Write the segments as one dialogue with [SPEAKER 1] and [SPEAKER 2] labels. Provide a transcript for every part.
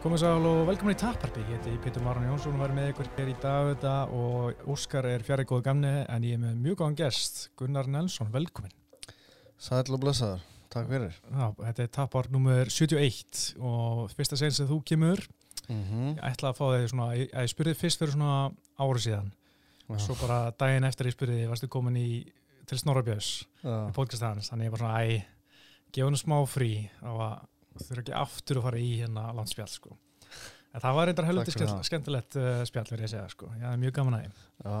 [SPEAKER 1] Komið sæl og velkomin í Tapparpi, ég heiti Pítur Máran Jónsson og verður með ykkur hér í dag þetta og Óskar er fjari góðu gamni en ég er með mjög góðan gest, Gunnar Nelsson, velkomin.
[SPEAKER 2] Sæl og blessaður, takk fyrir.
[SPEAKER 1] Já, þetta er Tappar nummer 71 og fyrsta segn sem þú kemur,
[SPEAKER 2] Mm -hmm.
[SPEAKER 1] ég ætla að fá þig svona, ég, ég spurði fyrst fyrir svona árið síðan, svo bara daginn eftir ég spurði varstu komin í, til Snorrabjörns í podcast hans, þannig ég var svona, æ, gefa hennu smá frí. Og að þurfa ekki aftur að fara í hérna landspjall, sko. En það var reyndar helviti skemmtilegt uh, spjall, verið að segja, sko. Ég hafði mjög gaman að þeim.
[SPEAKER 2] Já,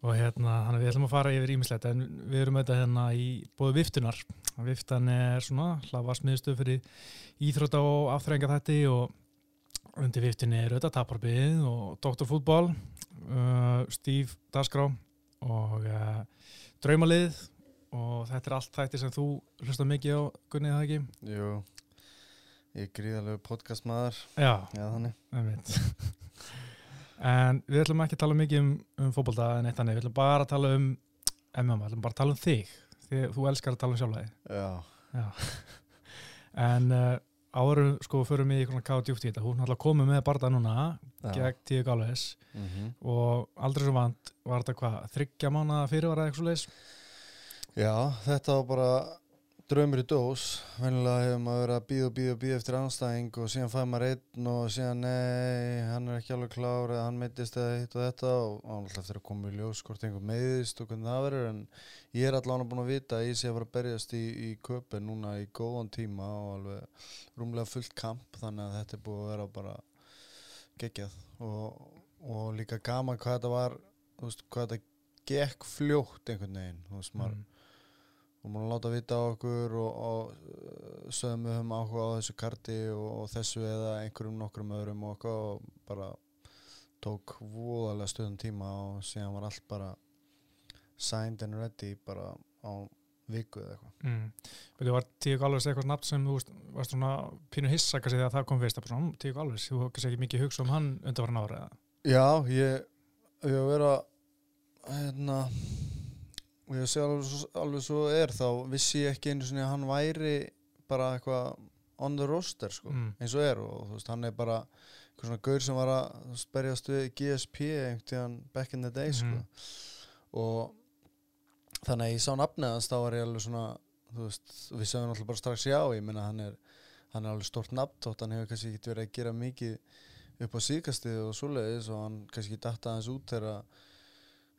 [SPEAKER 1] Og hérna, þannig að við ætlum að fara yfir ímislegt en við erum þetta hérna í bóðu viftunar. Viftan er svona hlafarsmiðstöð fyrir íþrótta og afþrænga þætti og undir viftunni er auðvitað taparbið og doktorfútból, uh, Steve Dasgrá og uh, draumalið og þetta er allt þætti sem þú hlusta mikið á, Gunnið það ekki?
[SPEAKER 2] jú, ég er gríðalegu podcastmaður,
[SPEAKER 1] Já,
[SPEAKER 2] já þannig.
[SPEAKER 1] en við ætlum ekki að tala mikið um, um fótbolta en eitt annað, við ætlum bara að tala um MMA, við ætlum bara að tala um þig. Því þú elskar að tala um sjálfæði
[SPEAKER 2] Já,
[SPEAKER 1] Já. en uh, áður sko förum við í svona káða djúpt í þetta, hún er alltaf komið með barða núna gegn Tíu Gáles
[SPEAKER 2] Mm
[SPEAKER 1] og aldrei svo vant var þetta hvað, þryggja mánu fyrir var það eitthvað
[SPEAKER 2] já, þetta var bara draumur í dós. Venjulega hefur maður verið að býða og býða og býða eftir anstæðing og síðan fæði maður einn og síðan nei, hann er ekki alveg klár eða hann meittist eða hitt og þetta og alltaf að koma í ljós hvort einhver meiðist og hvernig það verður en ég er allavega búin að vita að ég sé að fara að berjast í, í köpun núna í góðan tíma og alveg rúmlega fullt kamp þannig að þetta er búið að vera bara geggjað og, og líka gaman hvað þetta var veist, hvað þetta gekk fljótt einhvern veginn þú veist, maður
[SPEAKER 1] mm.
[SPEAKER 2] Og maður láta vita á okkur og, og uh, sögum við höfum áhuga á þessu karti og, og þessu eða einhverjum nokkrum öðrum og og bara tók voðalega stöðum tíma og síðan var allt bara signed and ready bara á viku eða eitthvað
[SPEAKER 1] Mm. Þú var Tíu Gáles eitthvað nafn sem þú varst svona pínu hissa kannski þegar það kom fyrst að "Hm, Tíu Gáles, þú kannski ekki mikið hugsa um hann undanvaran ára eða?
[SPEAKER 2] Já, ég ég að vera hérna og ég sé alveg, svo- alveg svo er þá vissi ég ekki einu sinni að hann væri bara eitthvað on the roster sko,
[SPEAKER 1] Mm.
[SPEAKER 2] eins og er og þú veist, hann er bara eitthvað svona gaur sem var að berjast við GSP einhvern back in the day sko
[SPEAKER 1] Mhm.
[SPEAKER 2] og þannig að ég sá nafnið hans þá var ég alveg svona þú veist, við sögum náttúrulega bara strax já ég minna hann er, hann er alveg stort nafn þótt hann hefur kannski ekki verið að gera mikið upp á síkastið og svoleiðis og hann kannski datta hans út þegar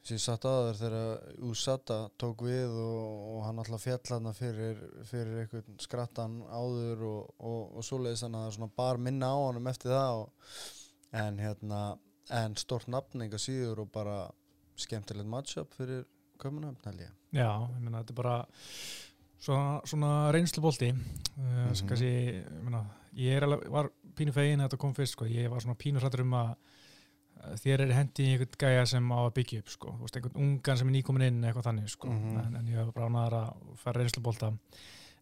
[SPEAKER 2] sem ég satt aður þegar Usata tók við og, og hann alltaf fjall hann fyrir, fyrir einhvern skrattan áður og, og, og svoleiðis þannig að það er svona bar minna á honum eftir það og, en hérna en stort nafning að síður og bara skemmtilegt matchup fyrir ég.
[SPEAKER 1] Já, ég meina, þetta er bara svona, svona reynslubolti. Uh, mm
[SPEAKER 2] Mhm.
[SPEAKER 1] kannski, ég meina, ég er alveg, var pínu fegin að þetta kom fyrst, sko, ég var svona pínu hrættur um að þér er hendi í einhvern gæja sem á að byggja upp, sko, veist, einhvern ungan sem er nýkomin inn, eitthvað þannig, sko,
[SPEAKER 2] Mhm.
[SPEAKER 1] en, en ég hef bara ánæður að fara reynslubolta.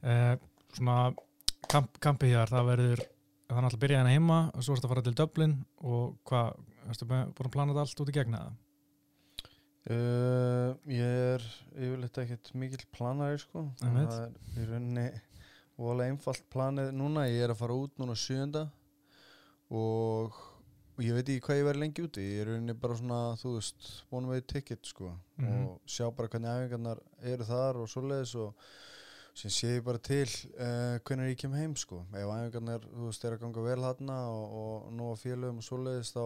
[SPEAKER 1] Uh, svona kamp, kampið hér, það verður er náttúrulega að byrja hérna heima og svo ertu að fara til Dublin og hvað, ertu búin að plana þetta allt út í gegna það?
[SPEAKER 2] Uh, ég er yfirleitt ekkert mikill planari sko. Það er í rauninni voðalega einfalt planið núna. Ég er að fara út núna sjönda og, og ég veit ekki hvað ég verði lengi úti ég er rauninni bara svona þú veist one way ticket sko
[SPEAKER 1] Mhm.
[SPEAKER 2] og sjá bara hvernig æfingarnar eru þar og svoleiðis og sem sé ég bara til uh, hvernig ég kem heim sko ef æfingarnar þú veist er að ganga vel þarna og, og nú að félögum og svoleiðis þá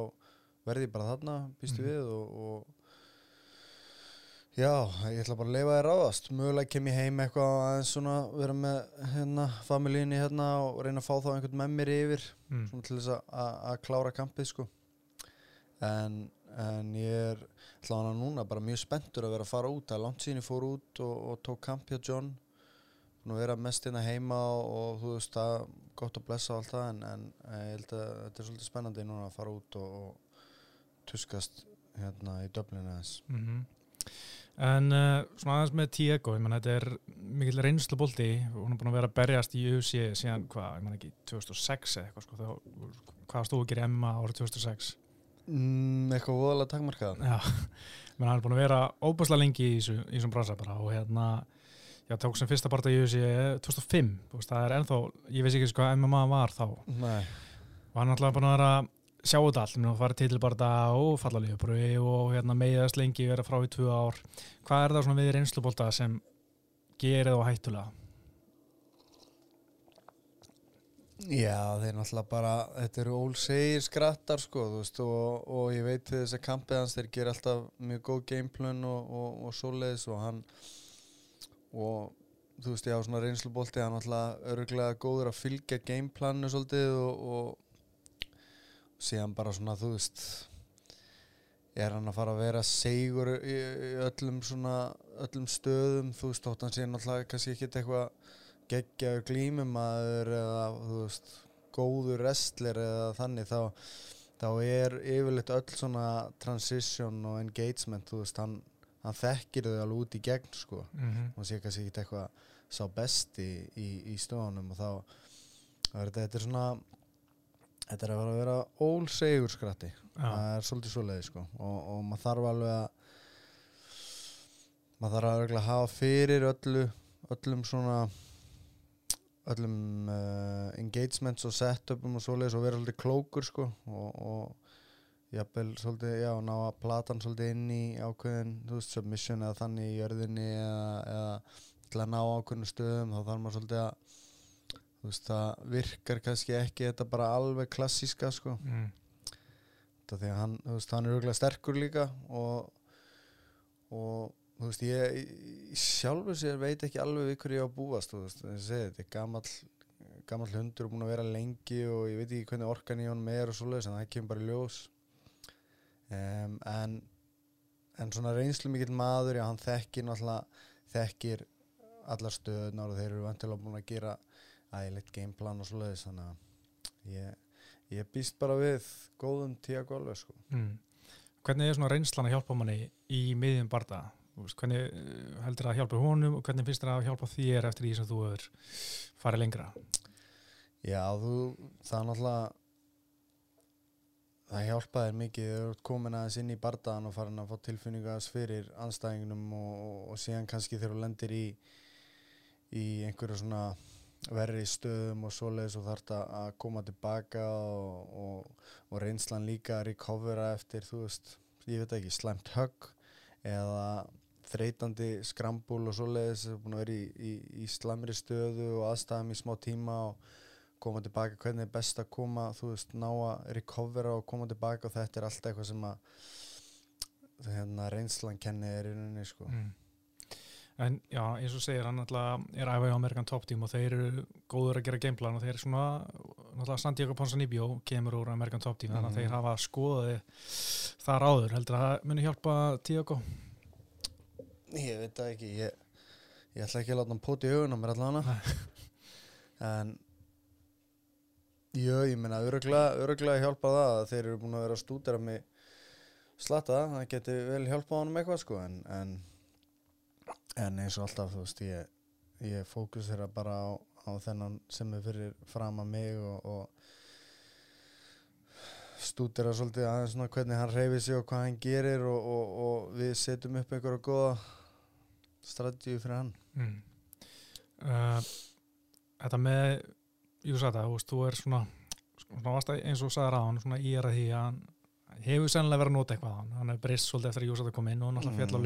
[SPEAKER 2] verði ég bara þarna býstu
[SPEAKER 1] Mhm.
[SPEAKER 2] við og, og Já, ég ætla bara að leifa þér ráðast. Mögulega kem ég heim eitthvað aðeins svona vera með hérna familíinni hérna og reyna að fá þá einhvern með mér yfir
[SPEAKER 1] Mm.
[SPEAKER 2] svona til þess að- klára kampið sko. En, en ég er allavega núna bara mjög spenntur að vera að fara út. Það er langt síðan ég fór út og, og tók kamp hjá John. Að vera mest hérna heima og, og þú veist það er gott að blessa allt það en, en ég held að þetta er svolítið spennandi núna að fara út og, og tuskast hérna í Dublin aðeins.
[SPEAKER 1] Mm En uh, svona aðeins með Tiago, ég menn þetta er mikill reynslu bolti og hún er búin að vera að berjast í UFC síðan, hvað, ég menn ekki 2006 eða eitthvað, sko, þá, hvað stóðu að gera í MMA árið 2006
[SPEAKER 2] Mm, eitthvað voðalega takmarkað
[SPEAKER 1] Já, menn hann er búin að vera óbúslega lengi í þessu- í þessum bransa bara og hérna já, tók sem fyrsta barða í UFC 2005, þú veist, það er ennþá ég veist ekki hvað MMA var þá.
[SPEAKER 2] Nei,
[SPEAKER 1] og hann ætlaði bara að vera að sjá þetta allt, að fara til bara og falla lífabröði og hérna, meiðast lengi vera frá í tvö ár hvað er það svona við reynslubólta sem gerir það hættulega?
[SPEAKER 2] Já, þeir náttúrulega bara, þetta eru ólsegir skrattar sko, veist, og, og ég veit þess að kampið hans, þeir ger alltaf mjög góð gameplun og, og, og svoleiðis og hann, og þú veist, já, svona reynslubólti, hann náttúrulega öruglega góður að fylgja gameplanu svolítið og síðan bara svona, þú veist, er hann að fara að vera segur í, í öllum svona, öllum stöðum, þú veist, þótt hann sé náttúrulega kannski ekki eitthvað geggjaður glímumadur eða þú veist góður wrestler eða þannig þá, þá er yfirleitt öll svona transition og engagement þú veist, hann, hann þekkir þau alveg út í gegn sko
[SPEAKER 1] Mm -hmm.
[SPEAKER 2] og sé kannski ekki eitthvað sá besti í, í stofunum og þá þá er þetta er svona þetta er að vera vera ólsegur skratti það er svolítið svoleiði sko. Og, og maður þarf alveg að maður þarf alveg að hafa fyrir öllu öllum svona öllum uh, engagements og setupum og svoleiðis og vera svolítið klókur sko. Og, og jafnvel svolítið, já, ná að platan svolítið inn í ákveðin, þú veist, submission eða þannig í jörðinni eða, eða til að ná ákveðinu stöðum, þá þarf maður svolítið að þú veist, það virkar kannski ekki þetta bara alveg klassíska sko,
[SPEAKER 1] mm.
[SPEAKER 2] þetta því að hann veist, hann er auðvitað sterkur líka og og þú veist, ég, ég sjálfur sér veit ekki alveg við hverju ég á að búast veist, segja, þetta er gamall gamall hundur og búin að vera lengi og ég veit ekki hvernig orkan í honum er og svoleiðis en það kemur bara í ljós um, en en svona reynslu mikill maður já, hann þekkir náttúrulega þekkir allar stöðunar og þeir eru vantilega búin að gera ægilegt gameplan og svoleiðis þannig að ég, ég býst bara við góðum tíu golfi sko.
[SPEAKER 1] Mm. Hvernig er svona reynslan að hjálpa manni í miðjum veist, Hvernig eh, heldur það að hjálpa honum og hvernig finnst það að hjálpa þér eftir því sem þú er farið lengra?
[SPEAKER 2] Já, þú, það er náttúrulega það hjálpaði mikið þegar þú ert komin aðeins inn í bardaðan og farin að fá tilfinningas fyrir anstæðingnum og, og, og síðan kannski þegar þú lendir í í einhverju svona verri stöðum og svoleiðis og þarf að koma tilbaka og, og, og reynslan líka að recovera eftir, þú veist, ég veit ekki slæmt högg eða þreytandi skrambúl og svoleiðis búin að vera í, í, í slæmri stöðu og aðstæðum í smá tíma og koma tilbaka, hvernig er best að koma þú veist, ná að recovera og koma tilbaka og þetta er alltaf eitthvað sem að hérna, reynslan kenni er í rauninni sko.
[SPEAKER 1] Mm. En já, eins og segir hann alltaf er æfa í Amerikan Top Team og þeir eru góður að gera gameplan og þeir eru svona náttúrulega Santiago Ponsanibio kemur úr Amerikan Top Team þannig að
[SPEAKER 2] Mhm.
[SPEAKER 1] þeir hafa skoðið þar áður. Heldur að það muni hjálpa Tiago
[SPEAKER 2] Ég veit það ekki ég, ég ætla ekki að láta hann póti í augun á mér allavega. En jú, ég meina öruglega, hjálpa það að þeir eru búin að vera stúdera mig slatta, það geti vel hjálpa honum eitthvað sko en, en, en eins og alltaf þú veist ég, ég fókusera bara á, á þennan sem er fyrir fram að mig og, og stúdera svolítið aðeins svona hvernig hann reyfir sig og hvað hann gerir og, og, og við setjum upp einhverja góða strategíu fyrir hann
[SPEAKER 1] mm. uh, Þetta með Júsata, þú veist, þú er svona, svona að- eins og sagði ráðan svona í er að því að hann hefur sennilega verið að nota eitthvað hann hann er breyst svolítið eftir að Júsata kom inn og náttúrulega fjall á
[SPEAKER 2] Mm.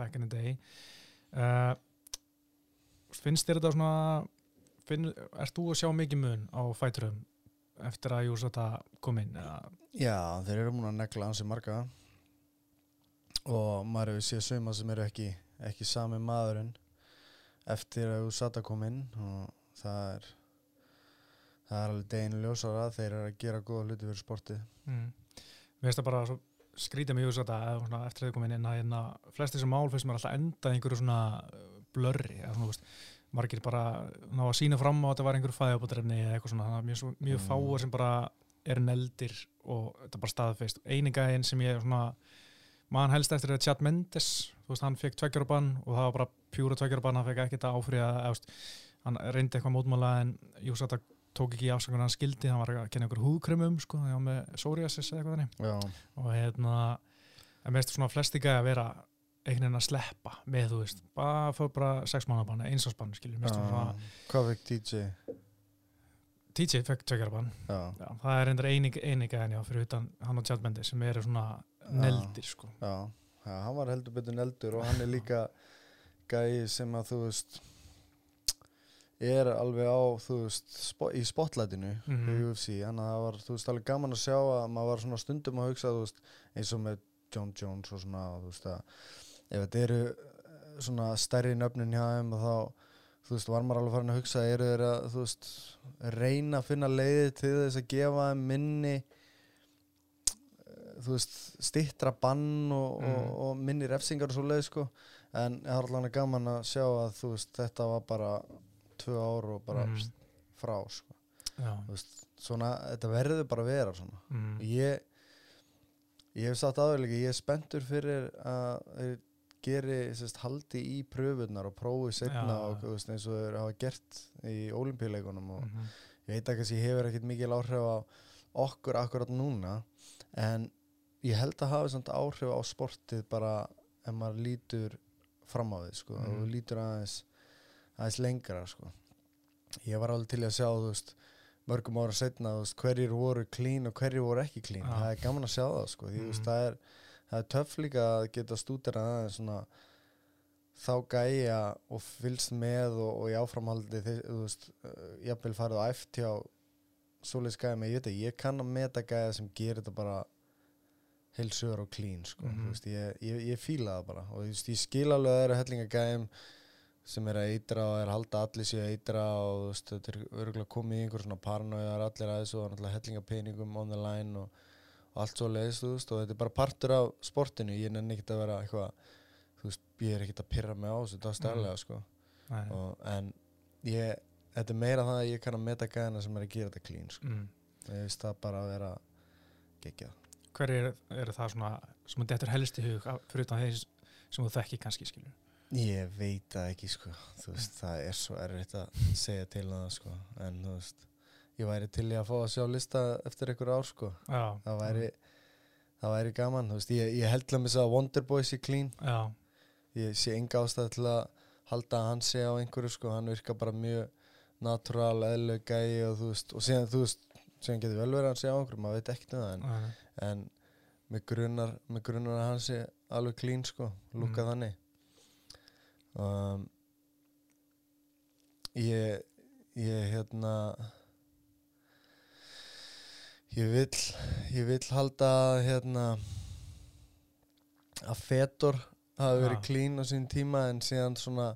[SPEAKER 1] Back in the day. Uh, finnst þér þetta svona finn, ert þú að sjá mikið mun á fæturum eftir að Júsata kom inn eða,
[SPEAKER 2] Já, þeir eru múin að negla ansi marga. Og maður hefur séð sauma sem eru ekki, ekki sami maðurinn eftir að Usata kom inn og það er það er alveg deginu ljósara þeir eru að gera góða hluti fyrir sportið.
[SPEAKER 1] Mm. mér finnst það bara svo skrítið með Júsata svona, eftir að þau kom inn að hérna, flest þessu mál finnst mér alltaf enda í einhverju svona uh, blurri eða svona, veist, margir bara ná að sína fram á að þetta var einhverju fæðabótrefni eða eitthvað svona, þannig að mjög, svo- mjög
[SPEAKER 2] Mm.
[SPEAKER 1] fáir sem bara er neldir og þetta er bara staðfeist einingæðin sem ég svona mann helst eftir er Chad Mendes þú veist, hann fekk tveggjarabann og það var bara pjúra tveggjarabann, hann fekk ekkert að áfriða eða, hann reyndi eitthvað mótmála en Júsata tók ekki afsökun hann skildi, hann var að kenna einhver húðkremum sko, hann var með psoriasis eða eitthvað þannig.
[SPEAKER 2] Já,
[SPEAKER 1] og hérna en finnst svona flesti gæði að vera einhvern veginn að sleppa með þú veist bara fór bara sex mánabann, einsásbann skilur mér finnst svona
[SPEAKER 2] Hvað fekk DJ?
[SPEAKER 1] TJ fekk
[SPEAKER 2] já,
[SPEAKER 1] Já, það er reyndar einig, gæðan já fyrir utan hann og Tjaldbendi sem eru svona neldir sko.
[SPEAKER 2] já, já, hann var heldur betur neldur og hann er líka gæi sem að þú veist er alveg á þú veist, spo, í spotlightinu
[SPEAKER 1] Mhm.
[SPEAKER 2] hjá UFC, þannig að það var þú veist alveg gaman að sjá að maður var svona stundum að hugsa þú veist, eins og með John Jones og svona, þú veist að ef þetta eru eh, svona stærri nöfnin hjá þeim og þá þú veist, var maður alveg farin að hugsa eru þeir að, þú veist, reyna að finna leiði til þess að gefa þeim minni eh, þú veist, stittra bann og,
[SPEAKER 1] Mm.
[SPEAKER 2] og, og minni refsingar og svo leið, sko en það var alveg gaman að sjá að þú veist, þetta var bara tvö ár og bara
[SPEAKER 1] Mhm.
[SPEAKER 2] frá, sko veist, svona, þetta verður bara að vera svona
[SPEAKER 1] mm,
[SPEAKER 2] ég ég hef sagt líka, ég er spenntur fyrir að geri sérst, haldi í pröfunar og prófi setna
[SPEAKER 1] Já.
[SPEAKER 2] og veist, eins og þeir hafa gert í olimpíuleikunum og
[SPEAKER 1] mhm,
[SPEAKER 2] ég veit ekki að ég hefur ekkert mikil áhrif á okkur akkurat núna en ég held að hafa samt áhrif á sportið bara ef maður lítur fram á því sko,
[SPEAKER 1] Mhm.
[SPEAKER 2] og lítur aðeins aðeins lengra sko. Ég var alveg til að sjá veist mörgum ára setna, veist, hverjir voru clean og hverjir voru ekki clean,
[SPEAKER 1] Já.
[SPEAKER 2] það er gaman að sjá það sko, því
[SPEAKER 1] Mhm.
[SPEAKER 2] það er það er töff líka að geta stúdera aðeins svona þá gæja og fylgst með og, og í áframhaldi þú veist, uh, jafnvel farið á æft hjá svoleiðis gæja með, ég veit ekki, ég kann að meta gæja sem gerir þetta bara heilsugur og clean, sko, þú veist, ég, ég, ég fíla það bara. Og veist, ég skil alveg að það eru hellinga gæjum sem er að eitra og er að halda allir sér að eitra og þú veist, þetta er örgulega komið í einhver svona paranoiðar allir að þessu og náttúrulega hellinga peningum on the line og, og allt svo leiðist, þú veist, og þetta er bara partur af sportinu, ég nenni ekkert að vera eitthvað, þú veist, ég er ekkert að pyrra mig á þessu, það er stærlega, sko.
[SPEAKER 1] Nei,
[SPEAKER 2] og, en ég, þetta er meira það að ég kann að meta gæðina sem er að gera þetta clean, sko.
[SPEAKER 1] Mm.
[SPEAKER 2] ég veist það bara að vera geggjað.
[SPEAKER 1] Hver eru er það svona sem þetta er helst í hug fyrir þeir sem þú þekki kannski skilur
[SPEAKER 2] Ég veit það ekki sko, þú veist, það er svo erfitt að segja til um það sko, en þú veist, ég væri til í að fá að sjá lista eftir einhver ár sko,
[SPEAKER 1] Já,
[SPEAKER 2] það væri, það væri gaman, þú veist, ég, ég held að missa að Wonderboy sé clean,
[SPEAKER 1] Já,
[SPEAKER 2] ég sé enga ástæð til að halda að hann sé á einhverju sko, hann virkar bara mjög natural, eðlug gæi og þú veist, og síðan, þú veist, síðan getur vel verið að hann sé á einhverju, maður veit ekkert um það, en, en með grunnar, með grunnar að hann sé alveg clean sko, lúka
[SPEAKER 1] Mm.
[SPEAKER 2] þannig um, ég ég hérna ég vill ég vill halda hérna að Fedor hafi verið clean á sín tíma en síðan svona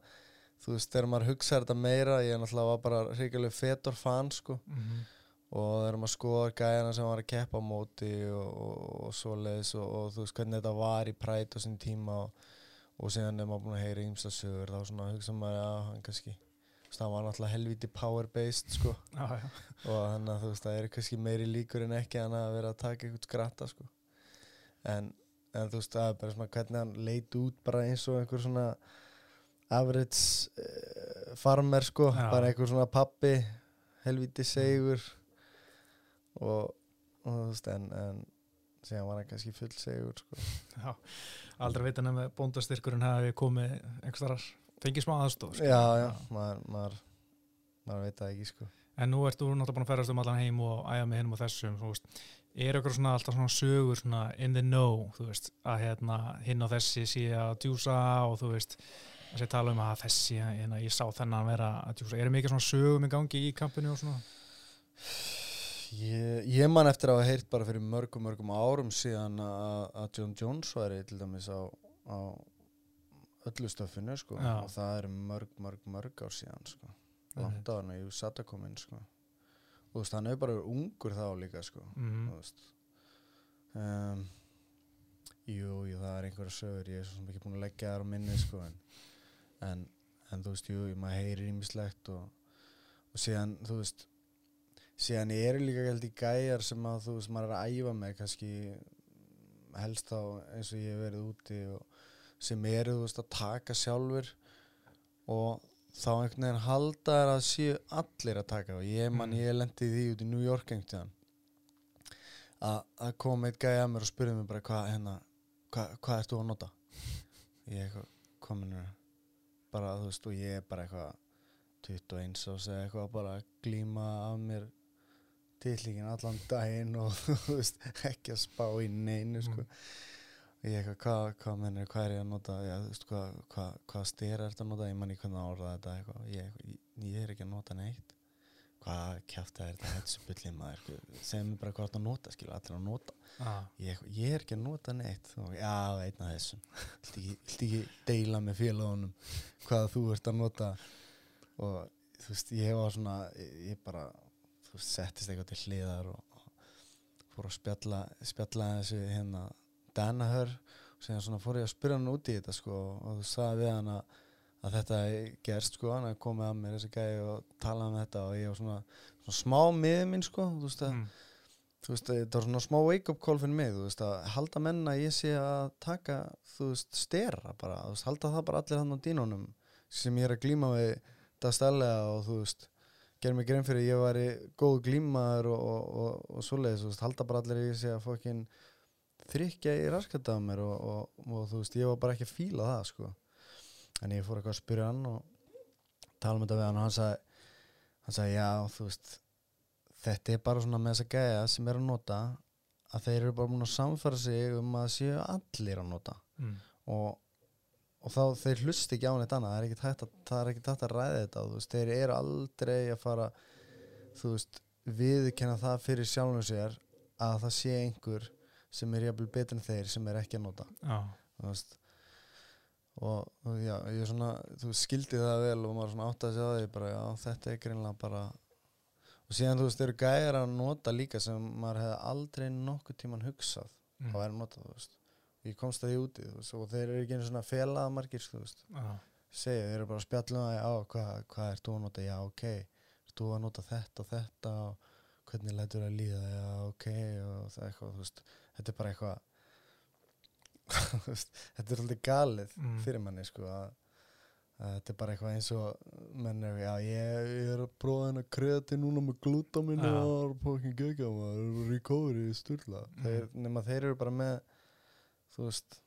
[SPEAKER 2] þú veist, þegar maður hugsaði þetta meira ég náttúrulega var bara hrigalega Fedor fan sko
[SPEAKER 1] Mhm.
[SPEAKER 2] og þegar maður skoðar gæjana sem var að keppa á móti og, og, og svoleiðis og, og þú veist hvernig þetta var í præt á sín tíma og, og síðan er maður búin að heyra ímsa sögur þá svona hugsa maður að hann kannski hann var náttúrulega helviti power based sko.
[SPEAKER 1] Já, já,
[SPEAKER 2] og þannig að þú veist það er kannski meiri líkur en ekki að vera að taka eitthvað skratta sko. En, en þú veist það er bara svona hvernig hann leit út bara eins og einhver svona average uh, farmer sko.
[SPEAKER 1] Já.
[SPEAKER 2] bara einhver svona pappi helviti segur og, og þú veist en, en síðan var hann kannski full segur sko.
[SPEAKER 1] Já Aldrei veit hann með bóndastyrkurinn hafi komið einhverstarar, fengið smá aðstóð sko.
[SPEAKER 2] já já, maður, maður maður veit það ekki sko
[SPEAKER 1] En nú ert þú náttúrulega búin að ferast um allan heim og æja með hinnum og þessum þú veist, er eitthvað svona alltaf svona sögur svona in the know, þú veist að hérna hinn og þessi sé að djúsa og þú veist, þessi tala um að þessi, hérna, ég sá þennan vera að djúsa, er mikið svona sögum í gangi í kampinu og svona?
[SPEAKER 2] Ég, ég man eftir að hafa heyrt bara fyrir mörgum, mörgum árum síðan að, John Jones væri til dæmis á, á öllu stöffinu sko.
[SPEAKER 1] Já.
[SPEAKER 2] og það er mörg, mörg, mörg ár síðan sko. Langt á hann að ég satt að koma inn sko. Og þú veist, hann hefur bara verið ungur þá líka sko
[SPEAKER 1] Mm.
[SPEAKER 2] þú veist. Um, Jú, jú, það er einhverja sögur ég er svo sem ekki búin að leggja þar á minni sko en, en, en þú veist, jú, maður heyrir ímislegt og, og síðan, þú veist síðan eru líka í gæjar sem að þú veist, maður er að æfa með kannski helst þá eins og ég hef verið úti sem eru, þú veist, að taka sjálfur og þá einhvern veginn halda þær að séu allir að taka og ég man,
[SPEAKER 1] Mm.
[SPEAKER 2] ég lendi því út í New York einhvern tíðan að koma eitt gæja að mér og spurði mig bara hvað hérna, hvað, hvað ert þú að nota? Ég komin bara þú veist og ég er bara eitthvað 21 og segja eitthvað bara glíma af mér tillíkin allan daginn og veist, ekki að spá í neinu sko.
[SPEAKER 1] Mm.
[SPEAKER 2] ég eitthvað, hvað, hvað mennir, hvað er ég að nota? Já, veist, hvað, hvað, hvað styr er þetta að nota? Ég man í hvernig að orða þetta eitthvað. Ég, ég, ég er ekki að nota neitt. Hvað kjafta er þetta þessu bullið maður segðu mér bara hvað þetta að nota skilur allir að nota.
[SPEAKER 1] Ah,
[SPEAKER 2] ég, ég er ekki að nota neitt. Og, já, einn af þessum. Viltu ekki, ekki deila með félagunum hvað þú ert að nota? Og þú veist, ég var svona ég, ég bara, þú settist eitthvað til hliðar og, og fór að spjalla, spjalla þessu hérna Danahör og síðan svona fór ég að spyrja hann út í þetta sko og þú sagði við hann að, að þetta gerst sko, hann að komið að mér þessi gæði og tala um þetta og ég var svona, svona smá miður minn sko, þú veist að
[SPEAKER 1] mm,
[SPEAKER 2] þú veist, þetta var svona smá wake-up call fyrir mig, þú veist, að halda menn að ég sé að taka, þú veist, stera bara, þú veist, halda það bara allir hann á dínunum sem ég er að glíma við það stærlega og þú veist gerir mig grein fyrir ég væri góð glímaður og, og, og, og svoleiðis, veist, halda bara allir ég sé að fokkin þrykja í raskata á mér og, og, og þú veist, ég var bara ekki að fíla það, sko. En ég fór eitthvað að spyrja hann og tala um þetta við hann og hann sagði hann sagði, já, þú veist þetta er bara svona með þessa gæja sem er að nota að þeir eru bara múin að samfæra sig um að séu allir að nota.
[SPEAKER 1] Mm,
[SPEAKER 2] og, og þá þeir hlust ekki á neitt annað það er ekki hægt að, það er ekki hægt að ræða þetta veist, þeir eru aldrei að fara þú veist, viðkenna það fyrir sjálfum sér að það sé einhver sem er jafnvel betur en þeir sem er ekki að nota.
[SPEAKER 1] Já,
[SPEAKER 2] þú veist og, og já, ég er svona þú skildi það vel og maður svona átti að segja því bara, já, þetta er greinlega bara og síðan þú veist, þeir eru gæjar að nota líka sem maður hefði aldrei nokkuð tíman hugsað
[SPEAKER 1] mm,
[SPEAKER 2] að nota, þú veist ég komst að því úti, veist, og þeir eru ekki einu svona felaða margir, þú veist,
[SPEAKER 1] já,
[SPEAKER 2] segja þeir eru bara að spjalla um hvað, hvað er þú að nota? Já, ok, er þú að nota þetta og þetta? Og hvernig lætur að líða? Já, ok, og það eitthvað þú veist, þetta er bara eitthvað þetta er svolítið galið
[SPEAKER 1] Mm.
[SPEAKER 2] fyrir manni, sko að, að þetta er bara eitthvað eins og menn er, já, ég, ég er að prófa hennar kreati núna með glútamin
[SPEAKER 1] Já.
[SPEAKER 2] og það er pokkin gegja maður, recovery sturla.
[SPEAKER 1] Mm.
[SPEAKER 2] þeir, nema þeir eru bara með þú veist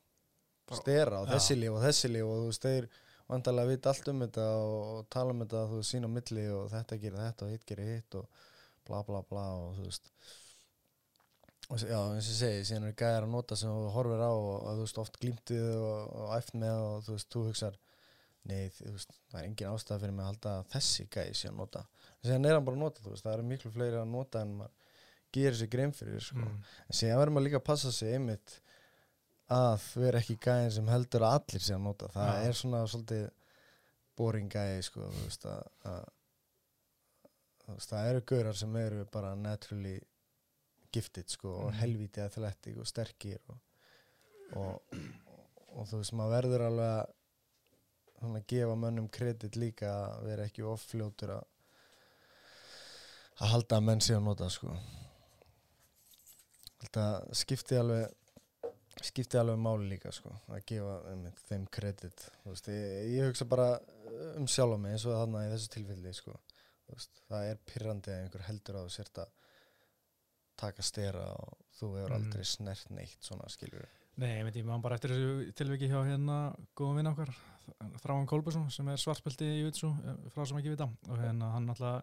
[SPEAKER 2] stera og
[SPEAKER 1] Já.
[SPEAKER 2] þessi líf og þessi líf og þú veist, þeir vantarlega vita allt um þetta og, tala um þetta, þú veist, sín á milli og þetta gerir þetta og hitt gerir hitt og bla bla bla og þú veist og já, eins og ég segi, síðan eru gæðar að nota sem þú horfir á og, og þú veist, oft glýmtið og, og æft með og þú veist, þú hugsar nei, þú veist, það er engin ástæða fyrir mig að halda þessi gæði sé að nota síðan er hann bara að nota, þú veist, það eru miklu fleiri að nota en maður gerir sér grein fyrir sko.
[SPEAKER 1] mm,
[SPEAKER 2] en síðan verður maður líka að passa sig einmitt að vera ekki gæðin sem heldur að allir sé að nota það
[SPEAKER 1] Já.
[SPEAKER 2] er svona svolítið boring gæði sko, veist, að, að veist, það eru gaurar sem eru bara naturally gifted sko, og
[SPEAKER 1] Mhm.
[SPEAKER 2] helvítið athletic og sterkir og, og, og þú veist, maður verður alveg að svona, gefa mönnum kredit líka að vera ekki offljótur að að halda að menn sé að nota sko þetta skipti alveg skipti alveg máli líka sko að gefa einmitt, þeim kredit. Veist, ég, ég hugsa bara um sjálf á mig eins og þarna í þessu tilfelli sko. Veist, það er pyrrandi að einhver heldur á sért að taka stera og þú hefur
[SPEAKER 1] Mm.
[SPEAKER 2] aldrei snert neitt svona skilur
[SPEAKER 1] Nei, ég ég maður bara eftir þessu tilviki hjá hérna góðum vinn okkar, Þráan Kolbjörnsson sem er svartbelti í Jutsu, frá sem ekki vita. Og hérna hann alltaf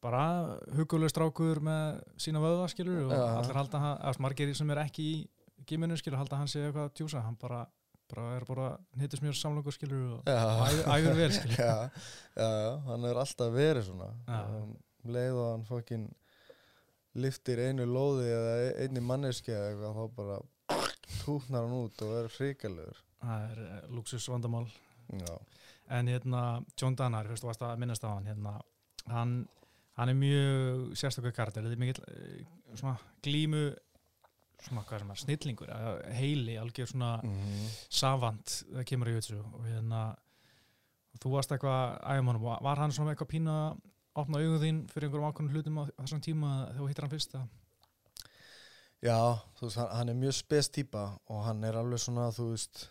[SPEAKER 1] bara huguleg strákur með sína vöða skilur og allir halda eða margir sem er ekki í gíminu skilur halda hann sé eitthvað að tjúsa, hann bara, bara er bara hittismjör samlokur skilur og æfir, æfir vel skilur
[SPEAKER 2] já, já, já, hann hefur alltaf verið svona. Um, leið og hann fokkin liftir einu lóði eða e- einni manneski eða eitthvað þá bara túknar hann út og er hrikalegur.
[SPEAKER 1] Það er uh, luxus vandamál
[SPEAKER 2] já,
[SPEAKER 1] en hérna John Dannar, fyrst varst að minnast á hann hérna, hann, hann er mjög sérstaklega karakter, þetta er mikill eh, glímu hvað sem er, snillingur, heili algjör svona
[SPEAKER 2] mm
[SPEAKER 1] savant það kemur í jutsu og hérna þú varst eitthvað ægum honum, var hann svona eitthvað pína að opna augun þín fyrir einhverjum ákveðnum hlutum á þessum tíma þegar þú hittir hann fyrst að
[SPEAKER 2] já þú veist, hann, hann er mjög spes típa og hann er alveg svona, þú veist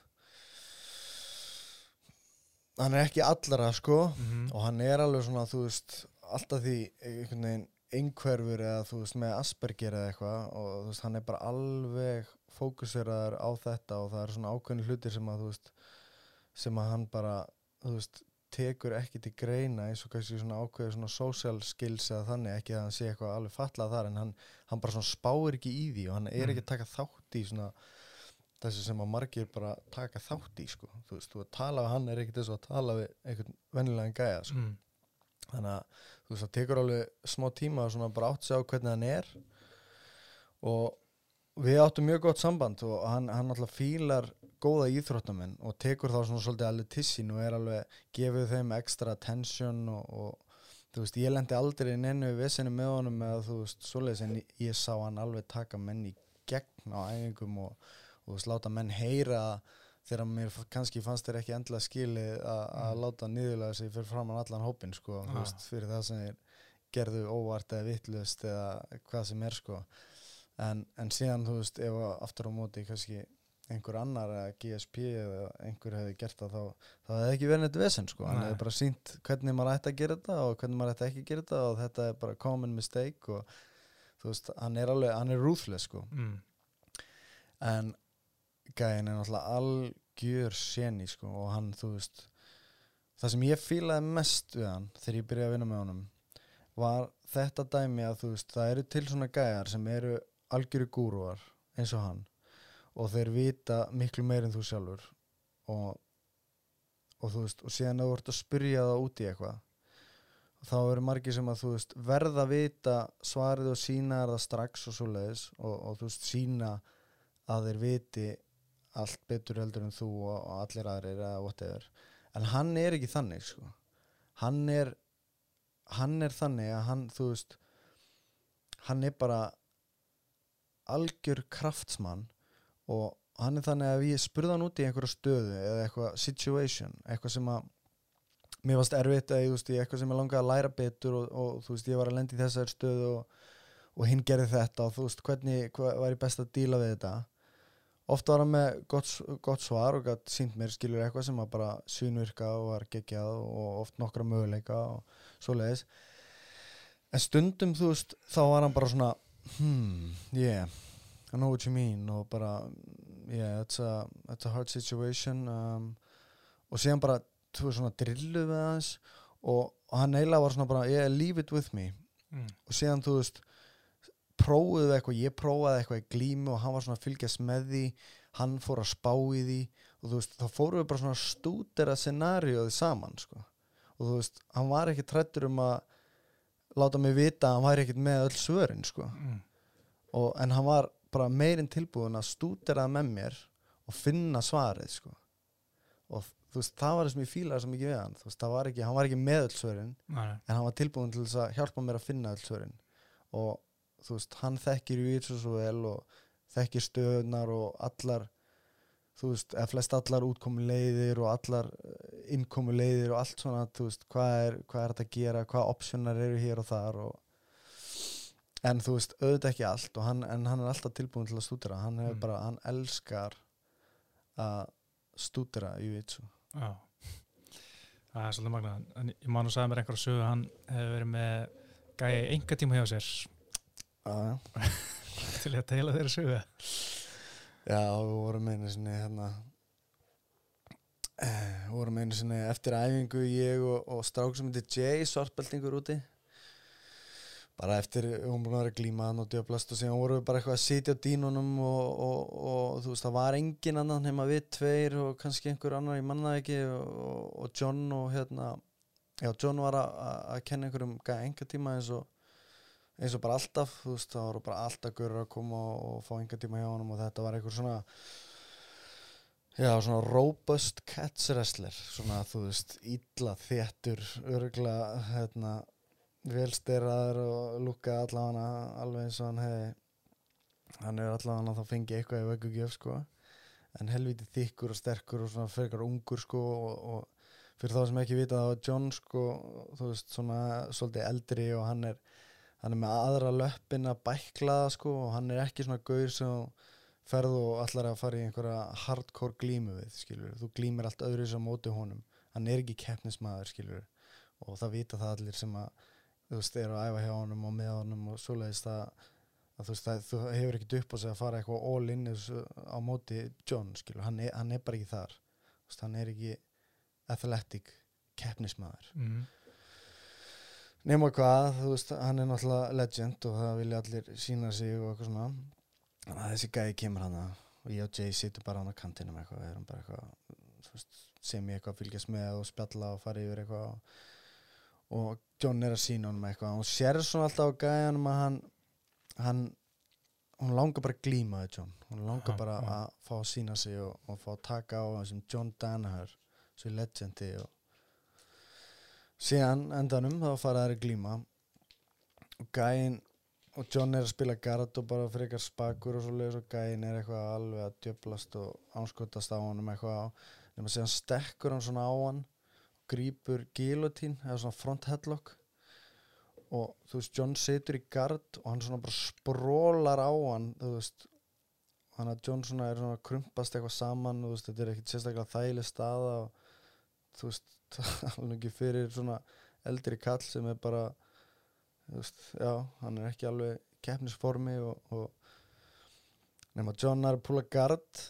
[SPEAKER 2] hann er ekki allra sko.
[SPEAKER 1] Mm
[SPEAKER 2] og hann er alveg svona, þú veist alltaf því einhvern veginn einhverfur eða þú veist með Asperger eða eitthvað og þú veist hann er bara alveg fókuseraður á þetta og það er svona ákveðni hlutir sem að þú veist sem að hann bara þú veist tekur ekki til greina eins og kannski svona ákveður svona social skills eða þannig, ekki að hann sé eitthvað alveg fallað þar en hann, hann bara svona spáir ekki í því og hann er
[SPEAKER 1] Mm.
[SPEAKER 2] ekki að taka þátt í svona þessu sem að margir bara taka þátt í sko, þú veist, þú að tala við hann er ekki þess að tala við einhvern venjulegan gæja sko,
[SPEAKER 1] mm.
[SPEAKER 2] Þannig að þú veist, það tekur alveg smá tíma að svona bara átt sig á hvernig hann er. Og við áttum mjög gott samband og hann, hann alltaf fílar góða íþróttamenn og tekur þá svona svolítið alveg til sín og er alveg gefið þeim ekstra attention og, og þú veist, ég lendi aldrei inn ennu vissinni með honum eða þú veist, svoleiðis en ég, ég sá hann alveg taka menn í gegn á æfingum og, og þú veist, láta menn heyra þegar mér kannski fannst þér ekki endla skilið að að
[SPEAKER 1] Mm.
[SPEAKER 2] láta niðurlega sig fyrir framann allan hópin sko,
[SPEAKER 1] Ah.
[SPEAKER 2] veist, fyrir það sem þeir gerðu óvart eða vittlust eða hvað sem er sko en, en síðan þú veist ef að aftur á móti kannski einhver annar eða GSP eða einhver hefði gert það þá, þá hefði ekki verið neitt vesen sko hann
[SPEAKER 1] Nei.
[SPEAKER 2] hefði bara sínt hvernig maður ætti að gera þetta og hvernig maður ætti ekki að gera þetta og þetta er bara common mistake og þú veist, hann er alveg, hann er ruthless sko
[SPEAKER 1] Mm.
[SPEAKER 2] en gæðin er náttúrulega algjör séni sko og hann þú veist það sem ég fílaði mest við hann þegar ég byrjaði að vinna með honum var þetta dæmi að þú veist það eru til svona gæjar sem eru algjöru gúruar eins og hann og þeir vita miklu meir en þú sjálfur og, og þú veist og síðan að þú ert að spyrja það út í eitthvað þá eru margir sem að þú veist verða að vita svarið og sína það strax og svo leiðis og, og þú veist sína að þeir viti allt betur heldur en þú og, og allir aðrir eða whatever. En hann er ekki þannig sko. Hann er hann er þannig að hann þú veist hann er bara algjör kraftsmann og hann er þannig að ég spurði hann út í einhverja stöðu eða eitthvað situation eitthvað sem að mér varst erfitt eða þú veist, ég eitthvað sem ég langaði að læra betur og, og þú veist, ég var að lendi í þessari stöðu og, og hinn gerði þetta og þú veist, hvernig hvað var ég best að díla við þetta oft var hann með gott, gott svar og gætt sínt mér skilur eitthvað sem að bara svínvirka og var geggjað og oft nokkra möguleika og svoleiðis. En stundum þú veist þá var hann bara svona hmm, yeah I know what you mean. Og bara yeah, it's a, it's a hard situation. Um, og síðan bara þú veist svona drilluð við hans og, og hann eiginlega var svona bara yeah, leave it with me.
[SPEAKER 1] Mm.
[SPEAKER 2] og síðan þú veist prófuðu eitthvað, ég prófaði eitthvað í glímu og hann var svona að fylgjast með því hann fór að spá í því og þú veist, þá fórum við bara svona að stúdera scenarióði saman sko. og þú veist, hann var ekki trættur um að láta mig vita að hann væri ekkert með öll svörin sko.
[SPEAKER 1] Mm.
[SPEAKER 2] og, en hann var bara meirinn tilbúin að stúdera það með mér og finna svarið sko. og þú veist, það var það sem ég fílaði svo mikið við hann þú veist, var ekki, hann var ekki með öll svörin
[SPEAKER 1] nei.
[SPEAKER 2] en hann var tilbúin til þess að hjálpa mér að finna öll svörin og þú veist, hann þekkir Júitsu svo vel og þekkir stöðunar og allar þú veist, eða flest allar útkomu leiðir og allar innkomu leiðir og allt svona, þú veist, hvað er hvað er þetta að gera, hvað optionar eru hér og þar og en þú veist, auðvitað ekki allt og hann, en hann er alltaf tilbúin til að stúdera hann hefur
[SPEAKER 1] Mm.
[SPEAKER 2] bara, hann elskar að stúdera Júitsu
[SPEAKER 1] Já. Það er svolítið magnað. En ég man og sagði mér einhverja sögu hann hefur verið með gæi enga tíma hjá sér til að teila þeirra sögu.
[SPEAKER 2] Já, við vorum einu sinni hérna eh, við vorum einu sinni eftir æfingu ég og, og strák sem heitir Jay svartbeltingur úti bara eftir, vorum búin að vera að glíma hann og djöflast og síðan vorum við bara eitthvað að sitja á dínunum og, og, og þú veist, það var engin annan nema við tveir og kannski einhver annar, ég manna það ekki og, og John og hérna já, John var að kenna einhverjum enga tíma eins og eins og bara alltaf, þú veist, það voru bara alltaf görur að koma og, og fá enga tíma hjá honum og þetta var einhver svona já, svona robust catch wrestler, svona, þú veist illa þéttur, örgla hérna, velsteraður og lúkkaði allavega alveg eins og hann hefði hann er allavega þá fengið eitthvað í vöggugjöf, sko en helviti þykkur og sterkur og svona frekar ungur, sko og, og fyrir þá sem ekki vita það var John, sko þú veist, svona svolítið eldri og hann er hann er með aðra löppin að bæklaða sko og hann er ekki svona gaur sem ferð og allar að fara í einhverja hardcore glímu við skilur þú glímir allt öðru sem móti honum. Hann er ekki keppnismæður skilur og það vita það allir sem að þú veist, eru að æfa hjá honum og með honum og svoleiðist að, að þú veist, það, þú hefur ekkert upp á sig að fara eitthvað all in á móti John skilur, hann er, hann er bara ekki þar. Veist, hann er ekki athletic keppnismæður
[SPEAKER 1] mm.
[SPEAKER 2] Nema hvað, þú veist, hann er náttúrulega legend og það vilja allir sína sig og eitthvað svona. Þannig að þessi gæði kemur hann og ég og Jay sittum bara hann á kantinum eitthvað, við erum bara eitthvað sem ég eitthvað að fylgjast með og spjalla og fara yfir eitthvað og, og John er að sína honum eitthvað og hún sér svona alltaf á gæðanum að hann hann hún langar bara að glíma við John. Hún langar bara að fá að sína sig og, og fá að taka á þessum John Danaher sem legendi og síðan endanum þá fara þær að glíma. Og gæinn og John er að spila gard og bara frekar spakur og svo leiðis og gæinn er eitthvað alveg að djöblast og anskotast á honum eitthvað á. Nema síðan stekkur hann svona á hann grípur gilotín eða svona front headlock. Og þú veist John situr í gard og hann svona bara sprólar á hann þú veist. Hann að John svona er svona að krumpast eitthvað saman þú veist þetta er ekkit sérstaklega þægileg staða og þú veist alveg ekki fyrir svona eldri kall sem er bara veist, já, hann er ekki alveg keppnisformi og, og nema John er að púla gard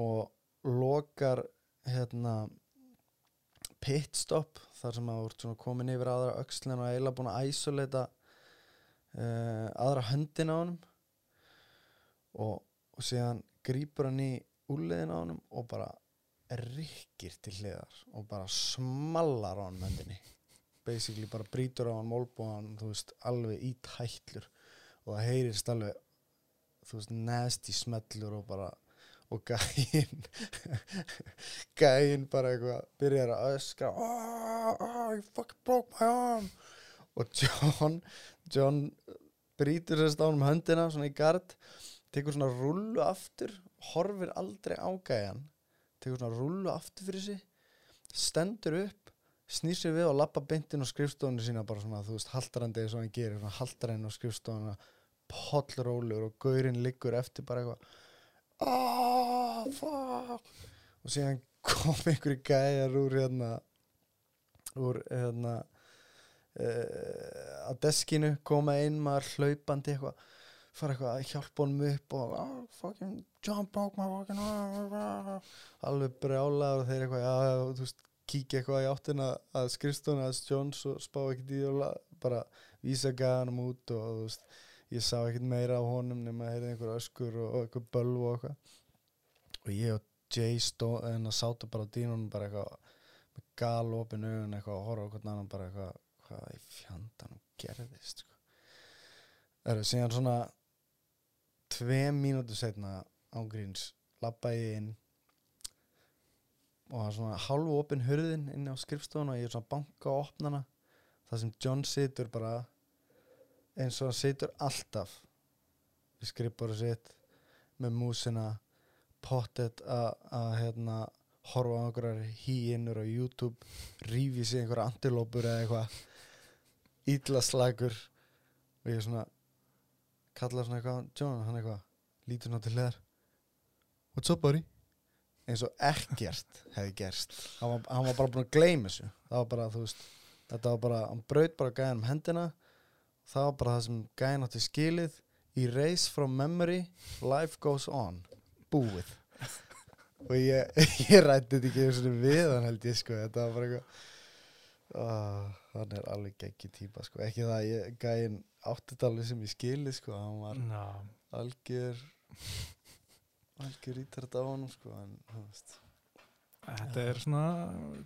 [SPEAKER 2] og lokar hérna pitstop þar sem að svona komin yfir aðra öxlin og eiginlega búin að isolata uh, aðra höndin á honum og, og síðan grípur hann í úliðin á honum og bara rykkir til hliðar og bara smallar á hann höndinni basically bara brýtur á hann mólbúan þú veist alveg í tætlur og það heyrist alveg þú veist nasty smellur og bara og gæinn gæinn bara eitthvað byrjar að öskra oh, oh, you fucking broke my arm. Og John John brýtur sérst á hann um höndina svona í gard tekur svona rullu aftur horfir aldrei á gæjan tekur svona rullu aftur fyrir sig stendur upp snýr sér við og lappa beintinn á skrifstofunni sína bara svona, þú veist, haldarandi eins og hann gerir svona haldarinn á skrifstofuna pollrólur og gaurinn liggur eftir bara eitthvað oh, fuck. Og síðan kom einhverju gæjar úr hérna úr hérna uh, á deskinu koma inn maður hlaupandi eitthvað fara eitthvað að hjálpa honum upp og oh, fucking John my fucking arm alveg brjálaður og þeir eitthvað já, þú veist, kíkja eitthvað í áttina að skrifstofuna að Jones og spá ekkert í bara vísa gæðanum út og þú veist, ég sá ekkert meira á honum nema að heyrði einhver öskur og, og einhver bölv og eitthvað og ég og Jay stó, en að sátu bara á dýnunum bara eitthvað með gal opin augun eitthvað og horfa okkur annan bara eitthvað hvað í fjandanum gerðist sko. Það eru síðan svona tvei mínútur setna ángríns ég inn og það er svona hálfu opin hurðin inn á skrifstofun og ég er svona banka og opna hana það sem John situr bara eins og hann situr alltaf. Við skrifbóru sitt með músina pottet að hérna horfa á einhverjar híinnur á YouTube rífi sig einhverja antilópur eða eitthvað ítla slagur. Og ég svona kalla svona eitthvað John, hann eitthvað lítur svona til hliðar. What's up buddy? Eins og ekkert hefði gerst. Hann var, hann var bara búin að gleyma þessu. Það var bara, þú veist þetta var bara, hann braut bara gæðan um hendina. Það var bara það sem gæðan átti skilið. Erase from memory life goes on. Búið. Og ég, ég rætti þetta ekki einu sinni við hann held ég sko. Þetta var bara eitthvað oh, hann er alveg geggi típa sko. Ekki það, ég, gæðin átti þetta alveg sem ég skilið sko. Hann var
[SPEAKER 1] Ná,
[SPEAKER 2] algjör algjör ítrætt á honum sko en þú veist.
[SPEAKER 1] Þetta er svona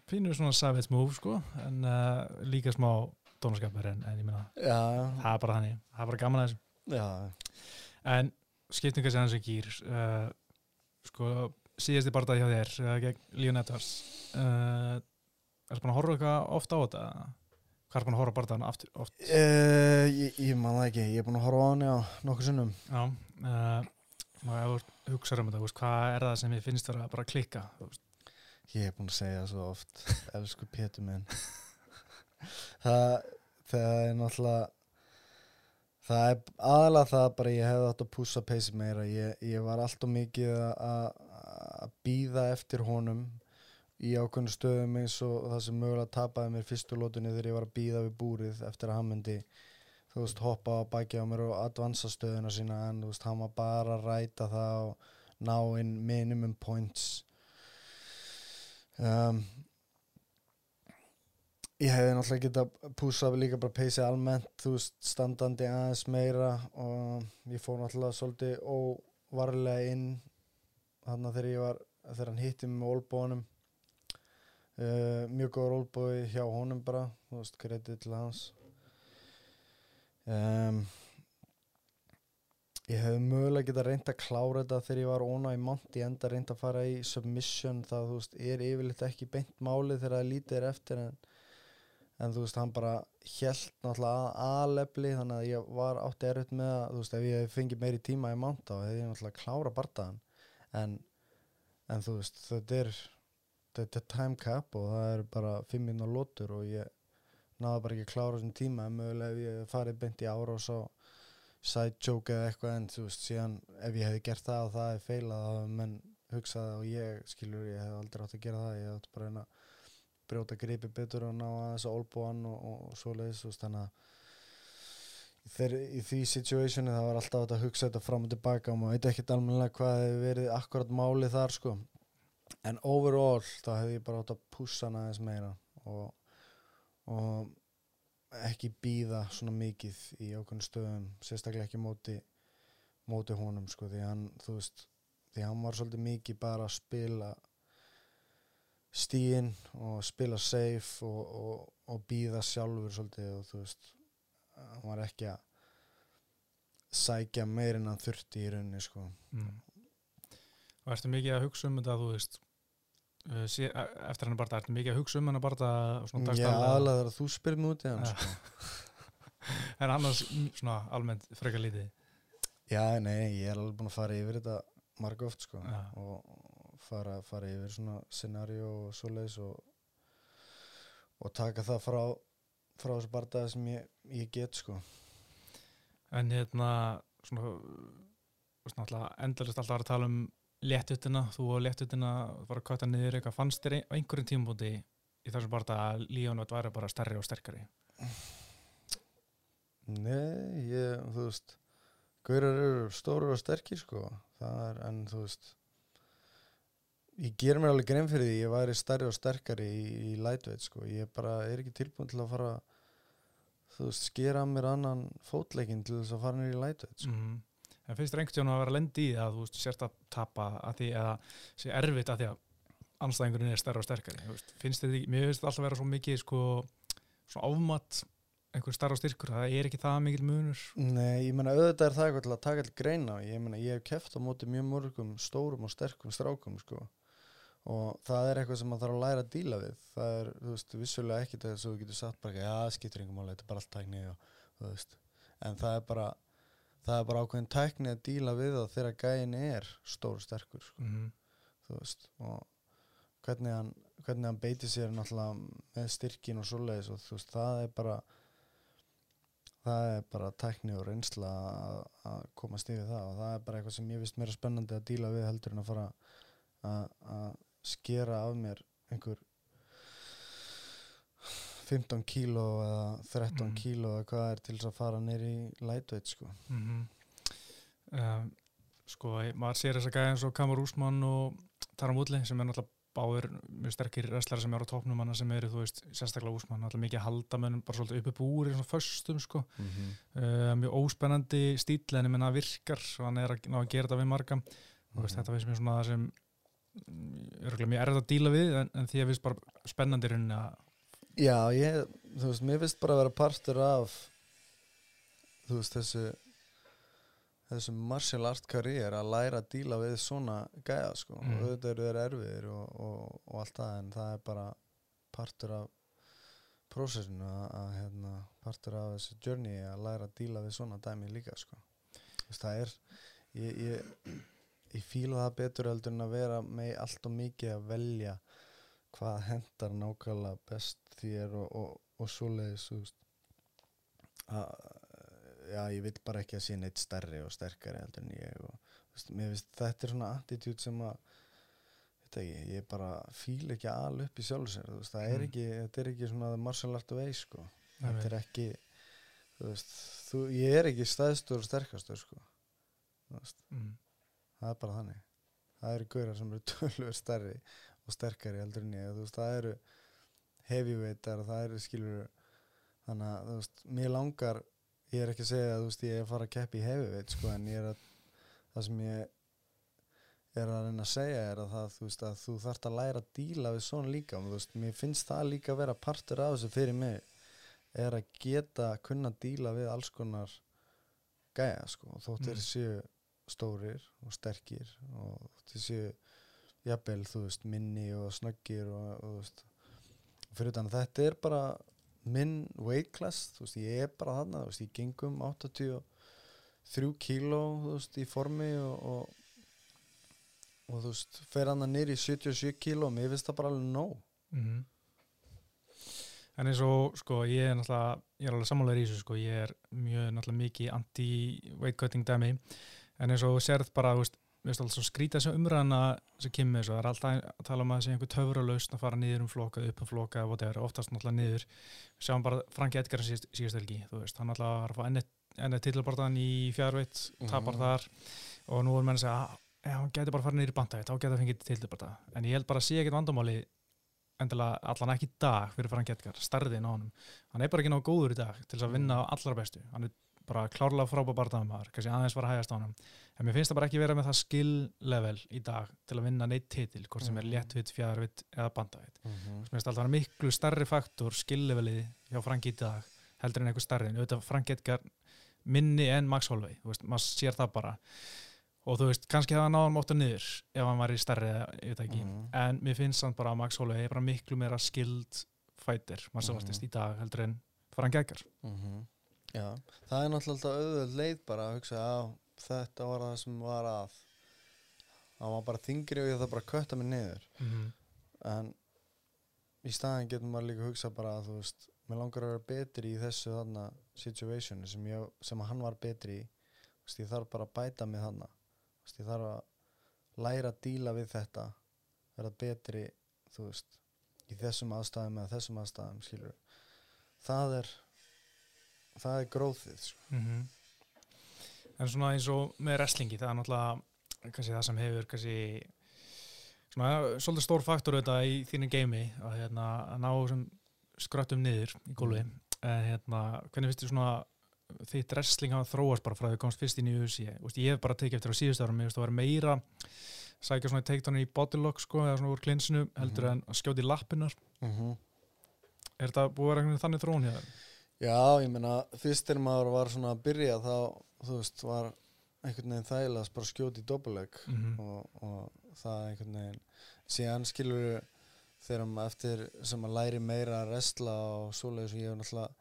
[SPEAKER 1] pínur svona savage move sko en uh, líka smá dónaskapur en, en ég
[SPEAKER 2] já,
[SPEAKER 1] það er bara þannig. Það er bara gaman að
[SPEAKER 2] já,
[SPEAKER 1] en skiptinga sem hans ekki gýr uh, sko síðasti barndað hjá þér uh, gegn Leon Edwards uh, er búin að horfa eitthvað oft á þetta hvað er búin að horfa barndaðan aftur oft?
[SPEAKER 2] Uh, ég, ég man það ekki, ég er búin að horfa á hann já, nokkur sinnum.
[SPEAKER 1] Já uh, og ef þú hugsaður um þetta hvað er það sem ég finnst bara að klikka
[SPEAKER 2] Ég er búin að segja það svo oft Elsku Pétur minn. Það það er náttúrulega það er aðalega það bara ég hefði átt að pússa peysi meira. Ég, ég var alltaf mikið að býða eftir honum í ákveðnu stöðum eins og það sem mögulega tapaði mér fyrstu lótunni þegar ég var að býða við búrið eftir að hann myndi þú veist hoppa á baki á mér og advansa stöðuna sína en þú veist hann var bara að ræta það og ná inn minimum points. Um, ég hefði náttúrulega getað púsa líka bara peysið almennt, þú veist, standandi aðeins meira og ég fór náttúrulega svolítið óvarlega inn þannig að þegar ég var, þegar hann hitti mig með olbónum uh, mjög góður olbói hjá honum bara, kredið til hans. Um, ég hefði mögulega getað reynd að klára þetta þegar ég var óna í mont ég enda reynd að fara í submission það veist, er yfirleitt ekki beint málið þegar það lítið er eftir en, en þú veist, hann bara hjælt náttúrulega að aðlefli þannig að ég var átti erfitt með að þú veist, ef ég fengi meiri tíma í mont þá hefði ég náttúrulega klára bardaðan en, en þú veist, þetta er þetta er time cap og það er bara fimm minna lótur og ég náða bara ekki að klára þessum tíma en mögulega ef ég farið beint í ára og svo side joke eða eitthvað en þú veist síðan ef ég hefði gert það og það er feilað þá hefði menn hugsað og ég skilur ég hef aldrei átt að gera það ég hef átt bara að brjóta gripi betur og ná að þess að olbúan og, og, og svo leiðis þannig að þeir, í því situationi það var alltaf að hugsa þetta fram og tilbaka og maður veit ekki almenlega hvað hefur verið akkurat máli þar sko en overall þá hefði ég bara átt að pussa hana aðeins meira og, og ekki býða svona mikið í ákveðin stöðum sérstaklega ekki móti móti honum sko því hann þú veist því hann var svolítið mikið bara að spila stíin og spila safe og, og, og býða sjálfur svolítið og þú veist hann var ekki að sækja meirinn hann þurfti í rauninni sko
[SPEAKER 1] mm. Og ertu mikið að hugsa um þetta þú veist uh, sé, eftir hann bara, ertu mikið að hugsa um hann bara
[SPEAKER 2] Já, alveg þegar þú spyrir mjög út í hann sko.
[SPEAKER 1] en annars svona almennt frekar lítið
[SPEAKER 2] Já, nei, ég er alveg búin að fara yfir þetta marga oft sko Já. og fara, fara yfir svona scenario og svoleiðis og, og taka það frá frá þessu barndagi sem ég, ég get sko
[SPEAKER 1] En hérna svona, svona endalist alltaf að tala um léttutina, þú og léttutina var að kvæta niður eitthvað, fannst þér á einhverjum tímbúti í þessum barnda að Líónveit væri bara stærri og sterkari?
[SPEAKER 2] Nei, ég, þú veist Gaurar eru stóru og sterkir sko það er, en þú veist ég ger mér alveg grein fyrir því ég væri stærri og sterkari í, í lightweight sko, ég bara er ekki tilbúin til að fara þú veist, skera mér annan fótleikin til þess að fara nýri lightweight sko mm -hmm.
[SPEAKER 1] En finnst þér einhvern veginn að vera lendi í að þú veist, sérst að tapa að því eða sé erfitt að því að anstæðingurinn er stærra og sterkari veist, finnst því, mér finnst þetta alltaf að vera svo mikið sko, svona ámatt einhver starra og styrkur, það er ekki það mikil munur.
[SPEAKER 2] Nei, ég menna auðvitað er það eitthvað að taka all greina, ég menna ég hef kæft á móti mjög mörgum stórum og sterkum strákum sko. Og það er eitthvað sem maður þarf að læra að díla við. Það er, þú veist, vissulega ekki þess að þú getur sagt bara, já, skiptir yngum álega, þetta er bara allt tækni og, þú veist, en það er bara það er bara ákveðin tækni að díla við það þegar gæin er stór sterkur sko. mm -hmm. veist og hvernig hann, hvernig hann beiti sér náttúrulega með styrkin og svoleiðis og veist, það er bara það er bara tækni og reynsla að, að koma stífið það og það er bara eitthvað sem ég vist mér spennandi að díla við heldur en að fara að skera af mér einhver 15 kíló eða 13 mm. kíló eða hvað er til þess að fara neyri í lightweight sko mm -hmm.
[SPEAKER 1] um, sko, maður sér þess að gæða eins og Kamar Úsmann og Taram Woodley sem er náttúrulega báður mjög sterkir wrestlar sem eru á tóknum manna sem eru, þú veist, sérstaklega úsmann náttúrulega mikið að halda með hennum bara svolítið uppi búri svona föstum, sko mm -hmm. uh, mjög óspennandi stíl en ég menna virkar og hann er að ná að gera þetta við marga mm -hmm. veist, þetta finnst mér svona það sem er mjög erfitt að díla við en, en því að finnst bara spennandi rauninni að
[SPEAKER 2] Já, ég, þú veist, mér finnst bara að vera partur af þú veist, þessu þessum martial art karriér að læra að díla við svona gæða sko mm. og auðvitað eru þeir erfiðir og, og, og allt það en það er bara partur af prósessinu að, að hérna, partur af þessu journey að læra að díla við svona dæmi líka sko Þess, það er ég, ég, ég fíla það betur heldur en að vera með allt og mikið að velja hvað hendar nákvæmlega best þér og, og svoleiðis að já, ég vil bara ekki að sé neitt stærri og sterkari heldur en ég og, veist, veist, þetta er svona attitút sem að ekki, ég bara fíl ekki all upp í sjálfsvegar það mm. er ekki, þetta er ekki svona martial art way sko, þetta er ekki þú veist, þú, ég er ekki stæðstur og sterkastur sko mm. það er bara þannig. Það eru gaurar sem eru tölur stærri og sterkari heldur en ég, þú veist, það eru heavyweight er það er skilur þannig að þú veist, mér langar ég er ekki að segja að þú veist, ég er að fara að keppi í heavyweight sko, en ég er að það sem ég er að reyna að segja er að það, þú veist, að þú þarft að læra að díla við svona líka, og þú veist, mér finnst það líka að vera partur af þessu fyrir mig er að geta að kunna díla við alls konar gæja, sko, og þótt þeir
[SPEAKER 1] Mm.
[SPEAKER 2] séu stórir og sterkir og þótt þeir séu jafnvel, þú veist, minni og snöggir og, og þú veist fyrir utan að þetta er bara minn weight class, þú veist, ég er bara þarna, þú veist, ég gengum 83 kíló, þú veist, í formi og, og og þú veist, fer hann nýr í 77 kíló og mér finnst það bara alveg nóg
[SPEAKER 1] Mhm. En eins og, sko, ég er náttúrulega, ég er alveg sammálaður í þessu, sko, ég er mjög náttúrulega mikið anti-weight cutting dæmi, en eins og sérð bara, þú veist, veist alltaf svo skrýta þessu umræðana sem kemur þessu, það er alltaf að tala um að það sé einhver töfralausn að fara niður um floka, upp um floka, whatever, oftast náttúrulega niður, við sjáum bara Franki Edgar síðast, síðast helgi, þú veist, hann náttúrulega var að fá ennett, titilbartan í fjárveitt, tapar
[SPEAKER 2] Mhm.
[SPEAKER 1] þar. Og nú er menn að segja, "Ah, hann getur bara að fara niður í bandaveitt, þá getur hann fengið titilbarta, en ég held bara að sé ekkert vandamáli endilega allan ekki í dag fyrir Frank Edgar, starðin á honum. Hann er bara ekki náðu góður í dag til þess að vinna á allra bestu, hann er bara klárlega frábæð kannski aðeins var að hægast á honum en mér finnst það bara ekki vera með það skill level í dag til að vinna neitt titil hvort sem er
[SPEAKER 2] Mhm.
[SPEAKER 1] léttvitt, fjárvitt eða bandavit
[SPEAKER 2] mm -hmm.
[SPEAKER 1] mér finnst alltaf miklu starri faktor skill levelið hjá Frank í dag heldur en einhver starri, en auðvitað Frank Edgar minni en Max veist, maður sér það bara og þú veist, kannski hann náðan móta niður ef hann var í starri eða, ég veit ekki
[SPEAKER 2] Mhm.
[SPEAKER 1] en mér finnst hann bara að Max Holloway er bara miklu meira skild fighter, maður
[SPEAKER 2] Mhm.
[SPEAKER 1] mm í dag heldur en Frank Edgar
[SPEAKER 2] Já, það er náttúrulega auðvöld leið bara að hugsa að þetta var það sem var að það var bara þingri og ég það bara kötta mig niður
[SPEAKER 1] mm -hmm.
[SPEAKER 2] en í staðin getur maður líka að hugsa bara að þú veist, mér langar að vera betri í þessu þarna situationi sem, ég, sem hann var betri í þú veist, ég þarf bara að bæta mig þarna þú veist, ég þarf að læra að díla við þetta vera betri, þú veist í þessum aðstæðum eða þessum aðstæðum skilur það er það er gróðið sko.
[SPEAKER 1] Mhm. En svona eins og með wrestlingi, það er náttúrulega kannski það sem hefur kannski svona svolítið stór faktor auðvitað í þínu geimi að, hérna, að ná skröttum niður í gólfi
[SPEAKER 2] Mhm.
[SPEAKER 1] en hérna, hvernig finnst þið svona þitt wrestling hafa þróast bara frá því að komst fyrst inn í UFC ég, hef bara tekið eftir á síðustu árum ég veist að vera meira sækja svona takedownir í bodylock sko, eða svona úr klinsinu heldur
[SPEAKER 2] Mhm.
[SPEAKER 1] en að skjóti lappinar
[SPEAKER 2] mm -hmm.
[SPEAKER 1] er þetta búið að vera þannig þróun hér?
[SPEAKER 2] Já, ég meina, fyrst þegar maður var svona að byrja þá, þú veist, var einhvern veginn þægilega bara að skjóta í doppelögg
[SPEAKER 1] Mm -hmm.
[SPEAKER 2] og, og það einhvern veginn síðan skilur þegar maður eftir sem maður læri meira að wrestla og svoleiðis og ég hef náttúrulega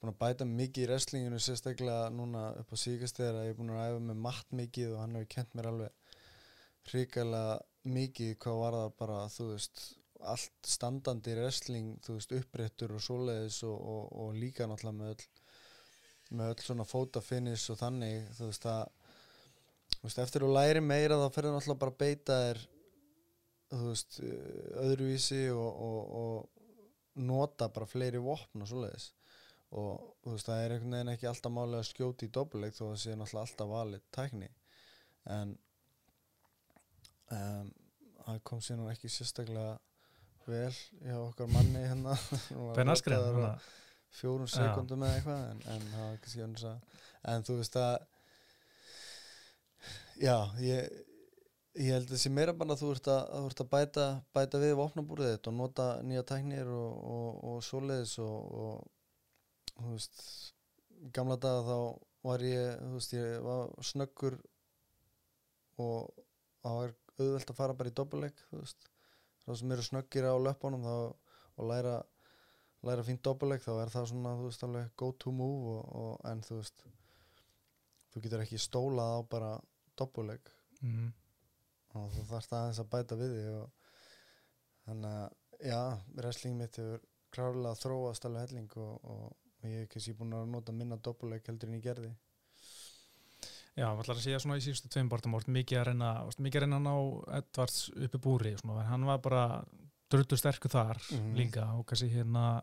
[SPEAKER 2] búin að bæta mikið í wrestlinginu sérstaklega núna upp á síkast þegar ég er búin að æfa með matt mikið og hann hefur kent mér alveg hrikalega mikið hvað var það bara, þú veist allt standandi wrestling þú veist, uppréttur og svoleiðis og, og, og líka náttúrulega með öll með öll svona fótafinish og þannig þú veist að þú veist, eftir þú læri meira þá ferður náttúrulega bara að beita þér þú veist, eh, öðruvísi og, og, nota bara fleiri vopn og svoleiðis. Og þú veist, það er einhvern veginn ekki alltaf málega að skjóta í doppelleik þó að það sé náttúrulega alltaf valið tækni. En um, það kom sér nú ekki sérstaklega vel hjá okkar manni hérna. Fjórum sekundum eða eitthvað en, en það var kannski önnur að en þú veist að já, ég ég held sé meira bara að þú ert að, að, þú ert að bæta, bæta við vopnabúrið þitt og nota nýja tæknir og, og, og svoleiðis og, og þú veist gamla daga þá var ég þú veist, ég var snöggur og það var auðvelt að fara bara í doppelleik þú veist, þá sem eru snöggir á löpunum þá, og læra læra fínt doppelleik þá er það svona þú veist alveg go to move og, og, en þú veist þú getur ekki stólað á bara doppelleik.
[SPEAKER 1] Mm
[SPEAKER 2] og þú þarfst aðeins að bæta við því og þannig að já, wrestling mitt hefur klárlega þróast alveg helling og, og, ég hef kannski búin að nota minna doppelleik heldur en ég gerði
[SPEAKER 1] Já, maður ætlar að segja svona í síðustu tveim bortum orð mikið að reyna, mikið að reyna að ná Edvards uppi búri, svona, en hann var bara drullu sterkur þar
[SPEAKER 2] Mhm.
[SPEAKER 1] líka og kannski hérna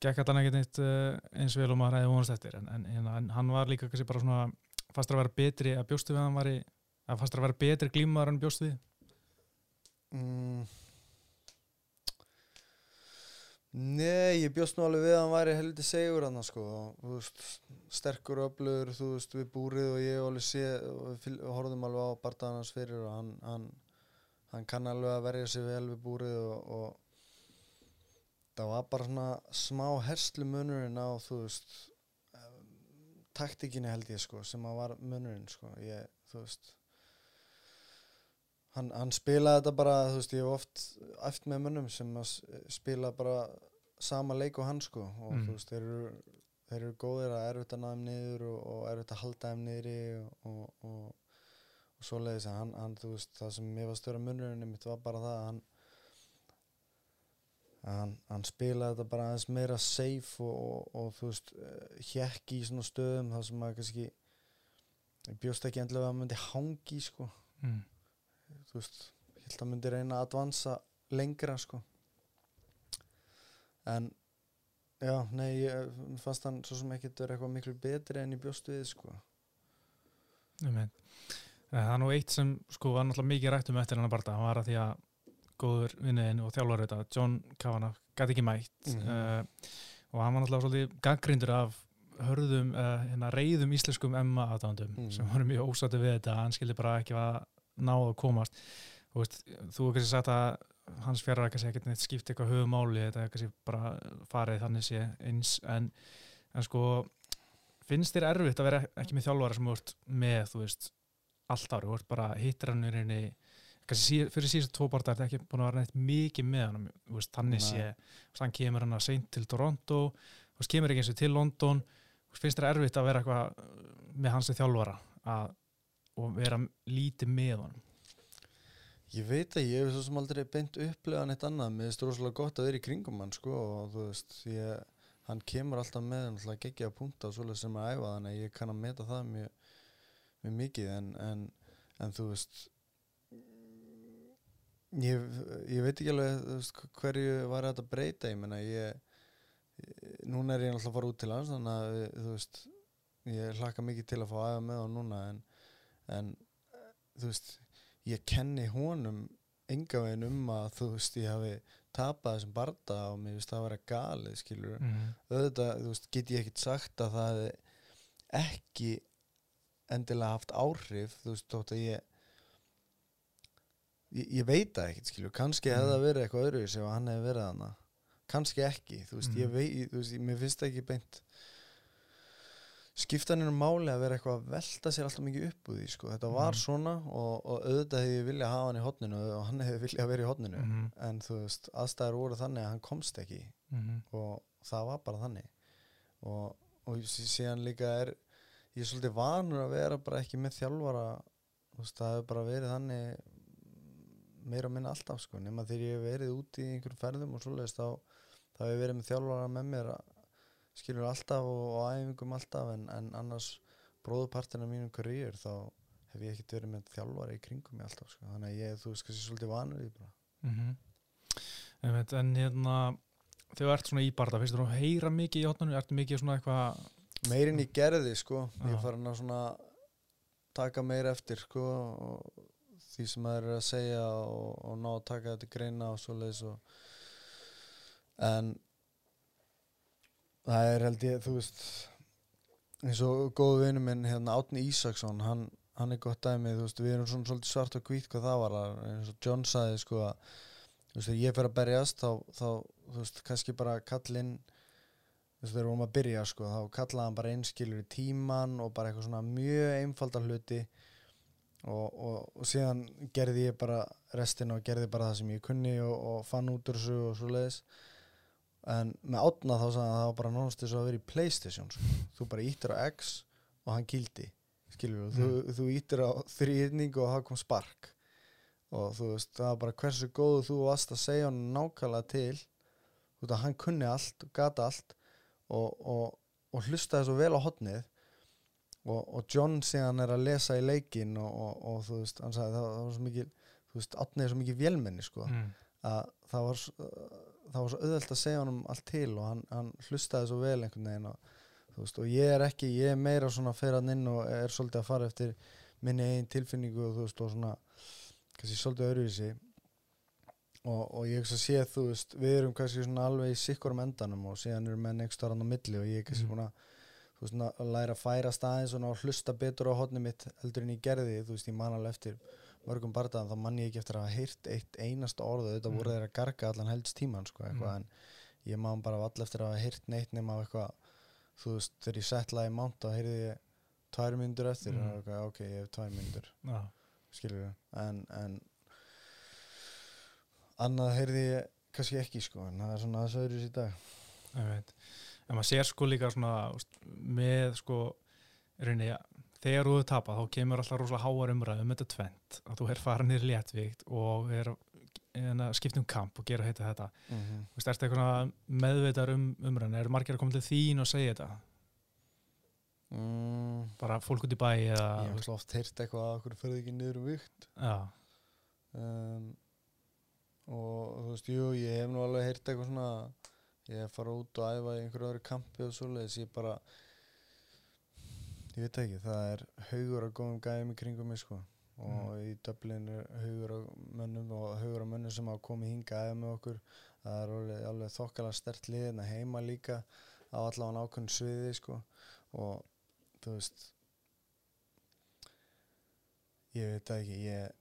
[SPEAKER 1] gekk þetta ekkert neitt uh, eins vel og maður hefði vonast eftir en, en, hérna, en hann var líka kannski bara svona fastur að vera betri að bjóstu við að hann var að fastur að vera betri glímaður en bjóstu við
[SPEAKER 2] mm. Nei, ég bjóst nú alveg við að hann væri helviti segur hann sko, veist, sterkur og öflugur, þú veist, við búrið og ég alveg sé, og við horfðum alveg á bardaðan hans fyrir og hann, hann, hann kann alveg að verja sig vel við búrið og, og það var bara svona smá herslu munurinn á, þú veist, taktikinni held ég sko, sem að var munurinn sko, ég, þú veist, hann, hann spilaði þetta bara, þú veist, ég hef oft eftir með mönnum sem spila bara sama leik og hann sko og
[SPEAKER 1] Mm.
[SPEAKER 2] þú veist, þeir eru, þeir eru góðir að erfitt að ná þeim niður og, og erfitt að halda þeim niðri og, og, og, og svoleiðis að hann, hann, þú veist, það sem ég var störa munurinn mitt var bara það að hann hann, hann spilaði þetta bara aðeins meira safe og, og, og þú veist, hjekki í svona stöðum það sem að kannski bjóst ekki endilega að hann myndi hangi sko
[SPEAKER 1] mm.
[SPEAKER 2] Þú veist, ég held að myndi reyna að advansa lengra sko en já, nei, ég fannst hann svo sem ekkert vera eitthvað miklu betri en ég bjóst við sko
[SPEAKER 1] veit. Það er nú eitt sem sko var náttúrulega mikið rætt um eftir hann að barða, hann var að því að góður vinniðin og þjálfur þetta, John Kavanagh, gæti ekki mætt
[SPEAKER 2] Mhm.
[SPEAKER 1] uh, og hann var náttúrulega svolítið gaggrindur af hörðum, uh, hérna reyðum íslenskum Emma aðdándum
[SPEAKER 2] Mhm.
[SPEAKER 1] sem voru mjög ósættu við þetta, hann skildi bara ekki að ná að komast. Og veist, þú hefur kannski sagt að hans fjara kannski ekkert neitt skipt eitthvað höfumáli þetta er kannski bara farið þannig sé eins en, en sko finnst þér erfitt að vera ekki með þjálfara sem þú ert með, þú veist allt ári, þú ert bara hann reyni kannski fyrir síðustu tvo þetta er ekki búin að vera neitt mikið með hann þú veist, þannig sé, þú hann kemur hann að seint til Toronto, þú veist, kemur ekki eins og til London, þú veist, finnst þér erfitt að vera eitthvað með hans þjálfara að, og vera lítið með hann
[SPEAKER 2] Ég veit að ég hef svo sem aldrei beint upplega neitt annað, mér finnst rosalega gott að vera í kringum hann sko og þú veist, ég, hann kemur alltaf með hann alltaf geggja að punta og svoleið sem að æfa þannig að ég kann að meta það mjög, mjög mikið. En, en, en þú veist ég, ég veit ekki alveg veist, hverju var þetta að breyta. Ég menna ég, ég núna er ég alltaf að fara út til hans þannig að þú veist ég hlakka mikið til að fá að æfa með hann núna en, en þú veist ég kenni honum enga veginn um að þú veist ég hafi tapað þessum barda og mér finnst það að vera galið skilur
[SPEAKER 1] mm.
[SPEAKER 2] auðvitað þú veist get ég ekkert sagt að það ekki endilega haft áhrif þú veist þótt að ég ég, ég veit það ekkert skilur kannski
[SPEAKER 1] Mm.
[SPEAKER 2] hefði það verið eitthvað öðru sem hann hefði verið hana kannski ekki þú veist
[SPEAKER 1] Mm.
[SPEAKER 2] ég veit þú veist mér finnst það ekki beint skipta hann máli að vera eitthvað að velta sér alltaf mikið upp úr því sko. þetta var
[SPEAKER 1] Mhm.
[SPEAKER 2] svona og, og auðvitað hefði ég vilja hafa hann í hotninu og hann hefði vilja vera í hotninu
[SPEAKER 1] Mm
[SPEAKER 2] en þú veist, aðstæður voru þannig að hann komst ekki
[SPEAKER 1] -hmm.
[SPEAKER 2] og það var bara þannig og, og sí- síðan líka er ég er svolítið vanur að vera bara ekki með þjálfara þú veist, það hefur bara verið þannig meira og minna alltaf sko nema þegar ég hef verið út í einhverjum ferðum og svoleiðist þá, þá hef ég verið með þjálfara með mér að skilur alltaf og, og æfingum alltaf en, en annars bróðupartina mínum karriér þá hef ég ekkert verið með þjálfara í kringum mig alltaf sko. Þannig að ég, þú veist, kannski svolítið vanur í því bara.
[SPEAKER 1] Mm en hérna þegar þú ert svona í barða, finnst þú að heyra mikið í hotnanu, ertu mikið svona eitthvað
[SPEAKER 2] meirinn ég gerði sko. Ég
[SPEAKER 1] Já.
[SPEAKER 2] er farin að svona taka meir eftir sko og því sem það er að segja og, og ná að taka þetta greina og svoleiðis og en það er held ég þú veist eins og góðu vinur minn hérna Átni Ísaksson hann, hann er gott dæmi þú veist við erum svona svolítið svart og hvít hvað það var eins og John sagði sko að þú veist þegar ég fer að berjast þá, þá þú veist kannski bara kallinn þú veist þegar við vorum að byrja sko þá kallaði hann bara einskilur í tíman og bara eitthvað svona mjög einfaldar hluti og, og, og síðan gerði ég bara restina og gerði bara það sem ég kunni og, og fann út úr þessu og svo leiðis en með átna þá sagði hann að það var bara nánast þess að vera í Playstation sko. þú bara íttir á X og hann gildi skilur þú, þú, þú íttir á þrýrning og það kom spark. Og þú veist það var bara hversu góðu þú varst að segja hann nákvæmlega til. Þú veist að hann kunni allt og gata allt og, og, og hlustaði svo vel á hotnið og, og John síðan er að lesa í leikin og, og, og þú veist, hann sagði það, það var svo mikið þú veist, átnið er svo mikið vélmenni sko,
[SPEAKER 1] mm.
[SPEAKER 2] að það var, s- það var svo auðvelt að segja honum allt til og hann, hann hlustaði svo vel einhvern veginn og, veist, og ég er ekki, ég er meira svona fyrir hann inn og er svolítið að fara eftir minni einn tilfinningu og þú veist, og svona kannski svolítið öðruvísi. Og, og ég hugsa að sé þú veist við erum kannski svona alveg í sikkurum endanum og síðan erum menn ekki starfand á milli og ég er kannski búin að þú veist, að læra að færa staðins og hlusta betur á hodni mitt heldur en ég gerði þú veist, ég man alveg eftir mörgum bardaðan þá man ég ekki eftir að hafa heyrt eitt einasta orð og þetta
[SPEAKER 1] Mhm.
[SPEAKER 2] voru þeir að garga allan helst tíman sko, eitthvað,
[SPEAKER 1] Mhm.
[SPEAKER 2] en ég man bara all eftir að hafa heyrt neitt nema eitthvað þú veist, þegar ég settlaði í mánt þá heyrði ég tvær myndur eftir og eitthvað, ok, ég hef tvær myndur
[SPEAKER 1] Já,
[SPEAKER 2] skilur við en, en annað heyrði ég kannski ekki sko en það er svona aðeins öðru í dag
[SPEAKER 1] ég. En maður sér sko líka svona með sko reyni, þegar þú hefur tapað þá kemur alltaf rosalega háar umræð um þetta tvent að þú er farin nýr léttvíkt og er að skipta um kamp og gera heita þetta.
[SPEAKER 2] mm -hmm.
[SPEAKER 1] Þú veist, ertu eitthvað meðveitar um umræðin? Eru margir að koma til þín og segja þetta?
[SPEAKER 2] mm,
[SPEAKER 1] Bara fólk út í bæ eða...
[SPEAKER 2] ég hef alltaf oft heyrt eitthvað að okkur ferði ekki niður um vikt
[SPEAKER 1] Já,
[SPEAKER 2] um, og þú veist, jú, ég hef nú alveg heyrt eitthvað svona ég farið út og æfa í einhverju öðru kampi og svoleiðis, ég bara ég veit ekki, það er haugur að góðum gæðum í kringum mig sko. Og í Dublin er haugur á mönnum og haugur á mönnum sem hafa komið hinga aðeins með okkur. Það er alveg, alveg þokkala stert liðin að heima líka á allavega ákveðin sviði sko. Og þú veist ég veit ekki ég,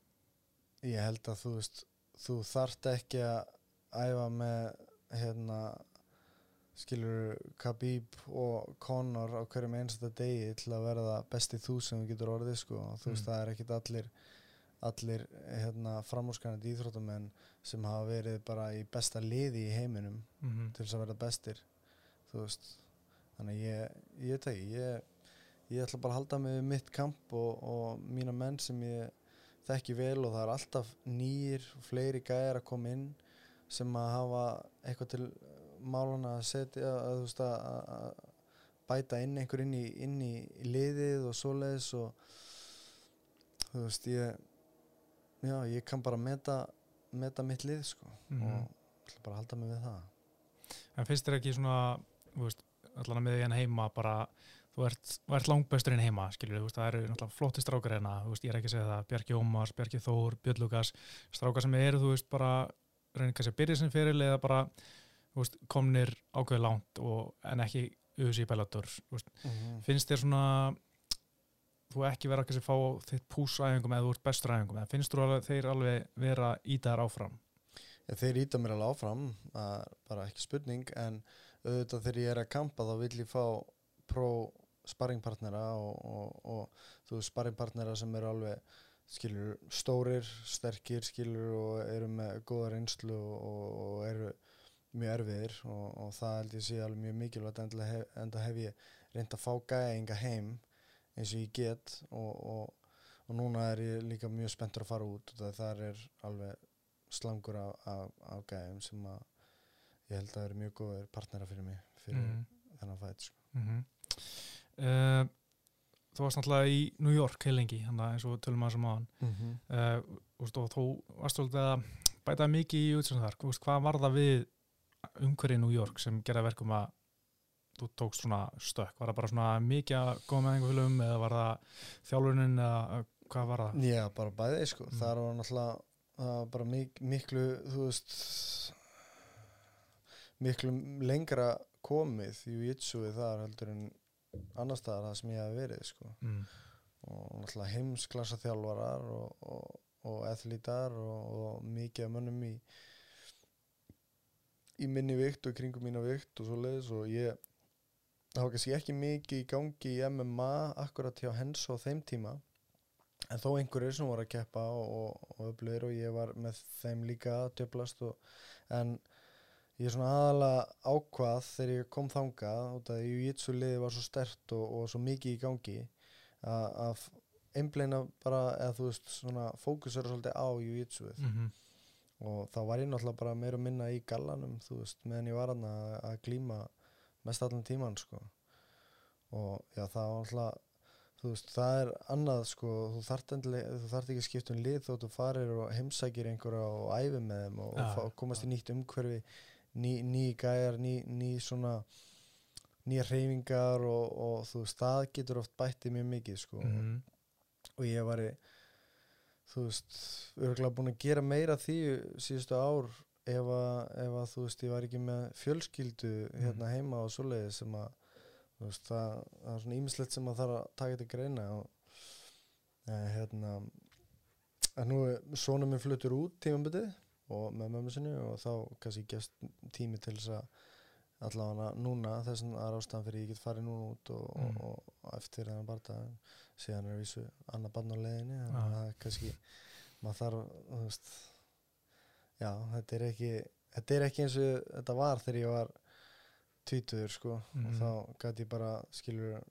[SPEAKER 2] ég held að þú veist þú þarft ekki að æfa með hérna skilur Khabib og Conor á hverjum einsta degi til að verða besti þú sem þú getur orðið sko. Og þú veist
[SPEAKER 1] Mm.
[SPEAKER 2] það er ekkit allir allir hérna framúrskanandi íþróttamenn sem hafa verið bara í besta liði í heiminum
[SPEAKER 1] mm
[SPEAKER 2] til þess að verða bestir þú veist. Þannig ég, ég veit ekki ég, ég ætla bara að halda við mitt kamp og, og mína menn sem ég þekki vel og það er alltaf nýjir fleiri gæjar að koma inn sem að hafa eitthvað til málana að setja að, veist, að, bæta inn einhver inn í, inn í liðið og svoleiðis og þú veist ég já ég kann bara meta meta mitt lið sko
[SPEAKER 1] Mhm.
[SPEAKER 2] og ætla bara halda mig við það
[SPEAKER 1] En finnst þér ekki svona, veist, allan með því hérna heima bara, þú ert, ert langbæsturinn heima, skilur, veist, það eru náttúrulega flotti strákar hérna, ég er ekki að segja það, Bjarki Ómars, Bjarki Þór, Björn Lukas, strákar sem eru, þú veist, bara, reynir kannski að byrja sem fyrir eða bara, veist, komnir ákveði langt og, en ekki auðvitað í Bellator, þú veist, finnst þér svona, þú ekki vera kannski að fá þitt púsæðingum eða þú ert bestur æfingum, eða finnst þú alveg, þeir alveg vera í þar áfram?
[SPEAKER 2] Ja, þeir íta mér alveg áfram, bara ekki spurning, en auðvitað þegar ég er að kampa þá vil ég fá pró sparringpartnera og, og, og þú veist sparringpartnera sem eru alveg skilur stórir, sterkir skilur og eru með góða reynslu og, og eru mjög erfiðir og, og það held ég sé alveg mjög mikilvægt enda hef, enda hef ég reynd að fá gæðinga heim eins og ég get og, og, og núna er ég líka mjög spenntur að fara út og það er alveg slangur af, af, af gæðum sem að ég held að eru mjög góðir partnera fyrir mig fyrir
[SPEAKER 1] Mhm.
[SPEAKER 2] þennan fætt sko.
[SPEAKER 1] Mm uh, þú varst náttúrulega í New York heil lengi, hann eins og tölum að sem á hann
[SPEAKER 2] mm -hmm.
[SPEAKER 1] uh, og þú varst svolítið að bæta mikið í útsöndu þar, Þú veist, hvað var það við umhverju New York sem gerða verkum að þú tókst svona stökk, var það bara svona mikið að koma með einhver fylgum eða var það þjálfunin eða hvað var það?
[SPEAKER 2] Já, bara bæði sko.
[SPEAKER 1] Mm.
[SPEAKER 2] Það var náttúrulega var bara mik miklu þú veist miklu lengra komið í jitsuði þar heldur en annar staðar það sem ég hef verið sko.
[SPEAKER 1] Mm.
[SPEAKER 2] og náttúrulega heimsklassa þjálfarar og, og, og ethlítar og, og mikið af mönnum í í minni vikt og kringum mína vikt og svo leiðis og ég var kannski ekki mikið í gangi í MMA akkurat hjá hens á þeim tíma en þó einhverjir sem voru að keppa og, og, og öflugir og ég var með þeim líka að djöblast og, en ég svona aðalega ákvað þegar ég kom þangað út að jiu-jitsu liði var svo stert og, og svo mikið í gangi að- einbleina bara eða þú veist svona fókusera svolítið á jiu-jitsuið
[SPEAKER 1] Mm -hmm.
[SPEAKER 2] Og þá var ég náttúrulega bara meira og minna í gallanum þú veist, meðan ég var hann að, glíma mest allan tíman sko. Og já, það var náttúrulega þú veist, það er annað sko þú þarft, endilega, þú þarft ekki að skipta um lið þó þú farir og heimsækir einhverja og æfi með þeim og,
[SPEAKER 1] Já,
[SPEAKER 2] og komast í nýtt umhverfi ný, ný gæjar, ný, ný svona nýja hreyfingar og, og þú veist, það getur oft bættið mjög mikið sko.
[SPEAKER 1] Mm -hmm.
[SPEAKER 2] og ég var í þú veist, örgulega búin að gera meira því síðustu ár ef að, ef að þú veist, ég var ekki með fjölskyldu hérna heima og svoleiði sem að þú veist, það, það er svona ímislegt sem að þarf að taka til greina og eh, hérna en nú er svona minn fluttur út tímambitið og með mömmu sinni og þá kannski gefst tími til þess að allavega núna þess að það er ástæðan fyrir ég get farið núna út og,
[SPEAKER 1] Mm.
[SPEAKER 2] og, og eftir þennan barða síðan er vísu annað barn á leiðinni þannig að það er kannski maður þarf, þú veist já, þetta er ekki þetta er ekki eins og þetta var þegar ég var tvítuður sko
[SPEAKER 1] Mhm.
[SPEAKER 2] og þá gæti ég bara skilur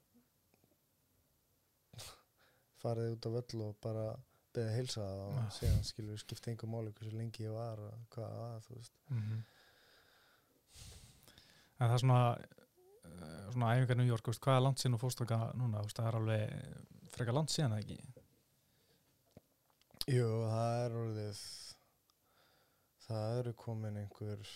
[SPEAKER 2] farið út á völl og bara beðið heilsa og
[SPEAKER 1] Já.
[SPEAKER 2] síðan skilur skipta einhver máli hversu lengi ég var og hvað það var, þú veist
[SPEAKER 1] Mhm. En það er svona eh, svona æfingar New York, hvað er langt síðan og fórstaka núna, það er alveg frekar langt síðan eða ekki?
[SPEAKER 2] Jú, það er orðið það eru komin einhver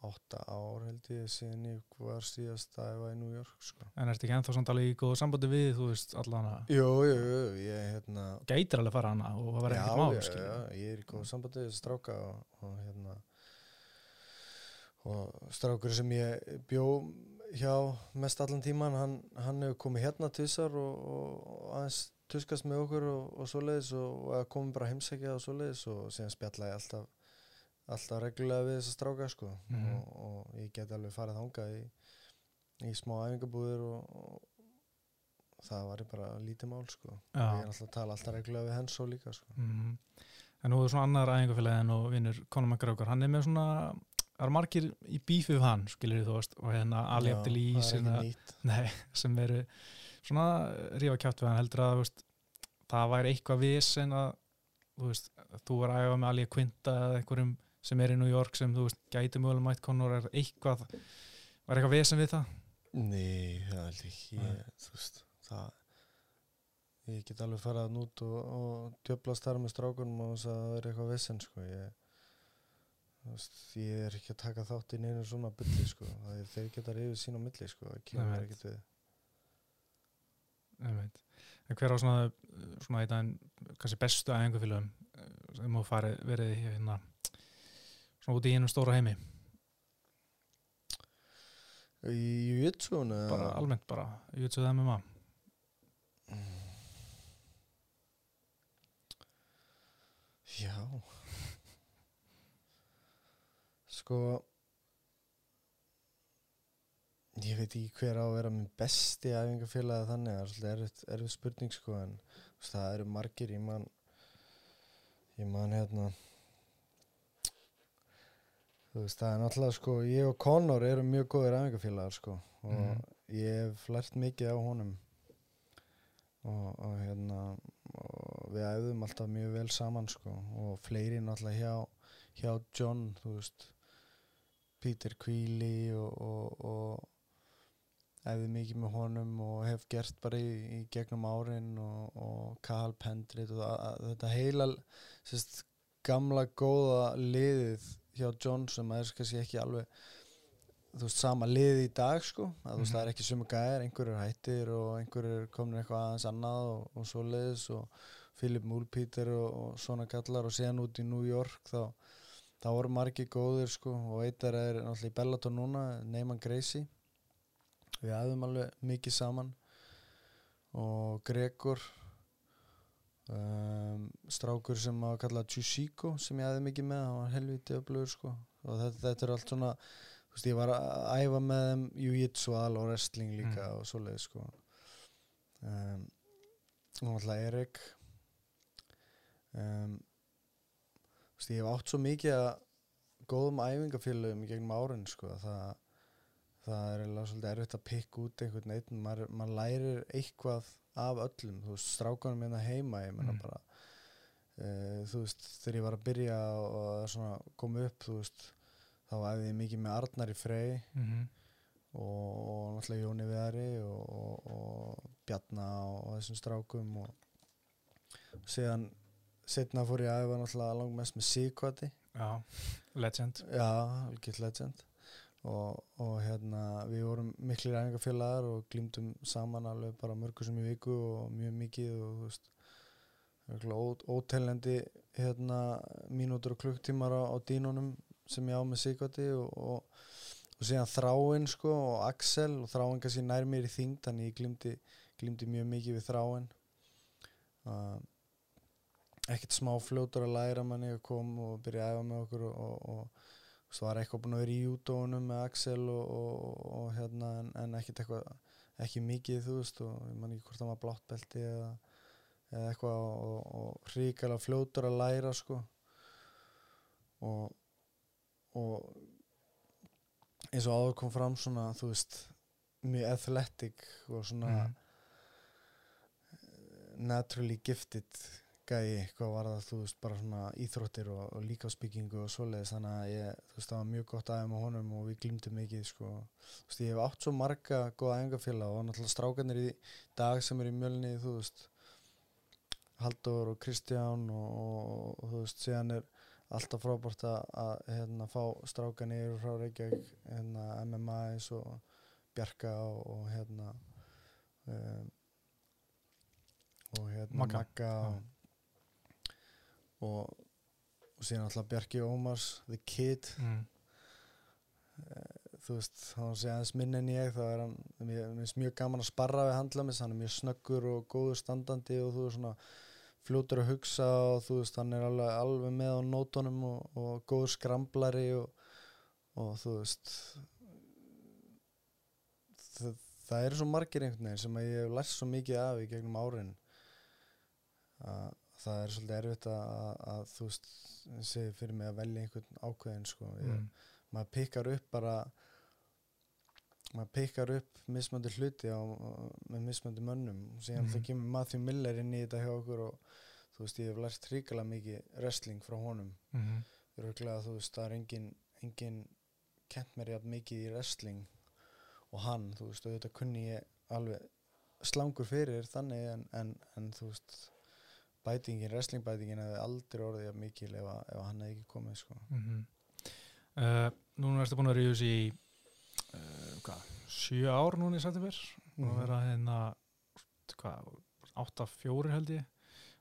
[SPEAKER 2] átta ár held ég síðan ég var síðast að ég var í New York sko.
[SPEAKER 1] en ertu ekki ennþá samt alveg í góðu sambandi við þú veist, allana,
[SPEAKER 2] Jú, jú, jú, ég hérna
[SPEAKER 1] gætir alveg fara hana og það var ekkert mál,
[SPEAKER 2] já,
[SPEAKER 1] skilur
[SPEAKER 2] já, ég er í góð sambandi við stráka og, og hérna og strákur sem ég bjó hjá mest allan tíman hann, hann hefur komið hérna tvisar og, og, og aðeins tuskast með okkur og, og svoleiðis og, og komið bara heimsækja og svoleiðis og síðan spjalla ég alltaf alltaf reglulega við þessa stráka sko
[SPEAKER 1] Mhm.
[SPEAKER 2] og, og ég get alveg farið þangað í, í smá æfingabúðir og, og það var bara lítið mál sko
[SPEAKER 1] Já.
[SPEAKER 2] ég er alltaf að tala alltaf reglulega við hens og líka sko
[SPEAKER 1] Mhm. En nú er svona annar æfingafélagi en og vinnur Conor McGregor, hann er með svona það eru margir í bífi við hann skilur þú veist, og hérna Ali
[SPEAKER 2] er
[SPEAKER 1] sem,
[SPEAKER 2] ekki
[SPEAKER 1] að-
[SPEAKER 2] nýtt
[SPEAKER 1] nei, sem eru svona rífa kjátt við hann heldur að veist, það væri eitthvað vesen að þú veist, þú er að æfa með Ali Quinta eða einhverjum sem er í New York sem þú veist, gæti mögulega mætt Conor er eitthvað, var eitthvað vesen við það?
[SPEAKER 2] Nei, það held ekki ég, þú veist, það ég get alveg farið að nút og, og djöflast þar með strákunum og það er eitthvað vesen sko ég, ég er ekki að taka þátt í neinu svona bylli sko. Það er þeir geta reyfið sín á milli sko. Það kemur
[SPEAKER 1] Nei, veit.
[SPEAKER 2] ekkert við.
[SPEAKER 1] Einmitt. En hver á svona, svona daginn, kannski bestu æfingafélagum eh, sem þú farið verið hérna svona út í einum stóra heimi?
[SPEAKER 2] Í Jujutsun
[SPEAKER 1] bara almennt bara, veit með maður
[SPEAKER 2] Já Sko Ég veit ekki hver á að vera minn besti æfingafélagi þannig, það er svolítið erfitt spurning sko en veist, það eru margir, ég man ég man hérna þú veist, það er náttúrulega sko, ég og Conor eru mjög góðir æfingafélagar sko og
[SPEAKER 1] Mhm.
[SPEAKER 2] ég hef lært mikið á honum og, og hérna og við æfðum alltaf mjög vel saman sko og fleiri náttúrulega hjá, hjá John, þú veist Peter Queely og, og, og æfði mikið með honum og hef gert bara í, í gegnum árin og, og Carl Pendrit og að, að, þetta heila sérst, gamla góða liðið hjá John sem er kannski ekki alveg þú veist, sama liðið í dag sko. Að þú veist, það er ekki sumu gæðir, einhverjur hættir og einhverjur komin eitthvað aðeins annað og, og svoleiðis og Philip Múlpíter og, og svona kallar og síðan út í New York þá, þá voru margir góðir sko og eitt er náttúrulega í Bellator núna Neyman Gracie. Við aðum alveg mikið saman. Og Gregor um, strákur sem að kalla Chushiko sem ég aðeim mikið með, hann var helviti öflugur sko. Og þetta, þetta er allt svona þú veist, ég var að æfa með þeim jiu-jitsu al og wrestling líka
[SPEAKER 1] Mm.
[SPEAKER 2] og svoleið sko. Um, og alltaf Erik. Um, veist, ég hef átt svo mikið að góðum æfingafélögum gegnum árin sko að það það er eiginlega svolítið erfitt að pikka út einhvern einn, maður, maður lærir eitthvað af öllum, þú veist, strákanum hérna heima, ég menna
[SPEAKER 1] Mm.
[SPEAKER 2] bara uh, þú veist, þegar ég var að byrja og, koma upp, þú veist þá æfði ég mikið með Arnar í Frey
[SPEAKER 1] mm -hmm.
[SPEAKER 2] og, og náttúrulega Jóni Viðari og, og, og Bjarna og, og þessum strákum og síðan setna fór ég að æfa náttúrulega langmest með Sigvati
[SPEAKER 1] Já, legend.
[SPEAKER 2] Já, algjört legend. Og, og hérna við vorum miklir æfingafélagar og glýmdum saman alveg bara mörgur sem í viku og mjög mikið og þú veist óteljandi hérna, mínútur og klukktímar á, á dínunum sem ég á með Sigvati og, og, og síðan Þráin sko, og Axel og Þráin kannski nær mér í þing þannig ég glimti mjög mikið við Þráin. Uh, ekkert smá fljótur að læra manni að koma og byrja að æfa með okkur og, og svo var eitthvað búin að vera í júdónum með Axel og hérna en, en ekkert eitthvað ekki mikið þú veist og ég man ekki hvort það var bláttbelti eða, eða eitthvað og, og ríkala fljótur að læra sko og og eins og áður kom fram svona þú veist mjög athletic og svona mm. naturally gifted gæi, hvað var það, þú veist, bara svona íþróttir og, og líkásbyggingu og svoleiðis, þannig að ég, þú veist, það var mjög gott aðeins með honum og við glýmdum mikið, sko, þú veist, ég hef átt svo marga góða engafélag og náttúrulega strákanir í dag sem er í mjölni, þú veist, Haldur og Kristján og, og, og þú veist, síðan er alltaf frábært að, að hérna, fá strákanir frá Reykjavík, hérna, MMA eins og Bjarka og hérna um, og hérna Magga. Og og, og síðan alltaf Bjarki Ómars The Kid mm. uh, þú veist hann sé aðeins minn en ég þá er hann mér finnst mjög gaman að sparra við handlamis hann er mjög snöggur og góður standandi og þú veist svona fljótur að hugsa og þú veist hann er alveg, alveg með á nótonum og, og góður skramblari og, og þú veist það, það eru svo margir einhvern veginn sem ég hef lært svo mikið af í gegnum árin að það er svolítið erfitt að, að þú segir fyrir mig að velja einhvern ákveðin sko ég, mm. maður pikkar upp bara maður pikkar upp mismöndi hluti á, með mismöndi mönnum og síðan mm. það kemur Matthew Miller inn í þetta hjá okkur og þú veist, ég hef lært ríkala mikið wrestling frá honum mm. Röglega, þú veist, það er engin, engin kent mér jafn mikið í wrestling og hann, þú veist, og þetta kunni ég alveg slangur fyrir þannig en, en, en þú veist bætingin, wrestlingbætingin hefði aldrei orðið mikil ef, að, ef hann hefði ekki komið sko.
[SPEAKER 1] mm -hmm. uh, Núna erstu búin að ríðus í uh, sjö ár núna í Sættifir mm -hmm. og vera hérna 8-4 held ég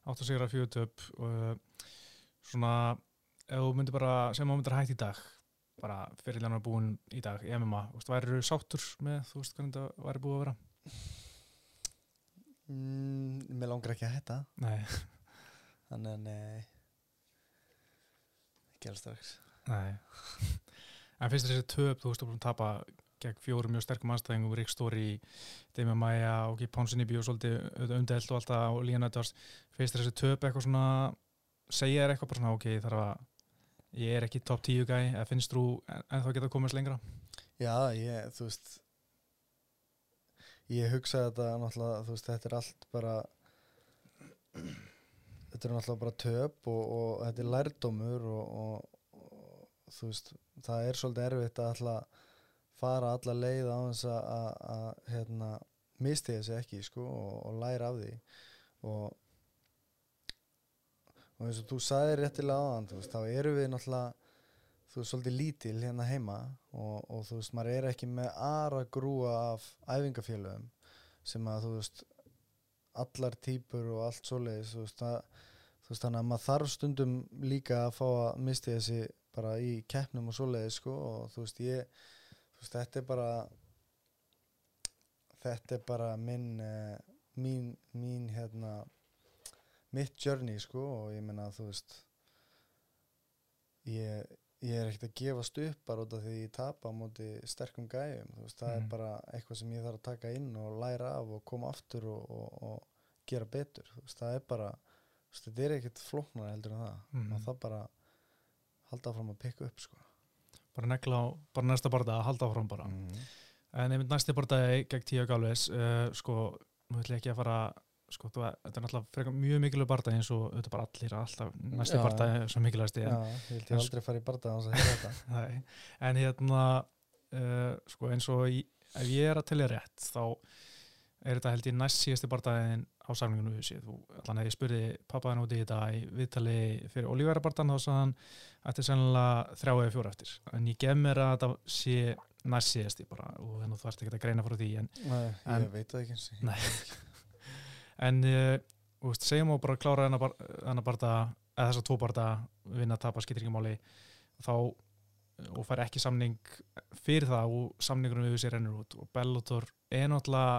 [SPEAKER 1] 8-4 4 töp og svona ef þú myndir bara sem þú myndir hægt í dag bara fyrirlega búin í dag í MMA, værið þú sáttur með þú veist hvernig það væri búið að vera
[SPEAKER 2] Mm, mér langar ekki að hætta.
[SPEAKER 1] Nei.
[SPEAKER 2] Þannig að nei. Ekki alveg strax.
[SPEAKER 1] Nei. En finnst þessi töp, þú veist, þú búin að tapa gegn fjórum mjög sterkum aðstæðingum Rík Stóri, Demi Maia og Pónsinni bíu svolítið undelt og alltaf og Líðan Öttars, finnst þessi töp eitthvað svona, segja þér eitthvað bara svona ok, þarf að ég er ekki top 10 gæ, eða finnst þú en þá geta komast lengra?
[SPEAKER 2] Já, ég, þú veist ég hugsaði þetta náttúrulega veist þetta er allt bara þetta er náttúrulega bara töp og, og þetta er lærdómur og, og, og þú veist það er svolítið erfitt að alltaf fara alla leið á þess að hérna mistiði sig ekki sko og læra af því. Og eins og þú sagði réttilega þann þá eru við náttúrulega þú veist, svolítið lítil hérna heima og, og þú veist, maður er ekki með aðra grúa af æfingafélögum sem að þú veist allar týpur og allt svoleiðis þú veist, það, þú veist, þannig að maður þarf stundum líka að fá að misti þessi bara í keppnum og svoleiðis sko og þú veist, ég þú veist, þetta er bara þetta er bara minn uh, mín, mín hérna mitt journey sko og ég menna að þú veist ég ég er ekkert að gefast upp bara út af því ég tapa á móti sterkum gæjum veist, það mm. er bara eitthvað sem ég þarf að taka inn og læra af og koma aftur og, og, og gera betur veist, það er bara, veist, þetta er ekkert flóknar heldur en það mm. og það bara halda áfram að pikka upp sko.
[SPEAKER 1] bara negla á, bara næsta barða að halda áfram bara mm. en einmitt næsti barðaði gegn tíu og galvis uh, sko, nú ætlum ég ekki að fara sko, þetta er náttúrulega mjög mikilvæg barndað eins og er bara allir alltaf næstu barndað er svo mikilvægst
[SPEAKER 2] Já, ég vildi aldrei fara í barndað á þess að þetta.
[SPEAKER 1] En hérna uh, sko eins og í, ef ég er að tellja rétt þá er þetta held ég næst síðasti barndaðin á samlingunum við þú, allan að ég spurði pappaðin út í þetta í viðtali fyrir olíværa barndan þá sagðan að þetta er sennilega þrjá eða fjóra eftir, en ég gef mér að þetta sé næst síðasti bara og þannig að þú þarfst ekki að greina frá því en,
[SPEAKER 2] Nei, ég
[SPEAKER 1] en,
[SPEAKER 2] veit það ekki
[SPEAKER 1] en uh, og veist, segjum og bara klára þennan bar, þennan barda eða þessa tvo barda, vinna, tapa, skiptir ekki máli þá og fær ekki samning fyrir það og samningunum við sér rennur út. Og Bellator er náttúrulega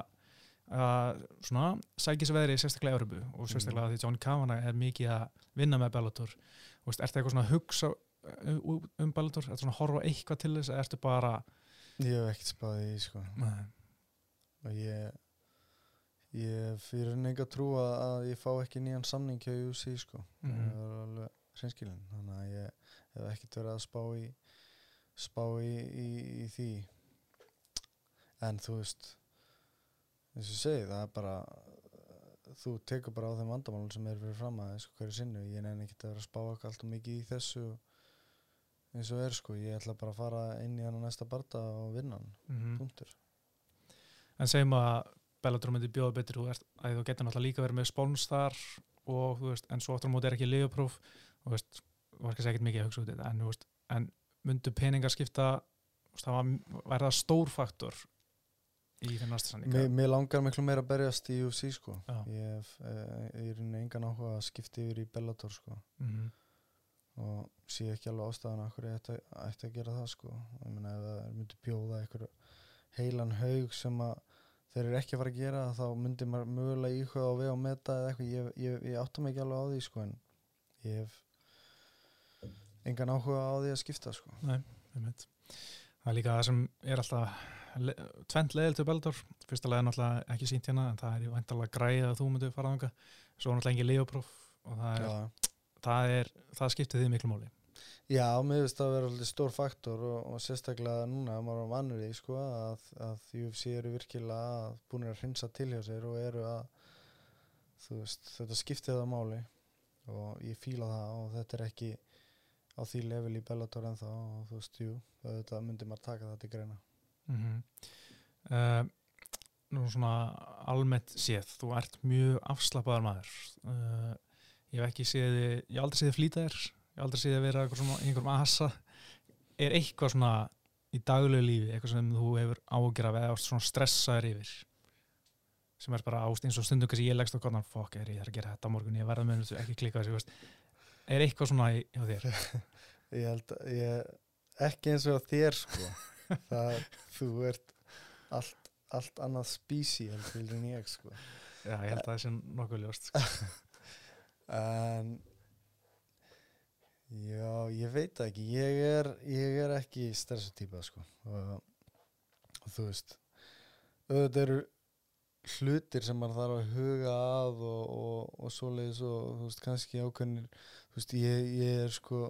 [SPEAKER 1] uh, svona sækisveðri sérstaklega Európu og sérstaklega því John Kavanagh er mikið að vinna með Bellator. Og veist, ertu eitthvað svona að hugsa um, um Bellator, ertu svona að horfa eitthvað til þess eða ertu bara
[SPEAKER 2] Ég hef ekkert spáðið í sko.
[SPEAKER 1] Nei.
[SPEAKER 2] og ég ég fyrir trú að, að ég fá ekki nýjan samning hjá UC sko.
[SPEAKER 1] Mhm.
[SPEAKER 2] það er alveg hreinskilin. Þannig að ég hef ekkert verið að spá í spá í, í, í því. En þú veist eins og segi það er bara þú tekur bara á þeim vandamálum sem er fyrir fram að sko, hverju sinnu, ég nefn ekki að vera að spá ekki alltaf mikið í þessu eins og er sko, ég ætla bara að fara inn í hann á næsta barda og vinna hann,
[SPEAKER 1] Mhm.
[SPEAKER 2] punktur.
[SPEAKER 1] En segjum að Bellator myndi bjóða betur þú veist, að þú getur náttúrulega líka verið með spóns þar og þú veist, en svo aftur á móti er ekki liðupróf og þú veist, var ekki ekkert mikið að hugsa út í þetta en, þú veist, en myndu peningar skipta þú veist, það var, væri það stór faktor í þeim næsta sanninga
[SPEAKER 2] Mér, mér langar miklu meira að berjast í UFC sko.
[SPEAKER 1] Já.
[SPEAKER 2] ég hef eh, í rauninni engan áhuga að skipta yfir í Bellator sko.
[SPEAKER 1] Mm
[SPEAKER 2] og sé ekki alveg ástæðan af hverju ég ætti, ætti að gera það sko. Ég myndi bjóða einhver heilan haug sem að þeir eru ekki að fara að gera þá myndi maður mögulega íhuga á veg og meta eða eitthvað, ég, ég, ég átta mig ekki alveg á því sko en ég hef engan áhuga á því að skipta sko.
[SPEAKER 1] Einmitt. Það er líka það sem er alltaf le tvent leðil til Bellator. Fyrsta er náttúrulega ekki sínt hérna en það er væntalega græð að þú myndir fara þanga svo er náttúrulega engin liðupróf og það, er, það, er, það skiptir því miklu máli
[SPEAKER 2] Já, mér finnst það að vera stór faktor og, og sérstaklega núna að maður er vannur í sko, að, að UFC eru virkilega búin að hrinsa til hjá sér og eru að veist, þetta skiptir það máli og ég fíla það og þetta er ekki á því level í Bellator en þá og þú veist, jú, þetta myndi maður taka það til greina.
[SPEAKER 1] Mm -hmm. Nú svona almennt séð, þú ert mjög afslappaðar maður. Uh, ég hef ekki séð ég hef aldrei séð þig aldrei séð þig vera svona, í einhverjum asa. Er eitthvað svona í daglegu lífi, eitthvað sem þú hefur ágjör af eða svona stressaður yfir? Sem er bara ást eins og stundum kannski ég leggst á konan, fokk, er ég þarf að gera þetta á morgun ég verða með þessu, ekki klika þessu er eitthvað svona í- hjá þér?
[SPEAKER 2] Ég held að ég, ekki eins og þér sko. Það, þú ert allt, allt annað spísi heldur en ég sko.
[SPEAKER 1] Já, ég held að það sé nokkuð ljóst sko.
[SPEAKER 2] En Já, ég veit ekki. Ég er, ég er ekki stressatýpa sko. Og, og þú veist auðvitað eru hlutir sem maður þarf að huga að og, og, og svoleiðis og þú veist kannski ákveðnir þú veist ég, ég er sko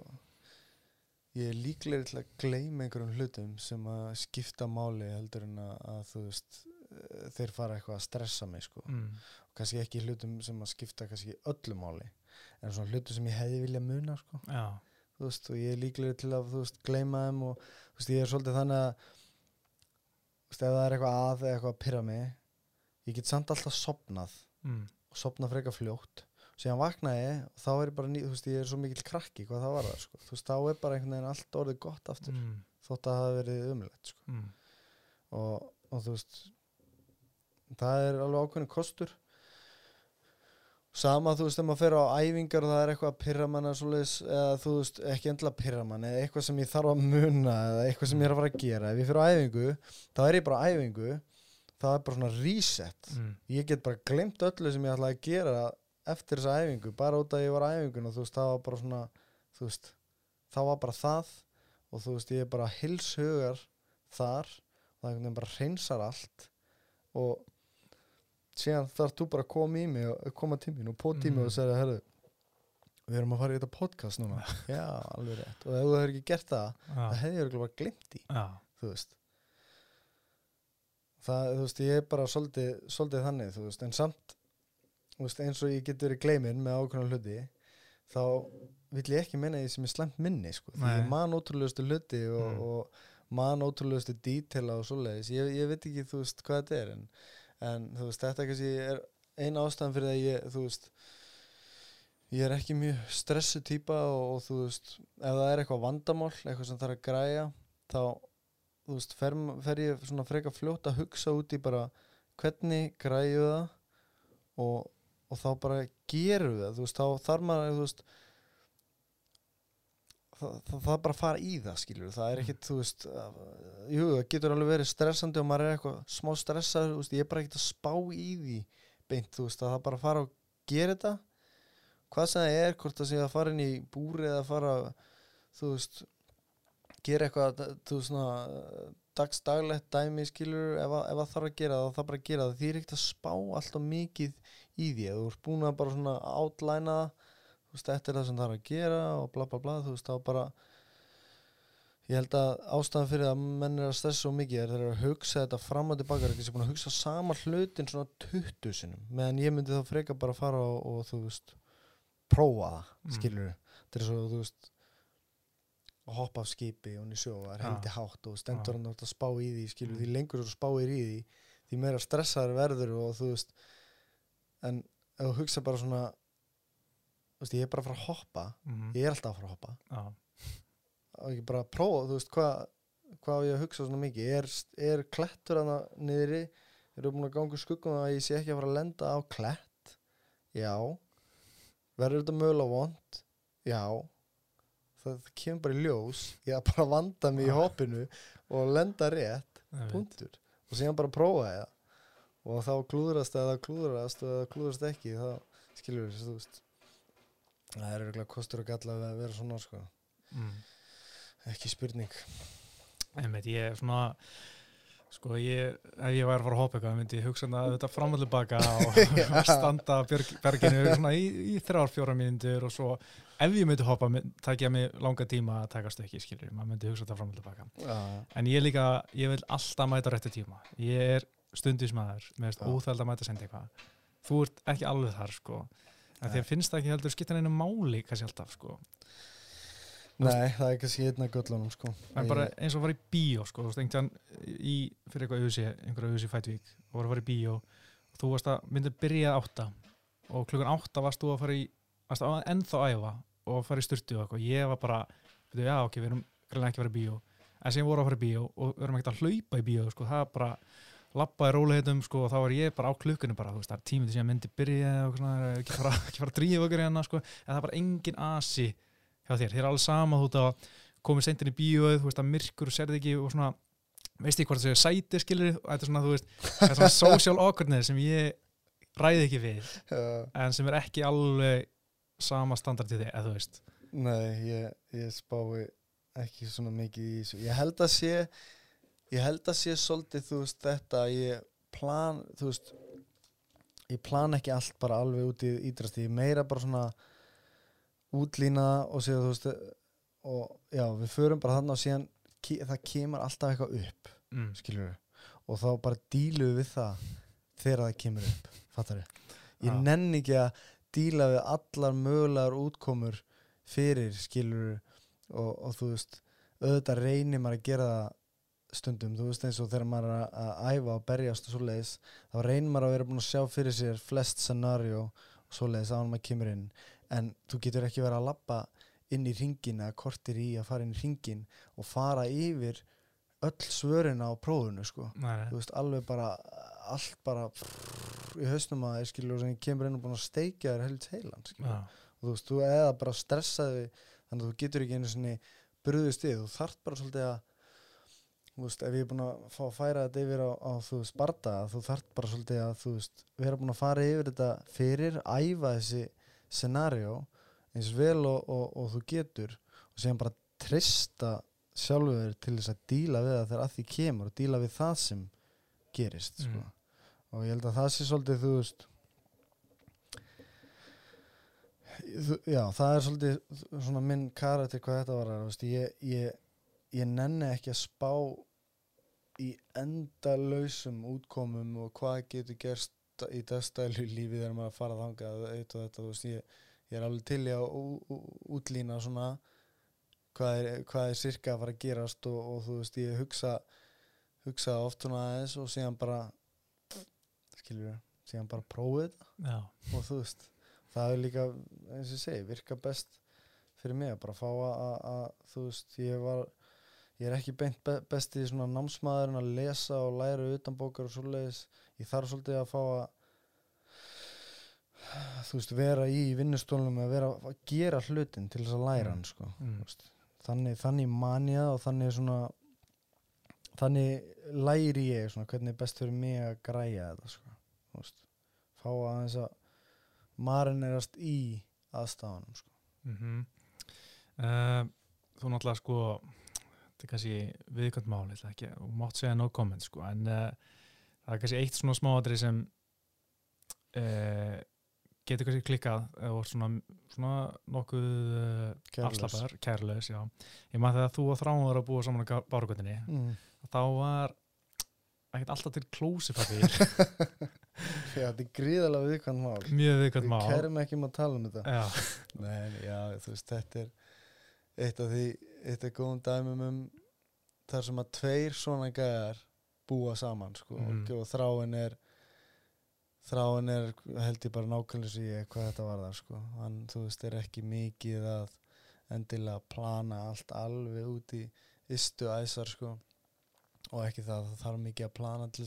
[SPEAKER 2] ég er líklegri til að gleyma einhverjum hlutum sem að skipta máli heldur en að, að þú veist eh, þeir fara eitthvað að stressa mig sko.
[SPEAKER 1] Mm.
[SPEAKER 2] kannski ekki hlutum sem að skipta kannski öllu máli en svona hlutum sem ég hefði vilja muna sko, þú veist, og ég er líklega til að þú veist, gleyma þeim og þú veist, ég er svolítið þannig að þú veist, ef það er eitthvað að eða eitthvað að pyrra mig ég get samt alltaf sopnað
[SPEAKER 1] mm.
[SPEAKER 2] og sopnað frekar fljótt síðan vakna ég og þá er ég bara ný, þú veist, ég er svo mikill krakki hvað það var það, sko, þú veist, þá er bara einhvern veginn allt orðið gott aftur,
[SPEAKER 1] Mm.
[SPEAKER 2] þótt að það hafi verið umlegt, sko
[SPEAKER 1] Mm.
[SPEAKER 2] og, og þú veist það er alveg ákveðin kostur sama þú veist þegar maður fer á æfingar og það er eitthvað að pyrra manna svoleiðis, eða þú veist ekki endla pyrra manna eða eitthvað sem ég þarf að muna eða eitthvað sem ég er að fara að gera ef ég fer á æfingu þá er ég bara á æfingu það er bara svona reset
[SPEAKER 1] Mm.
[SPEAKER 2] ég get bara glemt öllu sem ég ætlaði að gera eftir þessa æfingu bara út að ég var á æfingun og þú veist það var bara svona þú veist það var bara það og þú veist ég er bara hilshugar þar og það veginn bara hreinsar allt og síðan þarf þú bara að koma í mig og koma til mín og pót í mig og segja herru við erum að fara í þetta podcast núna. Já, alveg rétt. Og ef þú hefur ekki gert það
[SPEAKER 1] Já,
[SPEAKER 2] það hefði ég örugglega bara glemt í
[SPEAKER 1] já,
[SPEAKER 2] þú veist. Það, þú veist, ég er bara svolítið, svolítið þannig, þú veist, en samt þú veist, eins og ég get verið gleimin með ákveðna hluti, þá vill ég ekki menna því sem er slemt minni sko, því ég man ótrúlegustu hluti og,
[SPEAKER 1] Mm.
[SPEAKER 2] og man ótrúlegustu dítela og svoleiðis, ég, ég veit ekki, þú veist, hvað þetta er en, en þú veist, þetta kannski er eina ástæðan fyrir að ég, þú veist ég er ekki mjög stressu típa og, og þú veist, ef það er eitthvað vandamál, eitthvað sem þarf að græja þá þú veist, fer, fer ég svona freka fljótt að hugsa út í bara hvernig græju það og, og þá bara gerum við það. Þú veist, þá þarf maður þú veist það, það, það bara að fara í það skilur það er ekkit, þú veist uh, jú, það getur alveg verið stressandi og maður er eitthvað smá stressað, veist, ég er bara ekkit að spá í því beint, þú veist, að það bara að fara og gera þetta. Hvað sem það er, hvort það sé að fara inn í búri eða fara, þú veist gera eitthvað, þú veist, svona dagsdaglegt dæmi skilur ef, að- það þarf að gera það, þá þarf bara að gera það. Því er ekkert að spá alltaf mikið í því. Þú ert búin að bara svona átlæna þú veist, þetta er það sem þarf að gera og bla bla bla, þú veist, þá bara ég held að ástæðan fyrir að menn er að stressa svo mikið er þeir eru að hugsa þetta fram og tilbaka, er ekki sem búin að hugsa sama hlutin svona 20 sinum meðan ég myndi þá freka bara að fara og, og þú veist, prófa það
[SPEAKER 1] Mm.
[SPEAKER 2] skilur þetta er svo, þú veist að hoppa af skipi og í sjó það er heldi hátt og stendur hann átt að spá í því skilur,
[SPEAKER 1] Mm.
[SPEAKER 2] því lengur þú spáir í því því meira stressaður verður og þú veist en ef þú hugsa bara svona veist, ég er bara að fara að hoppa.
[SPEAKER 1] Mhm.
[SPEAKER 2] ég er alltaf að fara að hoppa.
[SPEAKER 1] Já.
[SPEAKER 2] og ekki bara að prófa, þú veist, hvað á ég að hugsa svona mikið? Er, er klettur hana niðri? Eru búin að ganga skuggum að ég sé ekki að fara að lenda á klett? Já. Verður þetta mögulega vond já. Það kemur bara í ljós. Ég að bara vanda mig í hoppinu og lenda rétt, punktur. Og síðan bara prófa það. Og þá klúðrast eða klúðrast eða klúðrast ekki þá skilur við, þú veist það er örgulega kostur og galla að vera svona sko.
[SPEAKER 1] Mm.
[SPEAKER 2] ekki spurning.
[SPEAKER 1] Einmitt, ég er svona sko ég, ef ég væri að fara að hoppa eitthvað myndi ég hugsa að þetta fram og tilbaka og standa berginu svona í, í þrjár, fjóra mínútur og svo ef ég myndi hoppa, mynd- tæki ég mig langa tíma að taka stökki, skilur, maður myndi hugsa þetta fram og tilbaka
[SPEAKER 2] já,
[SPEAKER 1] en ég líka, ég vil alltaf mæta á réttu tíma. Ég er stundismæður með
[SPEAKER 2] Já.
[SPEAKER 1] óþæld að mæta að senda eitthvað. Þú ert ekki alveg þar, sko en
[SPEAKER 2] Nei.
[SPEAKER 1] þér finnst það ekki heldur skipta neina máli kannski alltaf, sko.
[SPEAKER 2] Nei, það er kannski einna göllunum sko.
[SPEAKER 1] En bara eins og var í bíó sko, þú veist, einhvern í fyrir eitthvað auðsi, einhverja auðsi fætvík og var að fara í bíó og þú varst að myndið byrja að átta og klukkan átta varst þú að fara í varst að ennþá að æfa og fara í styrtu og eitthvað, ég var bara veitu, já ok, við erum greinlega ekki að fara í bíó. En sem voru að fara í bíó og við erum ekkert að hlaupa í bíó sko, það er bara lappaði róleitum sko, og þá var ég bara á klukkunni bara, þú veist, það er tímið sem myndi byrja og svona, ekki fara, ekki fara að drífa okkur hérna sko, en það bara engin asi hjá þér, þér er alveg sama þú veist að komið seintin í bíóið, þú veist að myrkur sérði ekki og svona, veist ég hvort það séu sæti skilur, þetta er svona, þú veist það er svona social awkwardness sem ég ræði ekki við, en sem er ekki alveg sama standard til þig, eða þú veist.
[SPEAKER 2] Nei, ég, ég ég held að sé svolítið, þú veist, þetta ég plan, þú veist ég plan ekki allt bara alveg út í ídrast, ég meira bara svona útlína og séð, þú veist og já, við förum bara þarna og síðan það kemur alltaf eitthvað upp
[SPEAKER 1] mm.
[SPEAKER 2] skilur og þá bara dílu við það þegar það kemur upp fattar ég
[SPEAKER 1] Já.
[SPEAKER 2] nenni ekki að díla við allar mögulegar útkomur fyrir skilur og, og þú veist auðvitað reynir maður að gera það stundum, þú veist eins og þegar maður er að, að æfa og berjast og svoleiðis þá reynir maður að vera búin að sjá fyrir sér flest scenario og svoleiðis að maður kemur inn. En þú getur ekki verið að labba inn í ringin eða kortir í að fara inn í ringin og fara yfir öll svörin á prófunu sko.
[SPEAKER 1] Nei,
[SPEAKER 2] þú veist alveg bara allt bara prrr, í hausnum að þér skilur sem kemur inn og búin að steikja þér heilt heilan
[SPEAKER 1] já,
[SPEAKER 2] og þú veist, þú eða bara stressaði þannig að þú getur ekki einu sinni bröðust við, þú þarft bara svolítið að veist, ef ég er búin að fá að færa þetta yfir á, á þú veist, barda þú þarft bara svolítið að, þú veist, vera búin að fara yfir þetta fyrir, æfa þessi scenario eins vel og, og, og þú getur og síðan bara trista sjálfur til þess að díla við það þegar að því kemur og díla við það sem gerist, sko
[SPEAKER 1] Mm.
[SPEAKER 2] og ég held að það sé svolítið, þú veist þú, já, það er svolítið svona minn karakter hvað þetta var þú veist, ég, ég, ég nenni ekki að spá í endalausum útkomum og hvað getur gerst í dagstælu lífi þegar maður að fara þangað eitt og þetta, þú veist, ég, ég er alveg til í að ú- ú- útlína svona hvað er, hvað er sirka að fara að gerast og, og þú veist, ég hugsa hugsa oft svona aðeins og síðan bara skilur síðan bara prófið þetta. Og þú veist það er líka, eins og ég segi, virka best fyrir mig að bara fá að, að, að þú veist, ég var ég er ekki beint be besti svona námsmaður en að lesa og læra utan bókar og svoleiðis, ég þarf svolítið að fá að þú veist, vera í vinnustólunum að vera að gera hlutin til þess að læra
[SPEAKER 1] Mm.
[SPEAKER 2] hann sko.
[SPEAKER 1] mm.
[SPEAKER 2] Þannig, þannig manja og þannig svona þannig læri ég svona hvernig er best fyrir mig að græja þetta sko. Veist, fá aðeins að marinerast í aðstafanum sko.
[SPEAKER 1] Mm uh, þú náttúrulega sko þetta er kannski viðkvæmt máli ekki, og mátt segja no comment sko en uh, það er kannski eitt svona smáadri sem uh, getur kannski klikkað og svona, svona nokkuð uh,
[SPEAKER 2] Kærulaus.
[SPEAKER 1] afslapar, kærleis já. ég maður þegar þú og þráum var að búa saman á bárgötinni
[SPEAKER 2] mm.
[SPEAKER 1] þá var ekkert alltaf til klósipapir
[SPEAKER 2] Já, þetta er gríðalega viðkvæmt mál
[SPEAKER 1] mjög viðkvæmt
[SPEAKER 2] Við
[SPEAKER 1] mál
[SPEAKER 2] kærum ekki um að tala um þetta
[SPEAKER 1] já,
[SPEAKER 2] Nei, já, þú veist, þetta er eitt af því, eitt af góðum dæmum um þar sem að tveir svona gæjar búa saman, sko,
[SPEAKER 1] Mhm.
[SPEAKER 2] og þráin er þráin er, held ég bara nákvæmlega sem ég hvað þetta var þar, sko. Hann, þú veist, er ekki mikið að endilega plana allt alveg út í ystu æsar, sko og ekki það, það þarf mikið að plana til,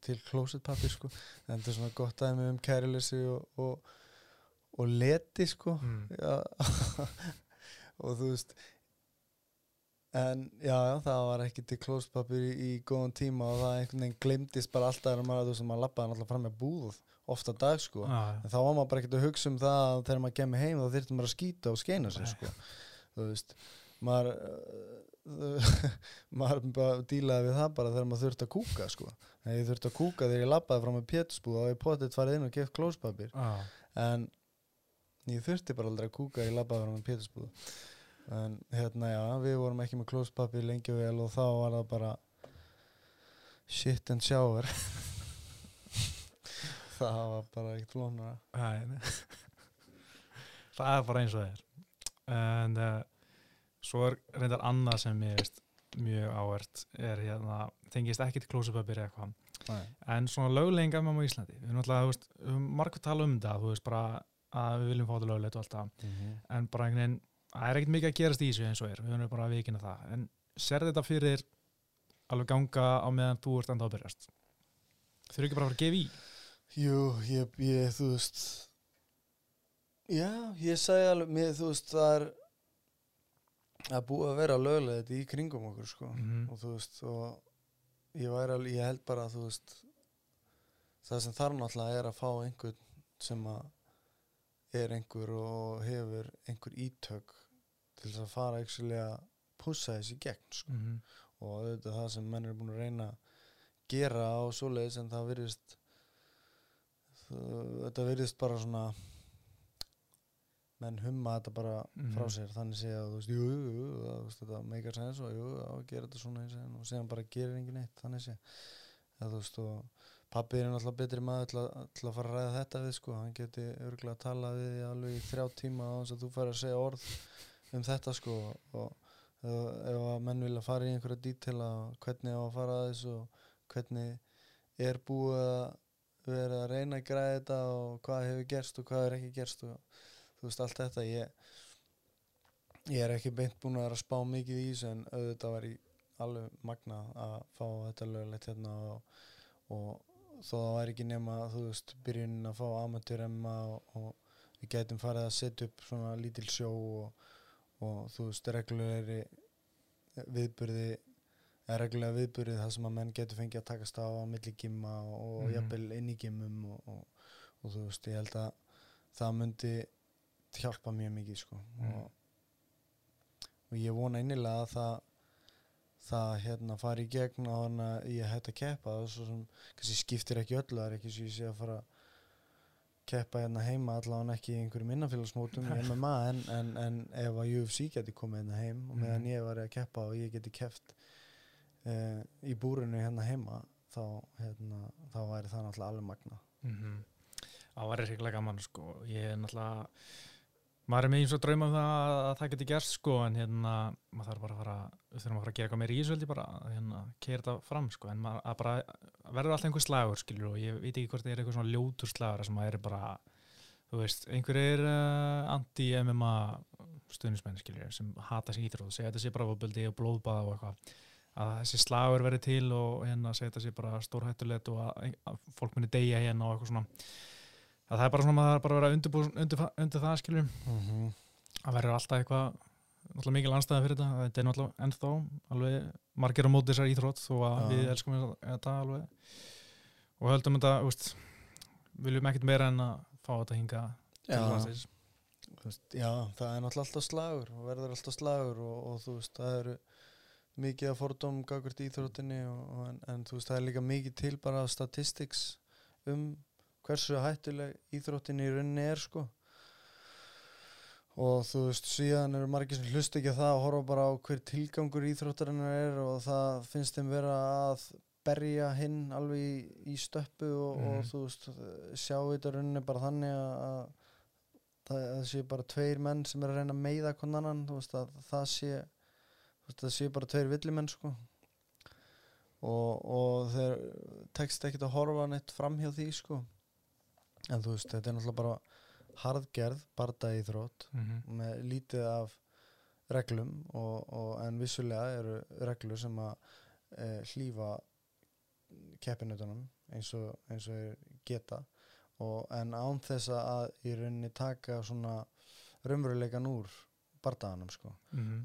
[SPEAKER 2] til klósetpapir, sko. En þetta er svona gott dæmi um kærilesi og, og, og leti, sko.
[SPEAKER 1] Mm,
[SPEAKER 2] já. Og þú veist en já, já, það var ekki til klóspapir í, í góðan tíma og það einhvern veginn glimtist bara alltaf þegar maður, þú veist, maður lappaði náttúrulega fram með búð ofta dag, sko.
[SPEAKER 1] Já,
[SPEAKER 2] en þá var maður bara ekkert að hugsa um það að þegar maður kemur heim þá þyrfti maður að skýta og skeina sig, sko. Þú veist, maður uh, maður bara dílaði við það bara þegar maður þurfti að kúka, sko. En ég þurfti að kúka þegar ég lappaði fram með pétusbúð og ég potið farið inn og geft klóspapir
[SPEAKER 1] já,
[SPEAKER 2] en ég þurfti bara aldrei að kúka í labbaður með pétusbúð en hérna já, við vorum ekki með klóspapir lengi og vel og þá var það bara shit and shower. Það var bara eitt
[SPEAKER 1] nei. það er bara eins og það er. En uh, svo er reyndar annað sem ég veist mjög áhvert er hérna tengist ekki til klósupapir eða eitthvað. En svona lögleginga með á Íslandi. Við erum alltaf, margir tala um það þú veist bara að við viljum fá þetta löglegt og allt það.
[SPEAKER 2] Mm -hmm.
[SPEAKER 1] en bara einhvern veginn, það er ekkert mikið að gerast í þessu eins og er, við höfum bara að vikina það. En sér þetta fyrir alveg ganga á meðan þú ert enda að byrjast þurfi ekki bara að fara að gefa í?
[SPEAKER 2] Jú, ég, ég, þú veist Já, ég segi alveg mér, þú veist, það er að búið að vera löglega þetta í kringum okkur, sko.
[SPEAKER 1] Mhm.
[SPEAKER 2] og þú veist, og ég alveg, ég held bara að þú veist það sem þarf náttúrulega er að fá einhvern sem að er einhver og hefur einhver ítök til þess að fara að pussa þessi í gegn, sko.
[SPEAKER 1] Mm -hmm.
[SPEAKER 2] og auðvitað það sem menn eru búin að reyna að gera á svoleiðis en það virðist þetta virðist bara svona menn humma þetta bara frá
[SPEAKER 1] Mhm.
[SPEAKER 2] sér. Þannig segja að þú veist, jú, jú, jú þetta meikar sens og jú, já, gera þetta svona og segja bara gerir engin neitt. Þannig segja eða þú veist og pappi er náttúrulega betri maður til að, til að fara að ræða þetta við sko, hann geti örgulega að tala við því alveg í þrjá tíma á þess að þú fær að segja orð um þetta sko og ef, að menn vilja fara í einhverja dítela hvernig á að fara að þessu og hvernig er búið að vera að reyna að græða þetta og hvað hefur gerst og hvað er ekki gerst og þú veist allt þetta. Ég, ég er ekki beint búin að vera að spá mikið í þessu en auðvitað var ég alveg magna að fá þetta lögulegt hérna og, og þó það væri ekki nema þú veist byrjunin að fá amatöremma og, og við gætum farið að setja upp svona lítil sjó og, og þú veist reglulegri viðburði eða reglulega viðburði það sem að menn getur fengið að takast á á milli gimma og, og
[SPEAKER 1] Mhm.
[SPEAKER 2] jafnvel inn í gimmum og, og, og þú veist ég held að það myndi hjálpa mjög mikið sko
[SPEAKER 1] Mm.
[SPEAKER 2] og, og ég vona innilega að það það hérna fari í gegn á hann að ég hætti að keppa er svo sem kannski skiptir ekki öllu það er ekki svo ég sé að fara keppa hérna heima allavega ekki í einhverjum innanfélagsmótum í MMA en, en, en ef að UFC geti komið hérna heim og meðan
[SPEAKER 1] Mhm.
[SPEAKER 2] ég var að keppa og ég geti keppt uh, í búrinu hérna heima þá, hérna, þá væri það náttúrulega alveg magna
[SPEAKER 1] mm það var eitthvað gaman sko. Ég er náttúrulega maður er með eins og drauma um það að, að það geti gerst sko en hérna maður þarf bara að fara þurfum að fara að gera eitthvað meira í þessu bara að hérna keira þetta fram sko en maður að bara verður alltaf einhver slagur skilur og ég veit ekki hvort það er eitthvað svona ljótur slagur sem maður er bara þú veist, einhver er uh, anti-MMA stuðnismenn skilur sem hata sig íþróð, segja þetta sé bara fótbolti og blóðbaða og eitthvað. Að þessi slagur verði til og hérna segja þetta sé bara stórhættulegt og að, að fólk það er bara svona maður bara að vera undirbúin undir, undir það skiljum
[SPEAKER 2] Mhm.
[SPEAKER 1] það verður alltaf eitthvað náttúrulega mikil anstæða fyrir þetta. Þetta er náttúrulega ennþá alveg margir á móti þessar íþrótt að
[SPEAKER 2] Já.
[SPEAKER 1] við elskum þetta alveg. Og höldum þetta úst, viljum ekkert meira en að fá þetta hinga til landsins.
[SPEAKER 2] Já, það er náttúrulega alltaf slagur og verður alltaf slagur og, og þú veist, það eru mikið að fordóm gagvart íþróttinni og, og, en, en þú veist, það er líka mikið til bara statistics um hversu hættuleg íþróttinni í rauninni er sko. Og þú veist, síðan eru margir sem hlust ekki að það og horfa bara á hver tilgangur íþróttarinnar er og það finnst þeim vera að berja hinn alveg í, í stöppu og,
[SPEAKER 1] Mhm.
[SPEAKER 2] og þú veist, sjá þetta rauninni bara þannig að, að það, sé bara tveir menn sem er að reyna að meiða konan annan þú veist að það sé veist, það sé bara tveir villimenn sko. Og, og þeir tekst ekkert að horfa neitt fram hjá því sko en þú veist þetta er náttúrulega bara harðgerð bardaði þrótt
[SPEAKER 1] mm -hmm.
[SPEAKER 2] með lítið af reglum og, og en vissulega eru reglur sem að e, hlýfa keppinutunum eins og, eins og geta. Og, en án þess að í rauninni taka svona raunveruleikan úr bardaðanum sko.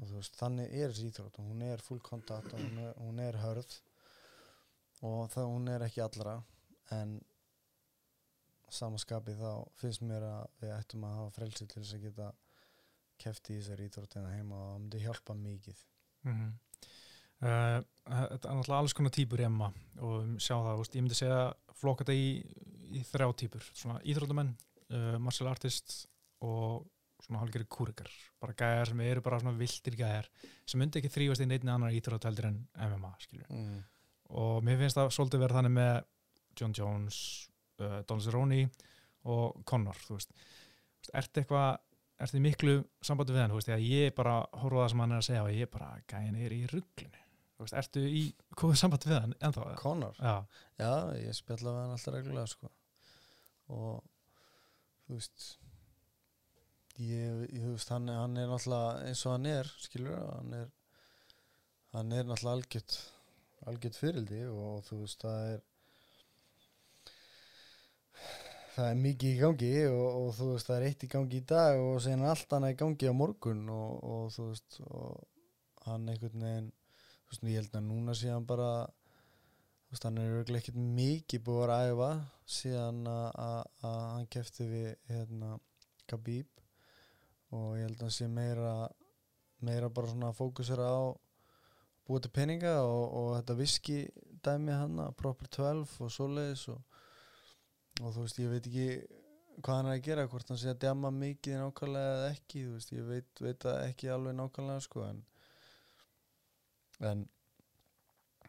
[SPEAKER 2] Og þú veist, þannig er þessi íþrótt og hún er full kontakt og hún er, hún er hörð og það hún er ekki allra. En samaskapi þá finnst mér að við ættum að hafa frelsi til þess að geta keft í þessari íþróttina heima og það myndi hjálpa mikið
[SPEAKER 1] Mm -hmm. uh, þetta er náttúrulega alls konar típur í Emma og um, sjá það, úst, ég myndi segja flokka þetta í, í þrjá svona íþróttamenn, uh, martial artist og svona hálfgerði kúrikar bara gæjar sem eru bara svona vildir gæjar sem myndi ekki þrýfast í neittni annar íþrótt heldur en MMA,
[SPEAKER 2] mm.
[SPEAKER 1] og mér finnst það svolítið verið þannig með John Jones, uh, Donald Cerrone og Conor, þú veist. Ertu eitthvað ertu miklu sambandi við hann, þú veist, að ég bara horfa það sem hann er að segja og ég bara, gæjan er í rugglinu, þú veist, ertu í góðu sambandi við hann ennþá? eða?
[SPEAKER 2] Conor,
[SPEAKER 1] Já,
[SPEAKER 2] já, ég spjalla við hann alltaf reglulega sko. Og þú veist ég, ég þú veist, hann, hann er náttúrulega eins og hann er, skilur hann er hann er náttúrulega algjört algjört fyrildi og þú veist, það er það er mikið í gangi og, og þú veist, það er eitt í gangi í dag og síðan er allt annað í gangi á morgun og, og þú veist, og hann einhvern veginn, þú veist, ég held að núna sé hann bara þú veist, hann er örugglega ekkert mikið búið að æfa síðan að- að að hann kefti við hérna Khabib. Og ég held að hann sé meira meira bara svona að fókusera á búið til peninga og, og þetta viski dæmi hann Proper 12 og svoleiðis og, og þú veist, ég veit ekki hvað hann er að gera, hvort hann sé að djama mikið nákvæmlega eða ekki, þú veist, ég veit, veit ekki alveg nákvæmlega sko en en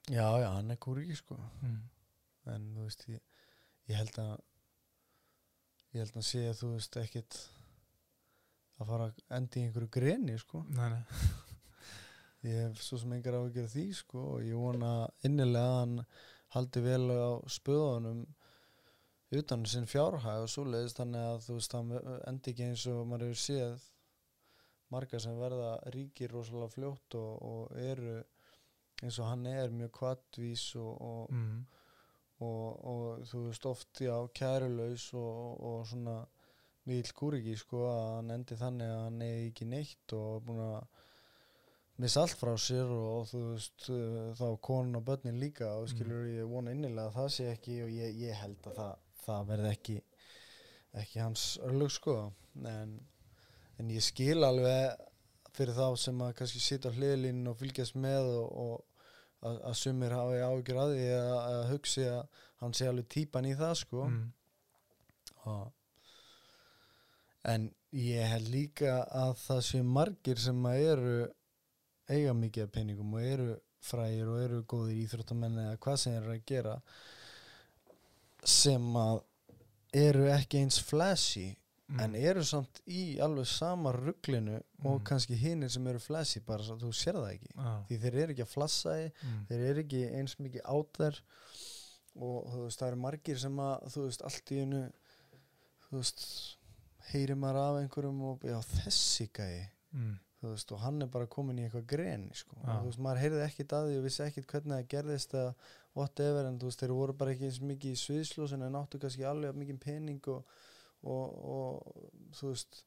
[SPEAKER 2] já, já, hann er kúriki sko
[SPEAKER 1] mm.
[SPEAKER 2] en þú veist ég, ég held að ég held að sé að þú veist ekkit að fara að endi í einhverju greni sko
[SPEAKER 1] nei, nei.
[SPEAKER 2] ég hef svo sem engar á að gera því sko og ég vona innilega að hann haldi vel á spöðunum utan sinn fjárhæg og svoleiðist þannig að þú veist hann endi ekki eins og maður hefur séð marga sem verða ríkir rosalega fljótt og, og eru eins og hann er mjög kvattvís og, og,
[SPEAKER 1] Mm.
[SPEAKER 2] og, og þú veist oft já, kærulaus og, og svona mikill kúriki sko að hann endi þannig að hann eigi ekki neitt og búin að missa allt frá sér og þú veist þá konun og börnin líka og skilur ég vona innilega að það sé ekki og ég, ég held að það, það verði ekki ekki hans örlög sko en, en ég skil alveg fyrir þá sem að kannski sitja á hliðlínu og fylgjast með og, og að, að sumir hafi ágjur að því að, að hugsi að hann sé alveg típan í það sko
[SPEAKER 1] Mm.
[SPEAKER 2] og, en ég held líka að það sé margir sem að eru eiga mikið af peningum og eru frægir og eru góðir íþróttamenn eða hvað sem þeir eru að gera sem að eru ekki eins flashy
[SPEAKER 1] Mm.
[SPEAKER 2] en eru samt í alveg sama rugglinu og
[SPEAKER 1] Mm.
[SPEAKER 2] kannski hinir sem eru flashy bara svo að þú sér það ekki
[SPEAKER 1] Já.
[SPEAKER 2] því þeir eru ekki að flassa því
[SPEAKER 1] Mm.
[SPEAKER 2] þeir eru ekki eins mikið át þær og þú veist, það eru margir sem að þú veist, allt í einu þú veist, heyrir maður af einhverjum og já, þessi gæi
[SPEAKER 1] Mm.
[SPEAKER 2] Þú veist, og hann er bara komin í eitthvað greni sko.
[SPEAKER 1] Já.
[SPEAKER 2] og þú veist, maður heyrði ekkit að því og vissi ekkit hvernig það gerðist eða whatever, en þú veist, þeir voru bara ekki eins mikið í sviðslós en þeir náttu kannski alveg mikið pening og, og, og þú veist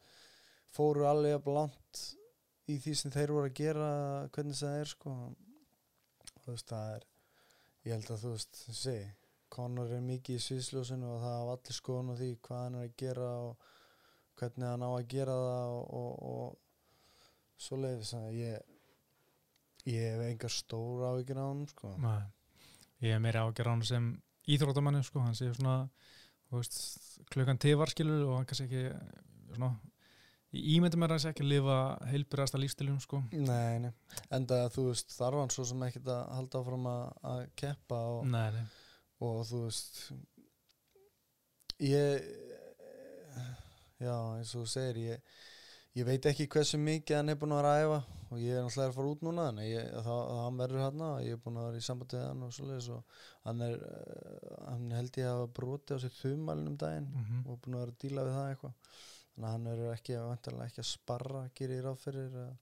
[SPEAKER 2] fóru alveg jafn langt í því sem þeir voru að gera hvernig það er sko þú veist það er ég held að þú veist sé, Conor er mikið í sviðsljósinu og það hafa allir skoðun á því hvað hann er að gera og hvernig hann á að gera það og, og, og svo leiðis að ég ég hef engar stór áhyggjur á hann sko
[SPEAKER 1] Nei. Ég er meira ágjör á hann sem íþróttamanni sko, hann sé svona veist, klukkan tívar skilur og hann kannski ekki svona ég ímyndi mér að hans ekki að lifa heilbyrjasta lífstilum sko.
[SPEAKER 2] Nei, nei, enda þú veist þarf hann svo sem ekkert að halda áfram að, að keppa og,
[SPEAKER 1] Nei, nei.
[SPEAKER 2] og þú veist ég já, eins og þú segir ég, ég veit ekki hversu mikið hann er búin að vera að æfa og ég er náttúrulega að fara út núna en ég, það, hann verður hann og ég er búin að vera í sambandi við hann og svoleiðis og hann er eh, hann held ég að broti á sér þumalinn um daginn
[SPEAKER 1] Mm
[SPEAKER 2] og búin að vera að díla við það eitthvað. Þannig að hann verður ekki, ekki að sparra gerir ég ráð fyrir eh,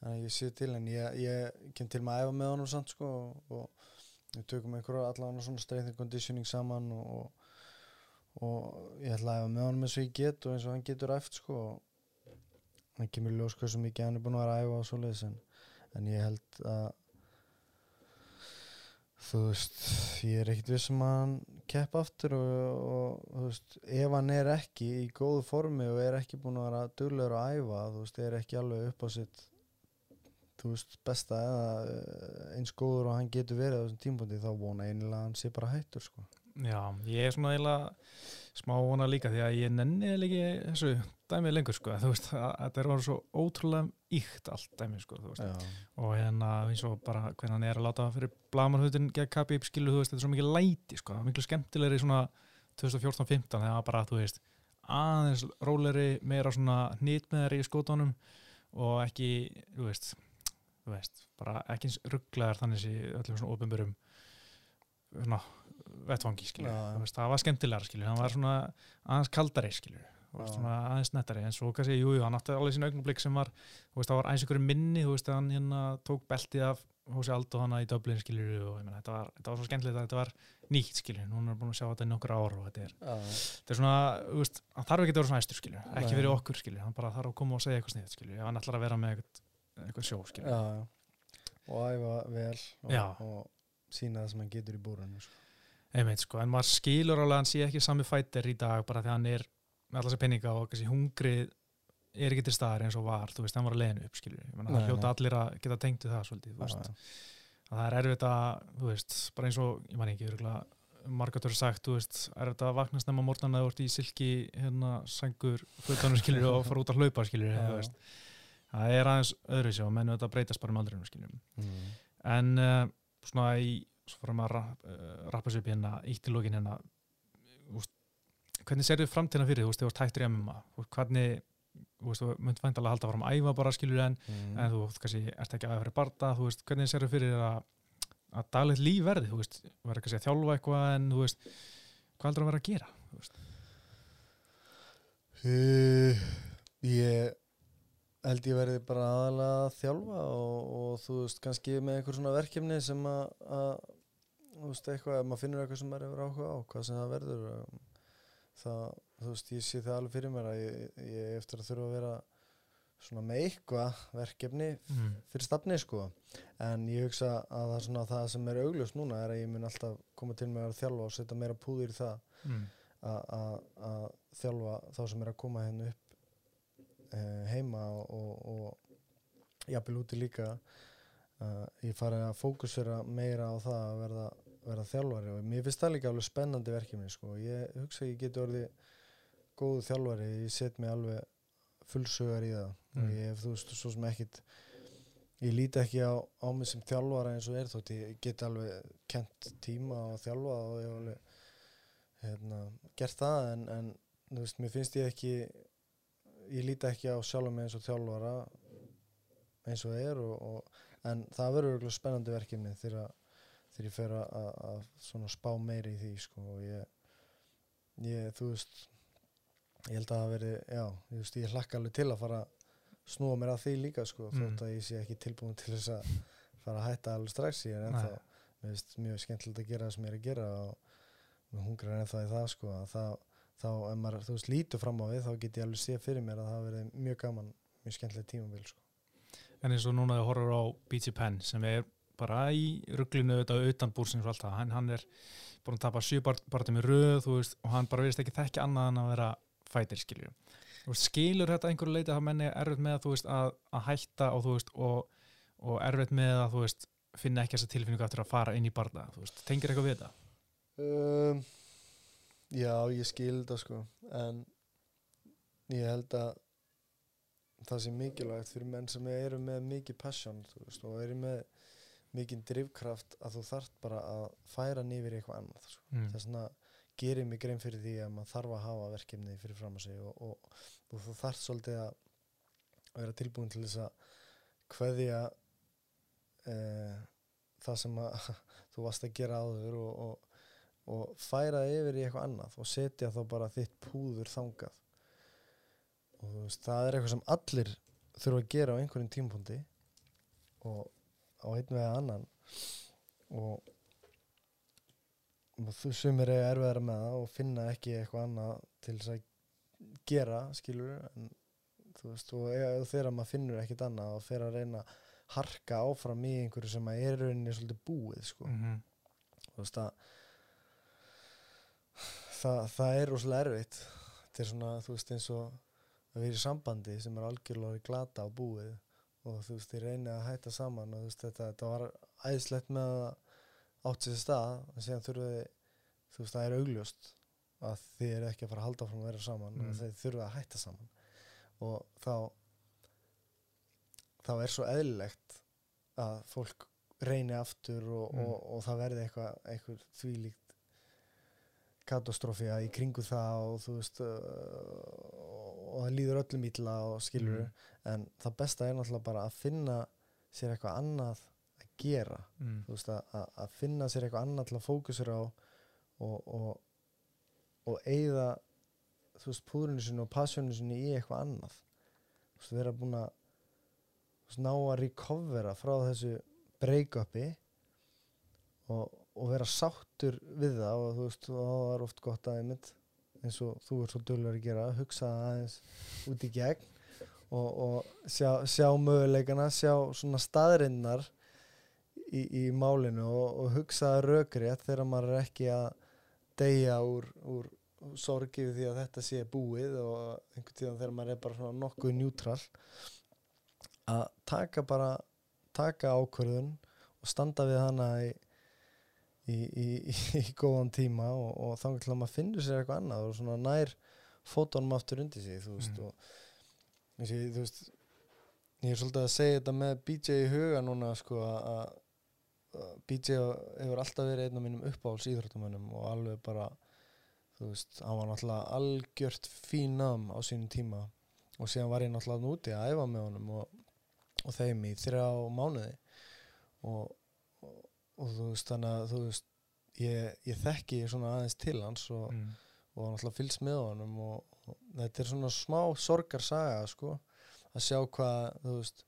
[SPEAKER 2] þannig að ég sé til en ég, ég kem til með að æfa með honum samt sko og, og við tökum einhverja allavega svona strength and conditioning saman og, og, og ég ætla að æfa með honum eins og ég get og eins og hann getur æft sko og hann kemur ljós hversu mikið hann er búin að vera að æfa og svoleiðis en, en ég held að þú veist, ég er ekkert viss um að hann kepp aftur og, og þú veist, ef hann er ekki í góðu formi og er ekki búin að vera duglegur að æfa, þú veist, er ekki alveg upp á sitt þú veist, besta eða eh, eins góður og hann getur verið á þessum tímpúndi þá vona einilega að hann sé bara hættur sko.
[SPEAKER 1] Já, ég er svona eiginlega smá vona líka því að ég nenni ekki þessu dæmið lengur sko, þú veist, þetta er orðið svo ótrúlega íkt allt dæmið sko, þú veist,
[SPEAKER 2] Já,
[SPEAKER 1] og hérna eins og bara hvernig hann er að láta fyrir blamarhutin gegn Khabib skilu, þú veist, þetta er svo mikið læti sko, það er miklu skemmtilegri svona 2014-15 þegar maður bara, þú veist aðeins róleri, meira svona nýtmeðari í skótanum og ekki, þú veist þú veist, bara ekki eins rugglegar þannig sé öllum svona ofinbörum þú veist, það var skemmtilegar skilur, hann var svona aðeins kaldari
[SPEAKER 2] Já.
[SPEAKER 1] Svona aðeins nettari. En svo kannski, jú, jú, hann átti alveg sín augnablik sem var, þú veist, það var aðeins ykkur minni, þú veist, hann hérna tók beltið af Hósi Aldo hana í Dublin skilur og ég meina, þetta var, þetta var svo skemmtilegt að þetta var nýtt skilur, núna er búin að sjá þetta í nokkur ár og þetta er,
[SPEAKER 2] já,
[SPEAKER 1] þetta er svona, þú veist, hann þarf ekki að vera svona æstur skilur, ekki fyrir okkur skilur, hann bara þarf að koma og segja eitthvað sniðið skilur, ef hann ætlar að vera með eitthvað, eitthvað sjó skilur.
[SPEAKER 2] já, já. og æfa vel og, og sína það sem hann getur í búrunum sko.
[SPEAKER 1] Einmitt, sko, en maður skilur alveg hann sé ekki sami fættir í dag bara þegar hann er með allar sér penninga og kannski hungrið er ekki til staðar eins og var, þú veist, hann var að leiðinu upp, skilur það hljóta allir að geta tengt við það svolítið, það er erfitt að, þú veist, bara eins og, ég man ekki, margatur sagt, þú veist, erfitt að vakna snemma morgun að þú ert í silki, hérna, sængur, fötunum, skilur, og fara út að hlaupa, skilur, þú veist, það er aðeins öðru sér og menn þetta breytast bara um aldrinu, skilur,
[SPEAKER 2] Mm.
[SPEAKER 1] en uh, svona í svo maður að uh, rappa sér upp hérna ítt hvernig serðu framtíðina fyrir þú veist, þú veist hættur í MMA hvernig, þú veist, þú mynd væntalega að halda fram að æfa bara skilur en,
[SPEAKER 2] Mm.
[SPEAKER 1] en þú kannski ert ekki að æfa fyrir barda þú veist, hvernig serðu fyrir að að daglegt líf verði, þú veist verður kannski að þjálfa eitthvað en þú veist hvað heldur að vera að gera, þú veist.
[SPEAKER 2] Uh, ég held ég verði bara aðalega að þjálfa og, og þú veist kannski með einhver svona verkefni sem að, að þú veist eitthvað, maður finnur eitthvað sem maður hefur áhuga á, hvað sem það verður um, það, þú veist, ég sé það alveg fyrir mér að ég, ég eftir að þurfa að vera svona með eitthvað verkefni
[SPEAKER 1] mm.
[SPEAKER 2] fyrir stafni sko en ég hugsa að það, svona, það sem er augljóst núna er að ég mun alltaf koma til með að þjálfa og setja meira púður í það
[SPEAKER 1] Mm.
[SPEAKER 2] að- þjálfa þá sem er að koma hérna upp uh, heima og, og, og jafnvel úti líka uh, ég fari að fókusera meira á það að verða, verða þjálfari og mér finnst það líka alveg spennandi verkefni sko. ég hugsa að ég geti orðið góðu þjálfari, ég set mig alveg fullsugar í það
[SPEAKER 1] Mm.
[SPEAKER 2] og ég hef þú veist svo sem ekkit ég líti ekki á, á mig sem þjálfara eins og er þótt ég get alveg kent tíma og þjálfa og ég hef alveg hérna, gert það en, en þú veist, mér finnst ég ekki ég líti ekki á sjálf mig eins og þjálfara eins og er og, og, en það verður spennandi verkefni þegar, þegar ég fer að, að, svona spá meiri í því sko, og ég, ég þú veist ég held að það veri, já, ég, veist, ég hlakka alveg til að fara að snúa mér að því líka sko,
[SPEAKER 1] Mm.
[SPEAKER 2] þótt að ég sé ekki tilbúin til þess að fara að hætta alveg strax ég er ennþá, mér finnst mjög skemmtilegt að gera það sem ég er að gera og mér hungrar ennþá í það sko, að það, þá ef maður, þú veist, lítur fram á við þá get ég alveg sé fyrir mér að það verið mjög gaman mjög skemmtilegt tímabil sko.
[SPEAKER 1] En eins og núna þau horfur á BG Penn sem er bara í rugglinu auðvitað utan búrsins og allt það, hann, hann er búin að tapa sjö barndum í röð veist, og hann bara verðist ekki þekki annað en að vera fætir veist, skilur þetta einhverju leiti að það menni erfitt með þú veist, að, að hætta og, veist, og, og erfitt með að finna ekki þessa tilfinningu aftur að fara inn í veist, tengir eitthvað við þetta?
[SPEAKER 2] um, Já, ég skil þetta sko en ég held að það sé mikilvægt fyrir menn sem eru með mikið passion veist, og eru með mikið drivkraft að þú þarft bara að færa nýfir eitthvað annað sko.
[SPEAKER 1] Mm.
[SPEAKER 2] þess vegna gerir mig grein fyrir því að maður þarf að hafa verkefni fyrir fram að sig og, og, og þú þarft svolítið að vera tilbúin til þess að kveðja e, það sem að þú varst að gera áður og, og, og færa yfir í eitthvað annað og setja þá bara þitt púður þangað og þú veist, það er eitthvað sem allir þurfa að gera á einhverjum tímpundi og á einn vega annan. Og og þú sumir er erfiðara með það og finna ekki eitthvað annað til þess að gera, skilur en þú veist, og þegar maður finnur ekkit annað og fer að reyna að harka áfram í einhverju sem að er rauninni svolítið búið, sko.
[SPEAKER 1] Mm
[SPEAKER 2] þú veist að það, það er rosalega erfitt. Þetta er svona, þú veist, eins og að vera í sambandi sem er algjörlega glata á búið og þú veist, þið reynið að hætta saman og þú veist, þetta, þetta var æðislegt með að átt sér stað og síðan þurfið þú veist, það er augljóst að þið eru ekki að fara að halda áfram að vera saman
[SPEAKER 1] Mm.
[SPEAKER 2] og þið þurfið að hætta saman og þá þá er svo eðlilegt að fólk reyni aftur og,
[SPEAKER 1] Mm.
[SPEAKER 2] og, og það verði eitthvað eitthvað þvílíkt katastrófía í kringu það og þú veist uh, og það líður öllum illa og skilur
[SPEAKER 1] Mm.
[SPEAKER 2] en það besta er náttúrulega bara að finna sér eitthvað annað að gera
[SPEAKER 1] mm.
[SPEAKER 2] þú veist að, að, finna sér eitthvað annað til að fókusera á og, og, og eigða þú veist púðrinu sinni og passjónu sinni í eitthvað annað þú veist vera búin að ná að recovera frá þessu break-upi og, og vera sáttur við það og þú veist það er oft gott að einmitt eins og þú er svo dölur að gera hugsa aðeins út í gegn og, og sjá, sjá möguleikana sjá svona staðrinnar í, í málinu og, og hugsa rökrétt þegar maður er ekki að deyja úr, úr sorgi við því að þetta sé búið og einhvern tíðan þegar maður er bara svona nokkuð njútrál að taka bara taka ákvörðun og standa við hana í, í, í, í, góðan tíma og, og þá til að maður finnur sér eitthvað annað og svona nær fótunum aftur undir sig þú veist
[SPEAKER 1] Mm.
[SPEAKER 2] og ég, þú veist ég er svolítið að segja þetta með BJ í huga núna sko að BJ hefur alltaf verið einn af mínum uppáhalds íþróttamönnum og alveg bara þú veist, hann var náttúrulega algjört fínam á sínum tíma og síðan var ég náttúrulega núti að æfa með honum og, og þeim í þrjá mánuði og, og, þú veist þannig að þú veist ég, ég þekki svona aðeins til hans og,
[SPEAKER 1] Mm.
[SPEAKER 2] og náttúrulega fylgst með honum og, og þetta er svona smá sorgarsaga sko að sjá hvað þú veist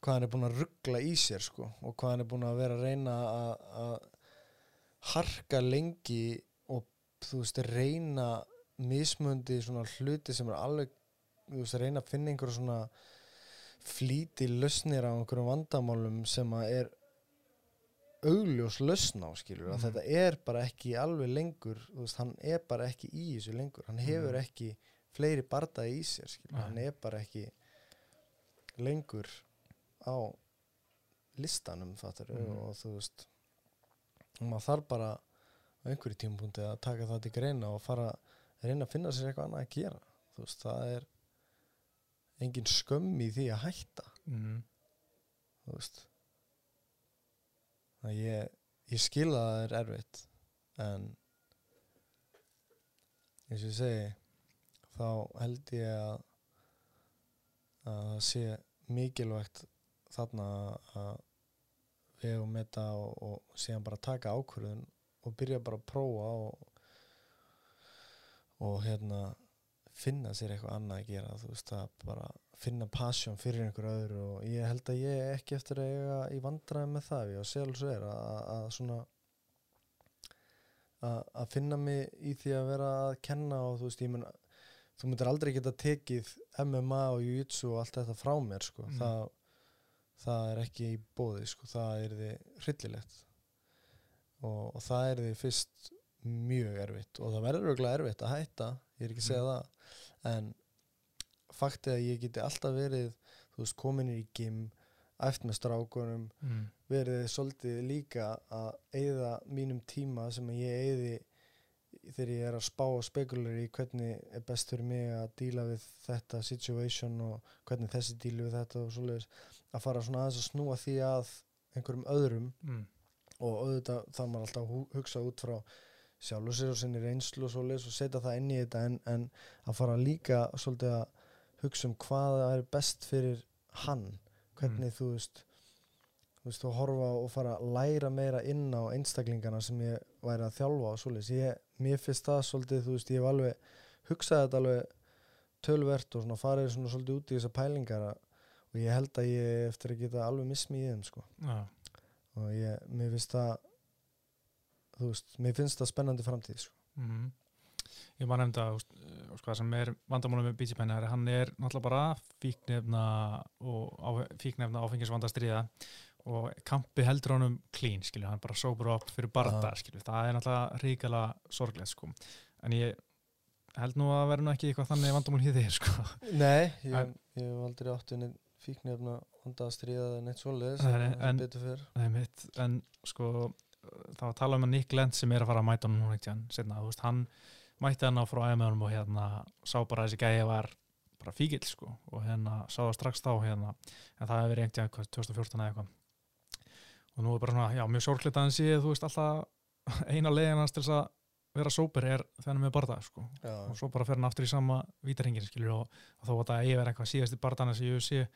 [SPEAKER 2] hvað hann er búinn að ruggla í sér sko og hvað hann er búinn að vera að reyna að, harka lengi og þú veist reyna mismundi svona hluti sem er alveg þú veist reyna að finna einhverjum svona flíti lausnir á einhverjum vandamálum sem að er augljós lausn á skilur að
[SPEAKER 1] Mhm.
[SPEAKER 2] þetta er bara ekki alveg lengur veist, hann er bara ekki í þessu lengur hann hefur
[SPEAKER 1] Mhm.
[SPEAKER 2] ekki fleiri bardaði í sér skilur, hann er bara ekki lengur á listanum fattur
[SPEAKER 1] Mhm.
[SPEAKER 2] og þú veist og maður þarf bara á einhverju tímapunkti að taka það til greina og fara að reyna að finna sér eitthvað annað að gera þú veist, það er engin skömm í því að hætta
[SPEAKER 1] Mm.
[SPEAKER 2] þú veist það ég, ég skil að það er erfitt en eins og ég segi þá held ég að að það sé mikilvægt þarna að við og meta og, og síðan bara taka ákvörðun og byrja bara að prófa og, og hérna finna sér eitthvað annað að gera þú veist að bara finna passion fyrir einhver öðru og ég held að ég er ekki eftir að eiga í vandræði með það ég á sjálfs er að, að svona að að finna mig í því að vera að kenna og þú veist, ég mun þú myndir aldrei geta tekið MMA og Jiu-Jitsu og allt þetta frá mér sko.
[SPEAKER 1] Mm.
[SPEAKER 2] það, það er ekki í bóði sko. það er því hryllilegt og, og það er því fyrst mjög erfitt og það verður örgulega erfitt að hætta ég er ekki að segja
[SPEAKER 1] Mm.
[SPEAKER 2] það en faktið að ég geti alltaf verið veist, komin í gym æft með strákunum
[SPEAKER 1] mm.
[SPEAKER 2] verið svolítið líka að eyða mínum tíma sem ég eyði þegar ég er að spá og spekulir í hvernig er best fyrir mig að díla við þetta situation og hvernig þessi dílu við þetta og svoleiðis að fara svona aðeins að snúa því að einhverjum öðrum
[SPEAKER 1] Mm.
[SPEAKER 2] og auðvitað það maður alltaf að hugsa út frá sjálfur sér og sinni reynslu og svoleiðis og setja það inn í þetta en, en að fara líka svolítið að hugsa um hvað er best fyrir hann. Hvernig þú veist þú veist, og horfa og fara að læra meira inn á einstaklingana sem ég væri að þjálfa og svoleiðis, ég, mér finnst það svolítið, þú veist, ég hef alveg hugsaði þetta alveg tölvert og svona farið svona svolítið út í þessa pælingar og ég held að ég eftir að geta alveg mismi í þeim, sko.
[SPEAKER 1] Já.
[SPEAKER 2] og ég, mér finnst það þú veist, mér finnst það spennandi framtíð, sko.
[SPEAKER 1] Mm. Ég var nefnda uh, sko, það sem er vandamálum með að hann er náttúrulega bara fíknefna og á, fíknefna áfengisvanda stríða og kampi heldur honum clean, skilju, hann bara sober up fyrir barða,
[SPEAKER 2] Já.
[SPEAKER 1] skilju, það er náttúrulega ríkala sorglegt, sko, en ég held nú að vera nú ekki eitthvað þannig vandamál hér þig, sko.
[SPEAKER 2] Nei, ég, hef aldrei átt henni fíknefna vanda að stríða eða neitt
[SPEAKER 1] nei,
[SPEAKER 2] en en- betur fyrr.
[SPEAKER 1] Nei, mitt, en sko það að tala um að Nick Lent sem er að fara að mæta hann núna ekki hann, mætti hann á frá æmjöðunum og hérna sá bara að þessi gæði var bara fíkil sko og hérna sá það strax þá hérna en það hefur verið einhvern veginn 2014 eða eitthvað. Og nú er bara svona, já, mjög sorgleitt að hann sé þú veist, alltaf eina leiðin hans til þess að vera sóper er er með barða sko.
[SPEAKER 2] Já,
[SPEAKER 1] og svo bara fer hann aftur í sama vítarhingin skilur og, og þó að það eigi verið eitthvað síðasti barðan sem ég sé,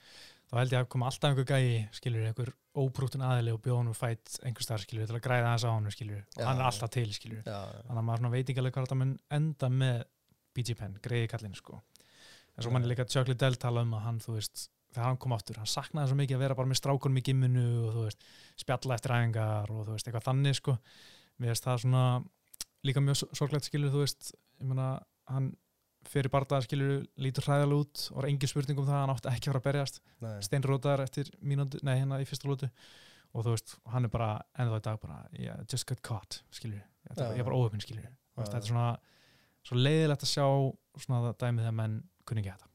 [SPEAKER 1] þá held ég að koma alltaf einhver gæi skilur, einhver óbrútun aðili og bjóðan og fætt einhver starf skilur til að græða þess á hann skilur og hann er alltaf til skilur
[SPEAKER 2] já,
[SPEAKER 1] þannig að maður veit ekki alveg hvað þetta mun enda með BG Penn, greiði kallinn sko. En svo
[SPEAKER 2] Já.
[SPEAKER 1] mann er líka Chuck Liddell tala um að hann þú veist, þegar hann kom aftur, hann saknaði svo mikið að vera bara með strákunum í gimminu og þú veist spjalla eftir æfingar og þú veist eitthvað þannig sko. Mér finnst það svona líka mjög sorglegt skilur þú veist ég meina hann fyrir bardaða skilur lítur hræðal út. Og var engin spurning um það að hann átti ekki að fara að berjast. Steinrótar eftir mínútu, nei hérna í fyrsta lótu. Og þú veist, hann er bara ennþá í dag bara, yeah, just got caught skilur, ég, er bara óöfinn skilur
[SPEAKER 2] Já.
[SPEAKER 1] þetta er svona, svo leiðilegt að sjá svona dæmið þegar menn kunni ekki þetta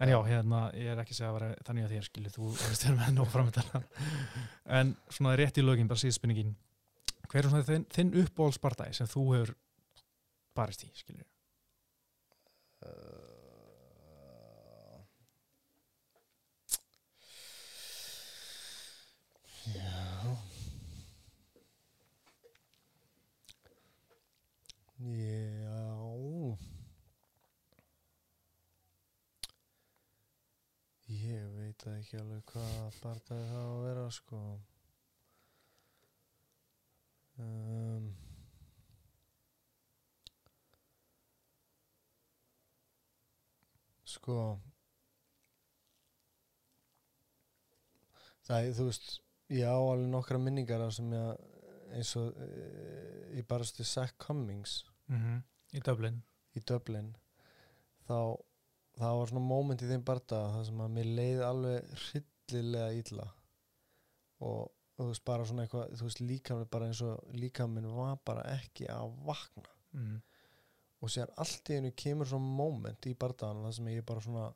[SPEAKER 1] en já, hérna, ég er ekki að segja að vera þannig að þér skilur, þú veist þér með nóg framöndan en svona rétt í lögin, bara síðan spurningin. Hver er svona þinn, þinn uppbólsbardagi sem þú hefur barist í, skilur
[SPEAKER 2] Já. Já Ég veit ekki alveg hvað bardaði það á að vera sko. Um, Sko Það þú veist ég á alveg nokkra minningar sem ég eins og ég barast við Zach Cummings.
[SPEAKER 1] Mm í Dublin.
[SPEAKER 2] Í Dublin. Þá það var svona moment í þeim barda það sem að mér leið alveg hryllilega illa. Og þú veist bara svona eitthvað þú veist líkaminn bara eins og líkaminn var bara ekki að vakna.
[SPEAKER 1] Mm.
[SPEAKER 2] Og sér allt í einu kemur svona moment í bardaðan það sem ég bara svona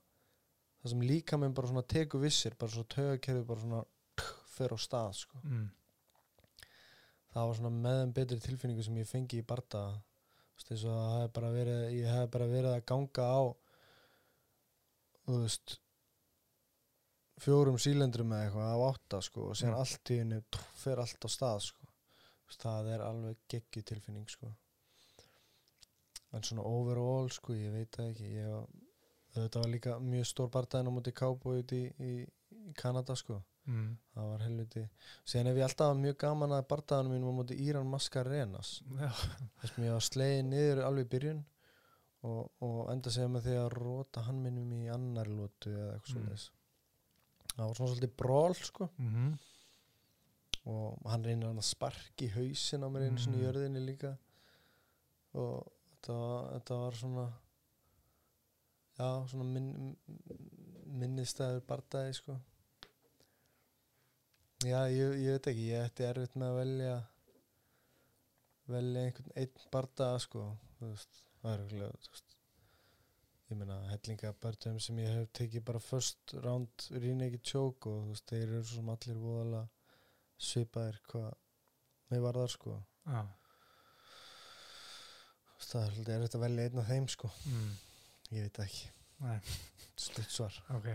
[SPEAKER 2] það sem líkaminn bara svona tekur vissir bara svona tögakerfi bara svona fer á stað sko
[SPEAKER 1] Mm.
[SPEAKER 2] það var svona með þeim betri tilfinningu sem ég fengi í veist eins og það hef bara verið ég hef bara verið að ganga á þú veist fjórum sílendrum eða eitthvað af átta sko og síðan
[SPEAKER 1] Mm.
[SPEAKER 2] allt í henni fer allt á stað sko það er alveg geggju tilfinning sko en svona overall sko ég veit það ekki ég var, þetta var líka mjög stór bardaðin á móti Cowboy í, í, í Kanada sko
[SPEAKER 1] Mm.
[SPEAKER 2] það var helviti síðan hef ég alltaf mjög gaman að bardaðanum mínum á móti Íran Mascarenas
[SPEAKER 1] Já.
[SPEAKER 2] þess að ég var slegið niður alveg í byrjun og, og enda segja með því að róta hann minnum í annar lótu eða eitthvað
[SPEAKER 1] Mm.
[SPEAKER 2] mm. það var svona svolítið bról sko
[SPEAKER 1] Mm
[SPEAKER 2] og hann reynir hann að sparki hausin á mér einu svona í
[SPEAKER 1] Mm.
[SPEAKER 2] jörðinni líka og þetta þetta var svona já, svona minn, minnistæður bardagi sko. Já, ég, ég veit ekki ég ætti erfitt með að velja velja einhvern einn bardaga sko veist, það er veist. Ég meina hellingabardum sem ég hef tekið bara first round rínegi tjók og þú veist, þeir eru svo sem allir voðalega svipaðir hvað með varðar sko.
[SPEAKER 1] Já,
[SPEAKER 2] veist, það er svolítið erfitt að velja einn af þeim sko
[SPEAKER 1] mm,
[SPEAKER 2] ég veit ekki, slutt svar
[SPEAKER 1] ok.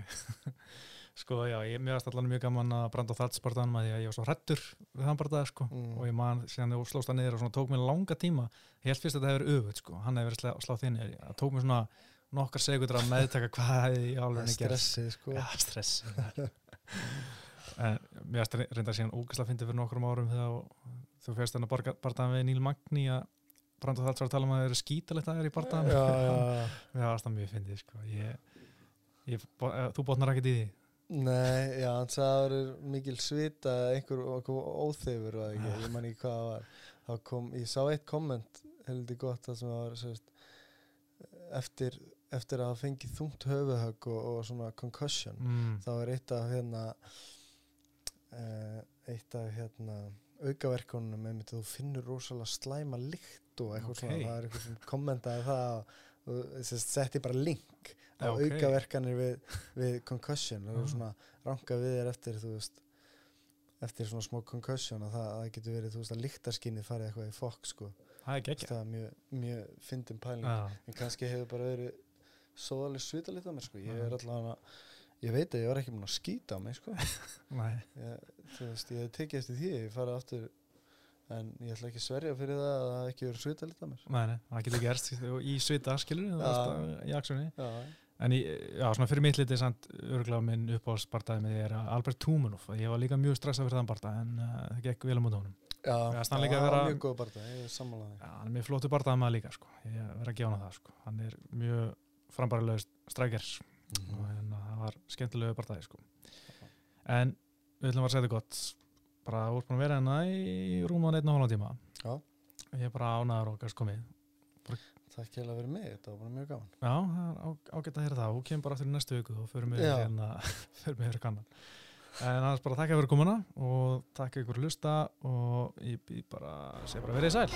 [SPEAKER 1] sko, já, ég mér varst allan mjög gaman að branda á þallsportanum að að ég var svo hrættur við þann bara það, sko.
[SPEAKER 2] Mm.
[SPEAKER 1] Og ég man, síðan þú slóst það niður og svona tók mér langa tíma. Ég held fyrst að þetta hefur öfut, sko. Hann hefur verið slá, sláð þinn. Það tók mér svona nokkar segundur að meðtaka hvað álunni
[SPEAKER 2] er stressið sko
[SPEAKER 1] Já, stress. en mér varst reynda síðan ógæslega fyndið fyrir nokkrum árum þegar þú férst þennan bardaðan við Níl Magni að branda þallt var að tala um að það eru skítalegt að það er í bardaðan.
[SPEAKER 2] já, já, já.
[SPEAKER 1] Mér varst það mjög fyndið, sko. Ég, ég, eh, þú botnar ekkert í því.
[SPEAKER 2] Nei, já, hann sagði að það er mikil svita einhver, óþefur og ekki, ég man ekki hvað það var þá kom, ég sá eitt komment heldur gott það sem var sérst, eftir, eftir að hafa fengið þungt höfuðhögg og, og svona concussion
[SPEAKER 1] Mm.
[SPEAKER 2] þá er eitt af hérna uh, eitt af hérna aukaverkunum einmitt þú finnur rosalega slæma lykt og eitthvað
[SPEAKER 1] Ok.
[SPEAKER 2] svona, það er eitthvað sem kommentaði það og setti bara link á
[SPEAKER 1] Já, ok.
[SPEAKER 2] aukaverkanir við, við concussion og
[SPEAKER 1] Ah.
[SPEAKER 2] svona ranka við þér eftir veist eftir svona smá concussion að það, það getur verið þú veist að lyktarskinnið farið eitthvað í fokk sko
[SPEAKER 1] Það er
[SPEAKER 2] það er mjög, mjög fyndin pæling
[SPEAKER 1] Já,
[SPEAKER 2] en kannski hefur bara verið svo alveg svita litað mér sko ég er allavega ég veit að ég var ekki múin að skýta á mig sko ég, þú veist, ég hef tekið eftir því ég farið aftur en ég ætla ekki að sverja fyrir það að það ekki verið svita litað mér
[SPEAKER 1] nei, nei, það getur gerst í svita, skilur í aksunni. En í, já, svona fyrir mitt litið samt örgulega minn uppáhaldsbardaði með því er Albert Tumanov. Ég var líka mjög stressað fyrir þann bardaði en uh, það gekk vel á mót honum.
[SPEAKER 2] já, það
[SPEAKER 1] vera-
[SPEAKER 2] mjög góð barða ég er sammálaði
[SPEAKER 1] Já, hann er mjög flottu bardaði maður líka, sko. Ég verð að gefa hann það, sko. Hann er mjög frambærilega strækjar
[SPEAKER 2] Mhm.
[SPEAKER 1] og hérna, það var skemmtilegu bardaði, sko. En við ætlum að segja þetta gott. Bara úr búin að vera hérna í rúman einn og hálfa tíma.
[SPEAKER 2] Já.
[SPEAKER 1] Ég er bara ánæður og gæst komið.
[SPEAKER 2] Takk fyrir mig, þetta var bara mjög gaman
[SPEAKER 1] Já, það er ágætt að heyra það. Hún kemur bara aftur í næstu viku og við
[SPEAKER 2] Já.
[SPEAKER 1] hérna, förum við hérna kannan. En annars bara þakka fyrir komuna og þakka ykkur að hlusta og ég býð bara, segi bara verið sæl.